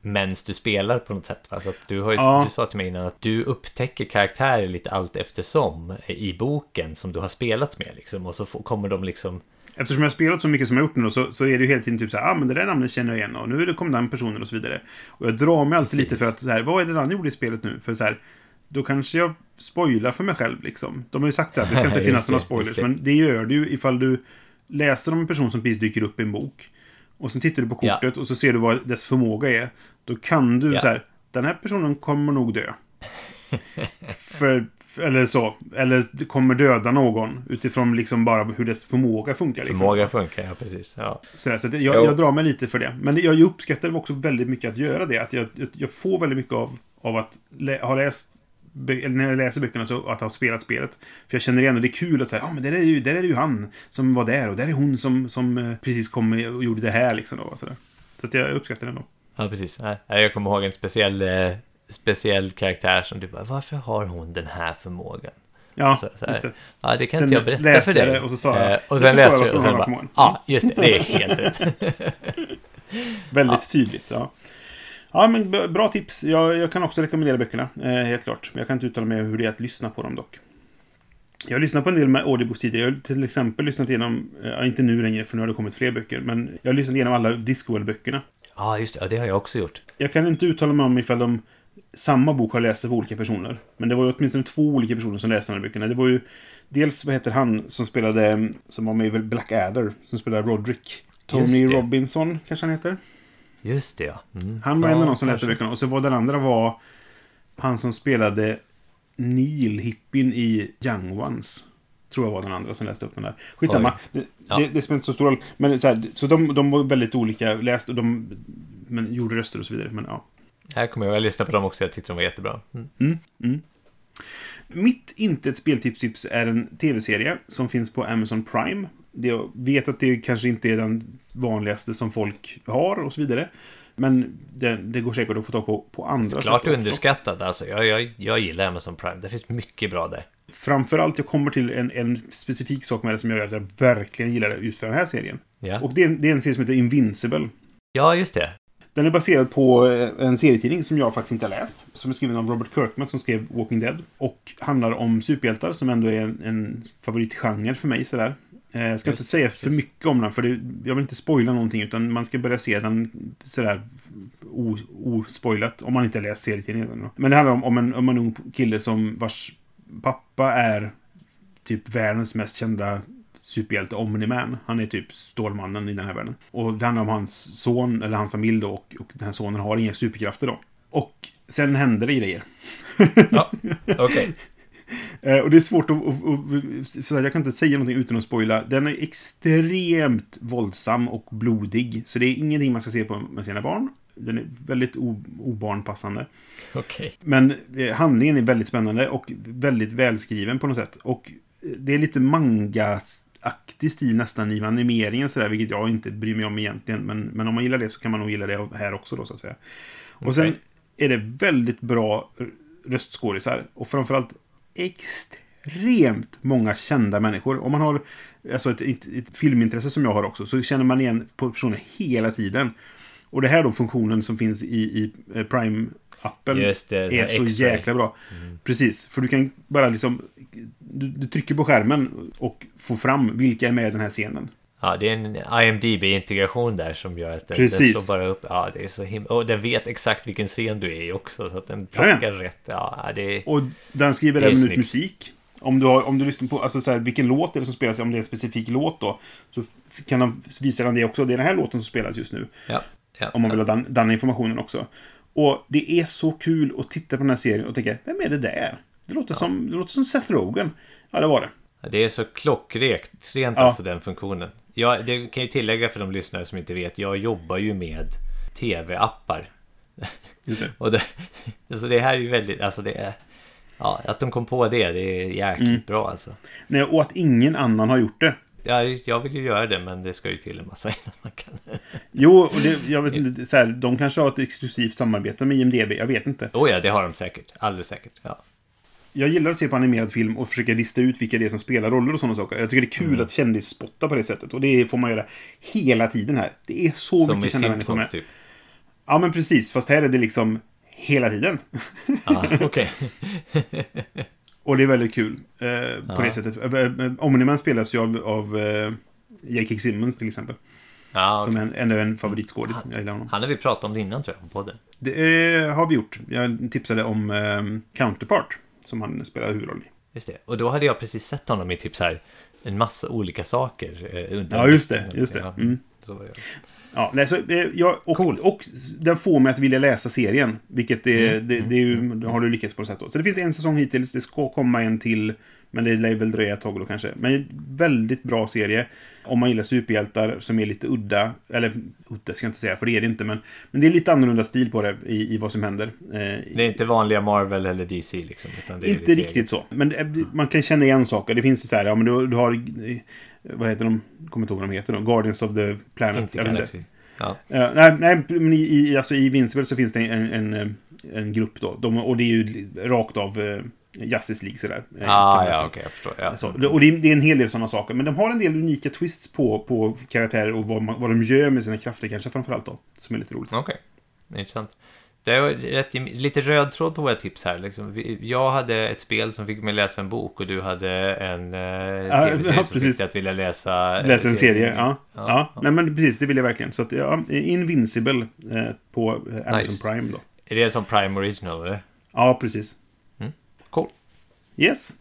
Speaker 2: medan du spelar på något sätt. Va? Så du, har ju,
Speaker 1: Ja.
Speaker 2: du sa till mig innan att du upptäcker karaktärer lite allt eftersom i boken som du har spelat med. Liksom, och så får, kommer de liksom...
Speaker 1: Eftersom jag har spelat så mycket som jag gjort nu så, så är det ju hela tiden typ så här, ah, men det där namnet känner jag igen och nu kom den personen och så vidare. Och jag drar mig alltid
Speaker 2: Precis.
Speaker 1: lite för att så här, vad är det han gjorde i spelet nu? För så här, då kanske jag spoilar för mig själv liksom. De har ju sagt så här, det ska [laughs] inte finnas
Speaker 2: det,
Speaker 1: några spoilers,
Speaker 2: det.
Speaker 1: men det gör du ju ifall du läser om en person som precis dyker upp i en bok. Och sen tittar du på
Speaker 2: Ja.
Speaker 1: kortet och så ser du vad dess förmåga är. Då kan du
Speaker 2: Ja.
Speaker 1: så här, den här personen kommer nog dö. För, eller så. Eller kommer döda någon utifrån liksom bara hur dess förmåga funkar. Liksom.
Speaker 2: Förmåga funkar, ja precis. Ja.
Speaker 1: Sådär, så att jag, jag drar mig lite för det. Men jag uppskattar också väldigt mycket att göra det. Att jag, jag- får väldigt mycket av, av att lä, ha läst eller när jag läser böckerna så att ha spelat spelet. För jag känner igen och det är kul att säga, ja men där är, ju, där är ju han som var där och där är hon som, som eh, precis kom och gjorde det här liksom. Då, sådär. Så att jag uppskattar det ändå.
Speaker 2: Ja, precis. Jag kommer ihåg en speciell, eh, speciell karaktär som du bara, varför har hon den här förmågan?
Speaker 1: Ja,
Speaker 2: Så- så
Speaker 1: just det.
Speaker 2: Ja, det kan
Speaker 1: Sen
Speaker 2: inte jag berätta
Speaker 1: läste
Speaker 2: för
Speaker 1: jag
Speaker 2: dig.
Speaker 1: det och så sa jag,
Speaker 2: Eh, och
Speaker 1: "Nu
Speaker 2: sen
Speaker 1: jag
Speaker 2: läste jag
Speaker 1: varför
Speaker 2: och sen bara,
Speaker 1: förmågan."
Speaker 2: ja, just det, det är helt rätt. [laughs]
Speaker 1: Väldigt tydligt, ja. Ja, men bra tips. Jag, jag kan också rekommendera böckerna, eh, helt klart. Jag kan inte uttala mig hur det är att lyssna på dem dock. Jag har lyssnat på en del med audiobooks tidigare. Jag har till exempel lyssnat igenom, eh, inte nu längre för nu har det kommit fler böcker, men jag har lyssnat igenom alla Discworld-böckerna.
Speaker 2: Ja, just det, ja, det har jag också gjort.
Speaker 1: Jag kan inte uttala mig om ifall de samma bok har läst av olika personer. Men det var ju åtminstone två olika personer som läste de här böckerna. Det var ju dels, vad heter han som spelade, som var med i Blackadder, som spelade Roderick. Tony. Robinson, kanske han heter?
Speaker 2: Just det, ja. Mm.
Speaker 1: Han var
Speaker 2: ja,
Speaker 1: en av de som läste böckerna. Och så var den andra var han som spelade Neil, hippien i Young Ones. Tror jag var den andra som läste upp den där. Skitsamma. Det,
Speaker 2: Ja.
Speaker 1: det, det spelar inte så stor roll. Men så, här, så de, de var väldigt olika läst och de men, gjorde röster och så vidare. Men ja.
Speaker 2: Här kommer jag, jag lyssnade på dem också, jag tyckte de var jättebra. Mm.
Speaker 1: Mm, mm. Mitt inte ett speltips-tips är en tv-serie som finns på Amazon Prime. Jag vet att det kanske inte är den vanligaste som folk har och så vidare. Men det, det går säkert att få tag på på andra
Speaker 2: Klart
Speaker 1: sätt också.
Speaker 2: underskattat, alltså. Jag, jag, jag gillar Amazon Prime, det finns mycket bra där.
Speaker 1: Framförallt, jag kommer till en, en specifik sak med det som gör att jag verkligen gillar det just för den här serien.
Speaker 2: Ja,
Speaker 1: Och det är, en- det är en serie som heter Invincible.
Speaker 2: ja just det.
Speaker 1: Den är baserad på eh, en serietidning som jag faktiskt inte har läst. Som är skriven av Robert Kirkman som skrev Walking Dead. Och handlar om superhjältar som ändå är en, en favoritgenre för mig sådär. Eh, Jag ska
Speaker 2: Just,
Speaker 1: inte säga för mycket om den för det, jag vill inte spoila någonting utan man ska börja se den sådär ospoilat om man inte läst serietidningen. Men det handlar om, om, en, om en ung kille som vars pappa är typ världens mest kända superhjälte Omni-Man. Han är typ Stålmannen i den här världen. Och det handlar om hans son, eller hans familj då, och, och den här sonen har inga superkrafter då. Och sen händer det grejer. [laughs]
Speaker 2: Ja, okej. [laughs]
Speaker 1: Eh, och det är svårt att... att, att så jag kan inte säga någonting utan att spoila. Den är extremt våldsam och blodig. Så det är ingenting man ska se på med sina barn. Den är väldigt obarnpassande.
Speaker 2: Okej.
Speaker 1: Men eh, handlingen är väldigt spännande och väldigt välskriven på något sätt. Och eh, det är lite manga-aktig stil nästan i animeringen sådär, vilket jag inte bryr mig om egentligen. Men, men om man gillar det så kan man nog gilla det här också då så att säga. Och sen är det väldigt bra röstskådisar och framförallt extremt många kända människor. Om man har alltså ett, ett, ett filmintresse som jag har också så känner man igen på personer hela tiden. Och det här då funktionen som finns i, i eh, Prime-appen
Speaker 2: Just det,
Speaker 1: är så jäkla bra. Precis, för du kan bara liksom... Du, du trycker på skärmen och får fram vilka är med i den här scenen.
Speaker 2: Ja, det är en IMDB-integration där som gör att den,
Speaker 1: Precis.
Speaker 2: den slår bara upp. Ja, det är så himla... Och den vet exakt vilken scen du är i också, så att den plockar
Speaker 1: Jajamän.
Speaker 2: rätt. Ja, det är...
Speaker 1: Och den skriver även ut musik. Om du, har, om du lyssnar på, alltså så här, vilken låt är det som spelas, om det är en specifik låt då, så kan han visa den det också. Det är den här låten som spelas just nu.
Speaker 2: Ja, ja,
Speaker 1: Om man vill ha den, den informationen också. Och det är så kul att titta på den här serien och tänka, vem är det där? Det låter, som, det låter som Seth Rogen. Ja, det var det.
Speaker 2: Ja, Det är så klockrent, rent
Speaker 1: Ja.
Speaker 2: alltså den funktionen. Jag, det kan jag tillägga för de lyssnare som inte vet, jag jobbar ju med tv-appar.
Speaker 1: Just det. [laughs]
Speaker 2: Och det, alltså det här är ju väldigt, alltså det är... Ja, att de kom på det, det är jäkligt
Speaker 1: Mm.
Speaker 2: bra alltså.
Speaker 1: Nej, och att ingen annan har gjort det.
Speaker 2: Ja, jag vill ju göra det, men det ska ju till en massa [laughs] innan man kan...
Speaker 1: Jo, och det, jag vet inte, så här, de kanske har ett exklusivt samarbete med IMDB, jag vet inte.
Speaker 2: Oh ja, det har de säkert. Alldeles säkert. Ja.
Speaker 1: Jag gillar att se på animerad film och försöka lista ut vilka det är som spelar roller och sådana saker. Jag tycker det är kul
Speaker 2: Mm.
Speaker 1: att kändisspotta på det sättet. Och det får man göra hela tiden här. Det är så
Speaker 2: Som
Speaker 1: mycket kända människor med.
Speaker 2: Typ.
Speaker 1: Ja, men precis. Fast här är det liksom hela tiden.
Speaker 2: Ja, okej. [laughs] [laughs]
Speaker 1: Och det är väldigt kul eh, på det sättet. Eh, eh, Omniman spelas ju av, av eh, J.K. Simmons till exempel.
Speaker 2: Ja,
Speaker 1: Som är en, ändå en favoritskådis. Jag gillar honom.
Speaker 2: Han har vi pratat om det innan tror jag, på podden.
Speaker 1: Det eh, har vi gjort. Jag tipsade om eh, Counterpart. Som han spelar huvudroll i.
Speaker 2: Just det. Och då hade jag precis sett honom i typ så här en massa olika saker. eh,
Speaker 1: Ja, just det, just det. Mm.
Speaker 2: Så var det.
Speaker 1: Ja, nej, så, eh, jag, och,
Speaker 2: Cool.
Speaker 1: och den får mig att vilja läsa serien. Vilket är,
Speaker 2: Mm,
Speaker 1: det, det är ju, det har du lyckats på något sätt då. Så det finns en säsong hittills, det ska komma en till. Men det lär väl dröja ett tag då kanske. Men väldigt bra serie. Om man gillar superhjältar som är lite udda. Eller udda ska jag inte säga, för det är det inte. Men, men det är lite annorlunda stil på det i, i vad som händer. Eh,
Speaker 2: Det är inte vanliga Marvel eller DC liksom.
Speaker 1: Inte riktigt
Speaker 2: eget.
Speaker 1: så. Men det- man kan känna igen saker. Det finns ju så här, ja men du, du har... eh, Vad heter de? Kommer inte ihåg vad de heter då. Guardians of the Planet.
Speaker 2: Inte Galaxy. Ja.
Speaker 1: Ja, nej, nej, men i, i, alltså i Vincebel så finns det en, en, en, grupp då. De, och det är ju rakt av eh, Justice League sådär. eh,
Speaker 2: Ah, ja, okej, jag förstår. Ja.
Speaker 1: Så, och det är, det är en hel del sådana saker. Men de har en del unika twists på, på karaktärer och vad, man, vad de gör med sina krafter kanske framförallt då. Som är lite roligt.
Speaker 2: Okej, intressant. Det är rätt, lite röd tråd på våra tips här. Liksom. Jag hade ett spel som fick mig läsa en bok och du hade en
Speaker 1: ja,
Speaker 2: tv-serie som
Speaker 1: precis.
Speaker 2: fick dig att vilja läsa... eh,
Speaker 1: Läs en serie, ja.
Speaker 2: Ja,
Speaker 1: ja.
Speaker 2: ja.
Speaker 1: Nej, men precis, det vill jag verkligen. Så att, ja, Invincible eh, på eh, Amazon
Speaker 2: Nice.
Speaker 1: Prime då.
Speaker 2: Är det som Prime Original, eller?
Speaker 1: Ja, precis.
Speaker 2: Cool.
Speaker 1: Yes.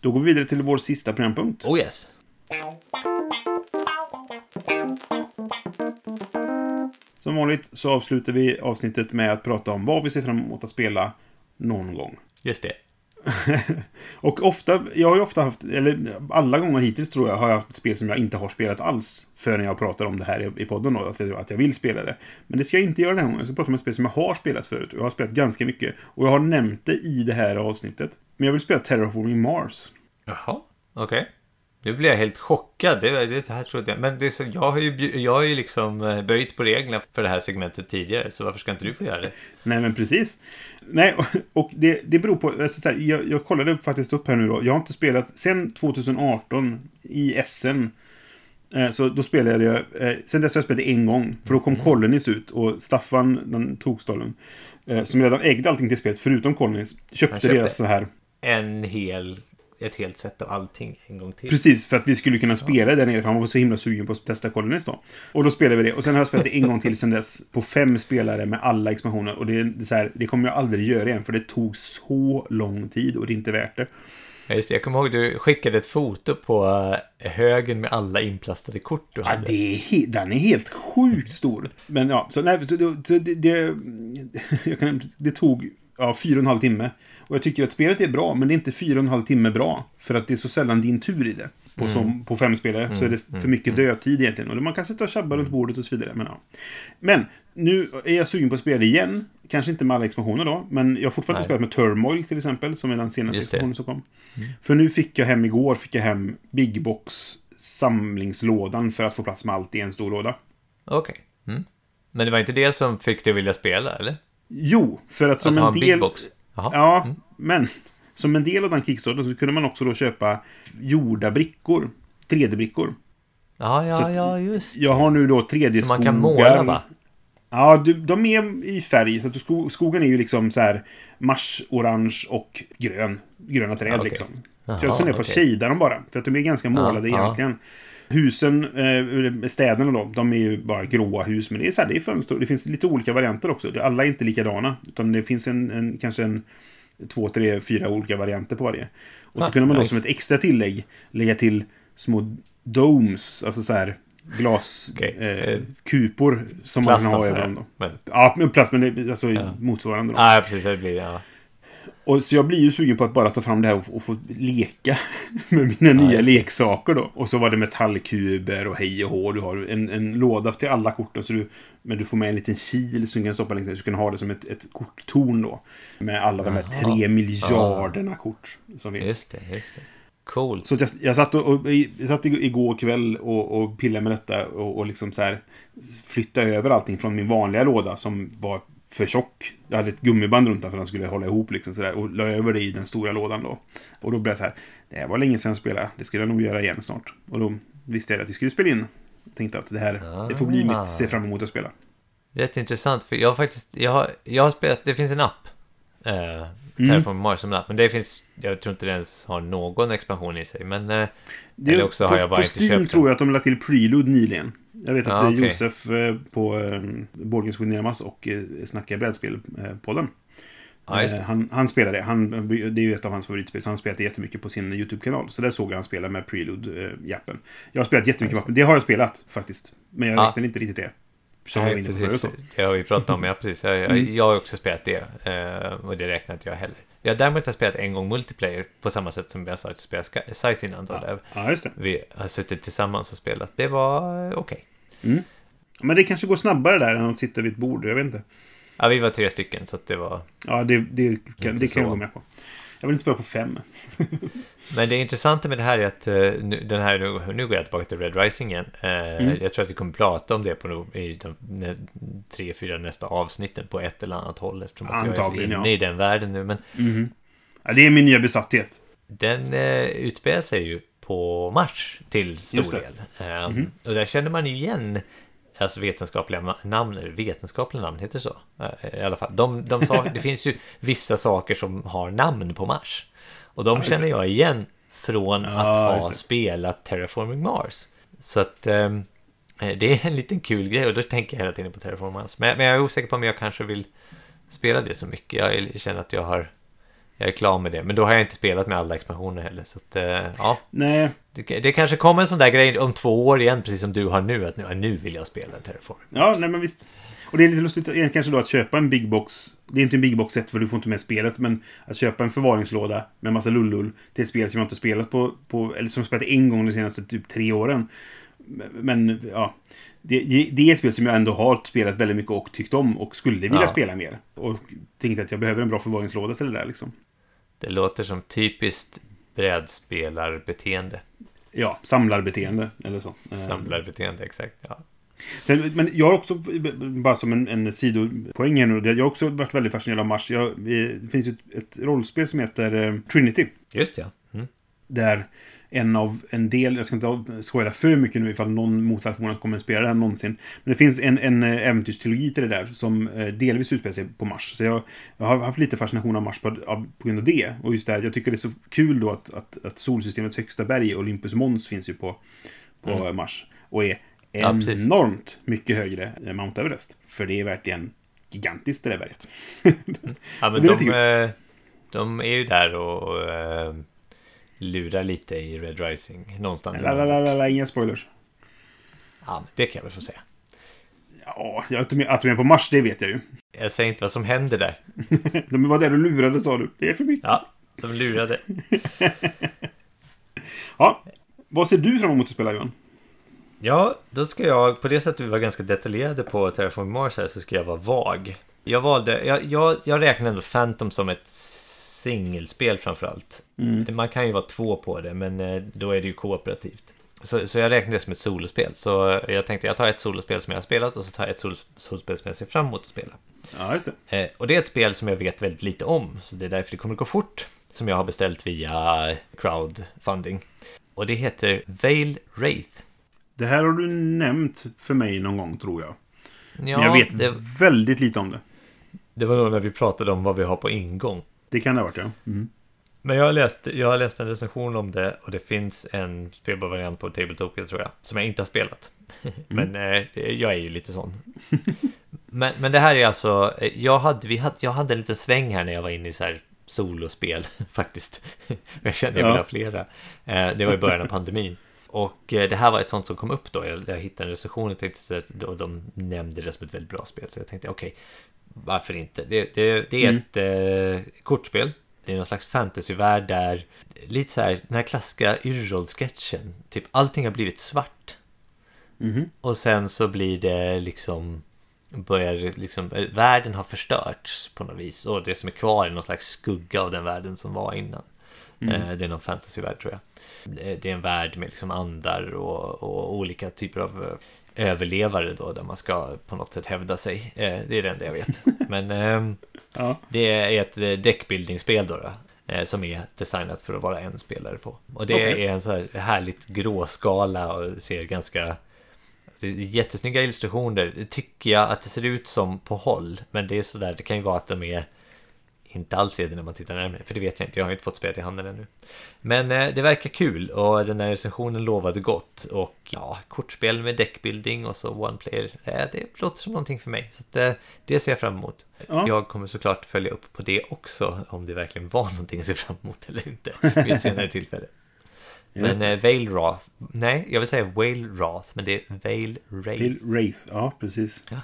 Speaker 1: Då går vi vidare till vår sista programpunkt.
Speaker 2: Oh yes.
Speaker 1: Som vanligt så avslutar vi avsnittet med att prata om vad vi ser fram emot att spela någon gång.
Speaker 2: Just det. [laughs]
Speaker 1: Och ofta, jag har ju ofta haft, eller alla gånger hittills tror jag, har jag haft ett spel som jag inte har spelat alls. Förrän jag pratar om det här i, podden då, att jag, att jag vill spela det. Men det ska jag inte göra den här gången. Jag ska prata om ett spel som jag har spelat förut. Och jag har spelat ganska mycket. Och jag har nämnt det i det här avsnittet. Men jag vill spela Terraforming Mars.
Speaker 2: Jaha, okej. Nu blir jag helt chockad. Det, det här trodde jag. Men det är så, jag har ju, jag har ju liksom eh, böjt på reglerna för det här segmentet tidigare. Så varför ska inte du få göra det?
Speaker 1: Nej, men precis. Nej, och, det, det beror på... Alltså, så här, jag, jag kollade faktiskt upp här nu då. Jag har inte spelat sen 2018 i SN. Eh, Så då spelade jag... Eh, sen dess har jag spelat en gång. För då kom Colonies ut och Staffan, den tokstollen, som redan ägde allting till spelet förutom Colonies, köpte,
Speaker 2: köpte-
Speaker 1: deras så här...
Speaker 2: En hel, ett helt set av allting en gång till.
Speaker 1: Precis, för att vi skulle kunna spela där nere. För han var så himla sugen på att testa Colonies då. Och då spelade vi det. Och sen har jag spelat det en gång till sen dess. På fem spelare med alla expansioner. Och det, det, så här, det kommer jag aldrig göra igen. För det tog så lång tid och det är inte värt det.
Speaker 2: Ja, just det, jag kommer ihåg du skickade ett foto på eh, högen med alla inplastade kort du
Speaker 1: Ja,
Speaker 2: hade.
Speaker 1: det är he- den är helt sjukt stor. Men ja, så, nej, så, det, det, det, [laughs] jag kan, det tog ja, fyra och en halv timme. Och jag tycker att spelet är bra, men det är inte fyra och en halv timme bra. För att det är så sällan din tur i det. På, som, på fem spelare så är det för mycket dödtid egentligen. Och man kan sitta och tjabba runt bordet och så vidare. Men, ja. men nu är jag sugen på att spela igen. Kanske inte med alla expansioner då, men jag har fortfarande
Speaker 2: Nej.
Speaker 1: spelat med Turmoil till exempel, som är den senaste expansionen som kom. För nu fick jag hem igår, fick jag hem Big Box samlingslådan för att få plats med allt i en stor låda.
Speaker 2: Okej. Mm. Men det var inte det som fick dig att vilja spela, eller?
Speaker 1: Jo, för att som
Speaker 2: att
Speaker 1: en del... Ja, men som en del av den kickstarten så kunde man också då köpa gjorda brickor. 3D-brickor.
Speaker 2: Ja, ja, ja, just
Speaker 1: Jag har nu då 3D-skogar.
Speaker 2: Så man kan måla, va?
Speaker 1: Ja, de är i färg. Så att skogen är ju liksom så här mars, orange och grön. Gröna träd
Speaker 2: Ja, okej.
Speaker 1: liksom. Så jag funderar på att
Speaker 2: okej.
Speaker 1: shada dem bara. För att de är ganska målade
Speaker 2: Ja, ja.
Speaker 1: Husen, eh, städerna då, de är ju bara gråa hus. Men det är, så här, det är fönster. Det finns lite olika varianter också. Alla är inte likadana. Utan det finns en, en kanske en två, tre, fyra olika varianter på varje. Och så
Speaker 2: Ah,
Speaker 1: kunde man då
Speaker 2: nice.
Speaker 1: som ett extra tillägg lägga till små domes, alltså så här glaskupor
Speaker 2: Okej,
Speaker 1: eh,
Speaker 2: eh,
Speaker 1: som man
Speaker 2: Plast
Speaker 1: kan ha ibland. Då.
Speaker 2: Men,
Speaker 1: Ja, men plast, men det, alltså
Speaker 2: Ja.
Speaker 1: motsvarande då.
Speaker 2: ah, precis, det blir, ja.
Speaker 1: Och så jag blir ju sugen på att bara ta fram det här och, och få leka [laughs] med mina nya
Speaker 2: just det.
Speaker 1: leksaker då. Och så var det metallkuber och hej och hå. Du har en, en låda till alla korten. Så du, men du får med en liten kil som du kan stoppa längst ner. Så du kan ha det som ett, ett korttorn då. Med alla de här
Speaker 2: Jaha.
Speaker 1: tre miljarderna kort som finns.
Speaker 2: Just det, just det. Coolt.
Speaker 1: Så jag, jag satt, och, och, jag satt ig- igår kväll och, och pillade med detta och, och liksom så här flytta över allting från min vanliga låda som var för tjock. Jag hade ett gummiband runt den för att den skulle hålla ihop liksom sådär. och la över det i den stora lådan då. Och då blev jag så här, det här var länge sedan jag spelade, det skulle jag nog göra igen snart. Och då visste jag att vi skulle spela in. Jag tänkte att det här, det får bli mitt se fram emot att spela.
Speaker 2: Rätt intressant, för jag har faktiskt, jag har, jag har spelat, det finns en app. Eh, Terraform Mars som app, men det finns, jag tror inte det ens har någon expansion i sig, men eh,
Speaker 1: Det,
Speaker 2: Eller också har
Speaker 1: på,
Speaker 2: jag bara
Speaker 1: på
Speaker 2: inte
Speaker 1: Steam
Speaker 2: köpt den.
Speaker 1: tror jag att de lagt till Prelude nyligen. Jag vet att
Speaker 2: Ja,
Speaker 1: eh,
Speaker 2: okej.
Speaker 1: Josef eh, på Borgens Winermas och Snacka brädspel podden.
Speaker 2: ja, just
Speaker 1: Eh,
Speaker 2: det.
Speaker 1: Han, han spelar det. Han, det är ju ett av hans favoritspel, så han har spelat det jättemycket på sin YouTube-kanal. Så där såg jag han spela med Prelude-jappen. jag har spelat jättemycket med appen. Det har jag spelat faktiskt. Men jag
Speaker 2: Ja.
Speaker 1: räknar inte riktigt det. Som jag var
Speaker 2: Nej,
Speaker 1: inne på förut.
Speaker 2: Det har vi pratat om, ja precis. Jag,
Speaker 1: Mm.
Speaker 2: jag har också spelat det, eh, och det räknar inte jag heller. Jag har däremot har spelat en gång multiplayer, på samma sätt som jag sa att jag spelade Scythe innan. Då, där
Speaker 1: Ja, just det.
Speaker 2: vi har suttit tillsammans och spelat. Det var eh, okej.
Speaker 1: Men det kanske går snabbare där än att sitta vid ett bord. Jag vet inte.
Speaker 2: Ja, vi var tre stycken, så att det var...
Speaker 1: Ja, det, det kan,
Speaker 2: Inte
Speaker 1: det kan jag gå med på. Jag vill inte spela på fem.
Speaker 2: Men det intressanta med det här är att eh, nu, den här, nu, nu går jag tillbaka till Red Rising igen. Eh,
Speaker 1: Mm.
Speaker 2: Jag tror att vi kommer prata om det på i de tre, fyra nästa avsnitten på ett eller annat håll. Eftersom att jag är så
Speaker 1: Antagligen,
Speaker 2: inne
Speaker 1: ja.
Speaker 2: i den världen nu. Men
Speaker 1: Mhm. Ja, det är min nya besatthet.
Speaker 2: den eh, utspelar sig ju på Mars till stor del. Eh, Och där känner man ju igen Alltså vetenskapliga namn, vetenskapliga namn heter det så? Eh, I alla fall, de, de sa, det finns ju vissa saker som har namn på Mars. Och de
Speaker 1: just
Speaker 2: känner jag igen från
Speaker 1: Ja,
Speaker 2: att ha spelat Terraforming Mars. Så att ehm, eh, det är en liten kul grej och då tänker jag hela tiden på Terraforming Mars. Men, men jag är osäker på om jag kanske vill spela det så mycket. Jag känner att jag har jag är klar med det. Men då har jag inte spelat med alla expansioner heller. Så att, eh, ja,
Speaker 1: Nej,
Speaker 2: det, det kanske kommer en sån där grej om två år igen, precis som du har nu. Att nu, nu vill jag spela Terraform.
Speaker 1: Ja, nej men visst. Och det är lite lustigt eh, kanske då att köpa en big box. Det är inte en big box set för du får inte med spelet. Men att köpa en förvaringslåda med massa lullull till ett spel som jag inte spelat på, på eller som jag spelat en gång de senaste typ tre åren. Men ja, det, det är ett spel som jag ändå har spelat väldigt mycket och tyckt om och skulle vilja
Speaker 2: Ja.
Speaker 1: spela mer. Och tänkte att jag behöver en bra förvaringslåda till det där liksom.
Speaker 2: Det låter som typiskt brädspelarbeteende.
Speaker 1: Ja, samlarbeteende eller så. Eh,
Speaker 2: Samlarbeteende, exakt. Ja.
Speaker 1: Sen, men jag har också, bara som en, en sidopoäng här nu, jag har också varit väldigt fascinerad av Mars. Jag, eh, det finns ju ett, ett rollspel som heter eh, Trinity.
Speaker 2: Just ja. Mm.
Speaker 1: Där en av en del, jag ska inte skoja för mycket nu ifall någon mot telefonen kommer att spela det här någonsin. Men det finns en, en eh, äventyrstrilogi till det där som eh, delvis utspelar sig på Mars. Så jag, jag har haft lite fascination av Mars på, av, på grund av det. Och just det här, jag tycker det är så kul då att, att, att solsystemets högsta berg, Olympus Mons, finns ju på, på Mars. Och är
Speaker 2: Ja,
Speaker 1: enormt mycket högre än Mount Everest. För det är verkligen gigantiskt det där berget.
Speaker 2: Ja, men [laughs]
Speaker 1: Det är
Speaker 2: de, eh, de är ju där och eh, lurar lite i Red Rising någonstans.
Speaker 1: La, la, la, inga spoilers.
Speaker 2: Ja, det kan jag väl få säga.
Speaker 1: Ja, att de är på Mars, det vet jag ju.
Speaker 2: Jag säger inte vad som händer där. [laughs]
Speaker 1: De var där och lurade, sa du. Det är för mycket.
Speaker 2: Ja, de lurade. [laughs]
Speaker 1: Ja. Vad ser du fram emot att spela, Johan?
Speaker 2: Ja, då ska jag, på det sättet vi var ganska detaljerade på Terraform Mars här, så ska jag vara vag. Jag valde, jag, jag, jag räknar ändå Phantom som ett singelspel framförallt. Det- Man kan ju vara två på det, men eh, då är det ju kooperativt. Så, så jag räknar det som ett solospel. Så jag tänkte jag tar ett solospel som jag har spelat och så tar jag ett sol, solospel som jag ser fram emot att spela.
Speaker 1: Ja, just det.
Speaker 2: Eh, och det är ett spel som jag vet väldigt lite om, så det är därför det kommer gå fort. Som jag har beställt via crowdfunding. Och det heter Veil Wraith.
Speaker 1: Det här har du nämnt för mig någon gång, tror jag.
Speaker 2: Ja,
Speaker 1: Men jag vet
Speaker 2: det,
Speaker 1: väldigt lite om det.
Speaker 2: det var nog när vi pratade om vad vi har på ingång.
Speaker 1: Det kan det ha varit, ja. Mm.
Speaker 2: Men jag har, läst, jag har läst en recension om det och det finns en spelbar variant på Tabletopia tror jag, som jag inte har spelat. [laughs] Men eh, jag är ju lite sån. [laughs] men, men det här är alltså, eh, jag hade, vi hade, jag hade en liten sväng här när jag var inne i så här solospel [laughs] faktiskt. jag kände jag ville ha flera. Eh, det var i början av pandemin. Och eh, det här var ett sånt som kom upp då. Jag, jag hittade en recension och tänkte att de nämnde det som ett väldigt bra spel. Så jag tänkte okej, varför inte? Det, det, det är
Speaker 1: Mm.
Speaker 2: ett eh, kortspel. Det är någon slags fantasyvärld där lite så här den här klassiska Yrrol-sketchen. Typ allting har blivit svart.
Speaker 1: Mhm.
Speaker 2: Och sen så blir det liksom börjar liksom, eh, världen har förstörts på något vis och det som är kvar är någon slags skugga av den världen som var innan. Eh, Det är någon fantasyvärld tror jag. Det det är en värld med liksom andar och, och olika typer av eh, överlevare då där man ska på något sätt hävda sig. Eh, Det är det enda jag vet. [laughs] Men ehm,
Speaker 1: Ja.
Speaker 2: det är ett eh, deckbuilding-spel då, då eh, som är designat för att vara en spelare på. Och det
Speaker 1: Okej.
Speaker 2: är en så här härligt gråskala och ser ganska... Är jättesnygga illustrationer. Tycker jag att det ser ut som på håll. Men det är sådär, det kan ju vara att de är inte alls är det när man tittar närmare. För det vet jag inte, jag har inte fått spelet i handen ännu. Men eh, det verkar kul och den här recensionen lovade gott. Och ja, kortspel med deckbuilding och så one player. Eh, det låter som någonting för mig. Så att, eh, det ser jag fram emot.
Speaker 1: Ja.
Speaker 2: Jag kommer såklart följa upp på det också. Om det verkligen var [laughs] någonting att se fram emot eller inte. Vid ett senare tillfälle. [laughs] Men eh, Vale Wrath. Nej, jag vill säga Whale Wrath. Men det är Vale Wraith.
Speaker 1: Bill Wraith, ja precis.
Speaker 2: Ja.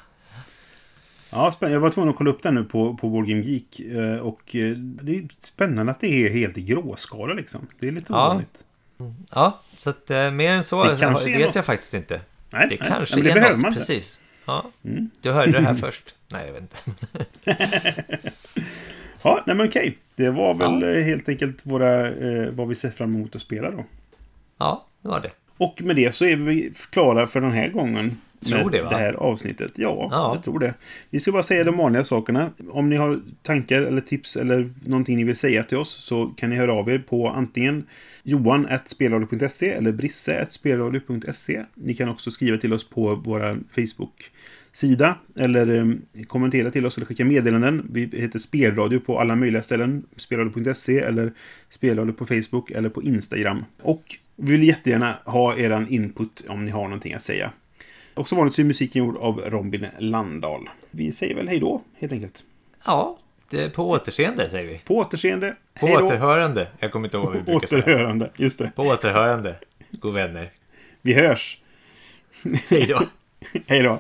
Speaker 1: Ja, spänn- jag var tvungen att kolla upp den nu på, på Game Geek. eh, Och eh, det är spännande att det är helt i gråskala liksom. Det är lite
Speaker 2: Ja.
Speaker 1: ovanligt.
Speaker 2: Ja, så att eh, mer än så
Speaker 1: Det
Speaker 2: vet
Speaker 1: kanske är
Speaker 2: jag
Speaker 1: något.
Speaker 2: faktiskt inte.
Speaker 1: Nej,
Speaker 2: Det
Speaker 1: nej,
Speaker 2: kanske
Speaker 1: nej, det
Speaker 2: är
Speaker 1: behöver
Speaker 2: något,
Speaker 1: man
Speaker 2: precis. Ja,
Speaker 1: Mm.
Speaker 2: du hörde det här [laughs] först. Nej, jag vet inte. [laughs]
Speaker 1: Ja, nej men okej. Det var väl
Speaker 2: Ja.
Speaker 1: helt enkelt våra, eh, vad vi ser fram emot att spela då.
Speaker 2: Ja, det var det.
Speaker 1: Och med det så är vi klara för den här gången.
Speaker 2: Tror det, va?
Speaker 1: det här avsnittet. Ja,
Speaker 2: Ja.
Speaker 1: jag tror det. Vi ska bara säga de vanliga sakerna. Om ni har tankar eller tips eller någonting ni vill säga till oss så kan ni höra av er på antingen johan.spelradio.se eller brisse.spelradio.se. Ni kan också skriva till oss på vår Facebook-sida eller eh, kommentera till oss eller skicka meddelanden. Vi heter Spelradio på alla möjliga ställen. Spelradio.se eller Spelradio på Facebook eller på Instagram. Och vi vill jättegärna ha eran input om ni har någonting att säga. Och som vanligt så är musiken gjord av Robin Landahl. Vi säger väl hej då, helt enkelt.
Speaker 2: Ja, på återseende säger vi.
Speaker 1: På återseende.
Speaker 2: På
Speaker 1: hej då.
Speaker 2: återhörande. Jag kommer inte ihåg vad vi brukar säga.
Speaker 1: Återhörande, just det.
Speaker 2: På återhörande. God vänner.
Speaker 1: Vi hörs.
Speaker 2: Hej då. [laughs]
Speaker 1: Hej då.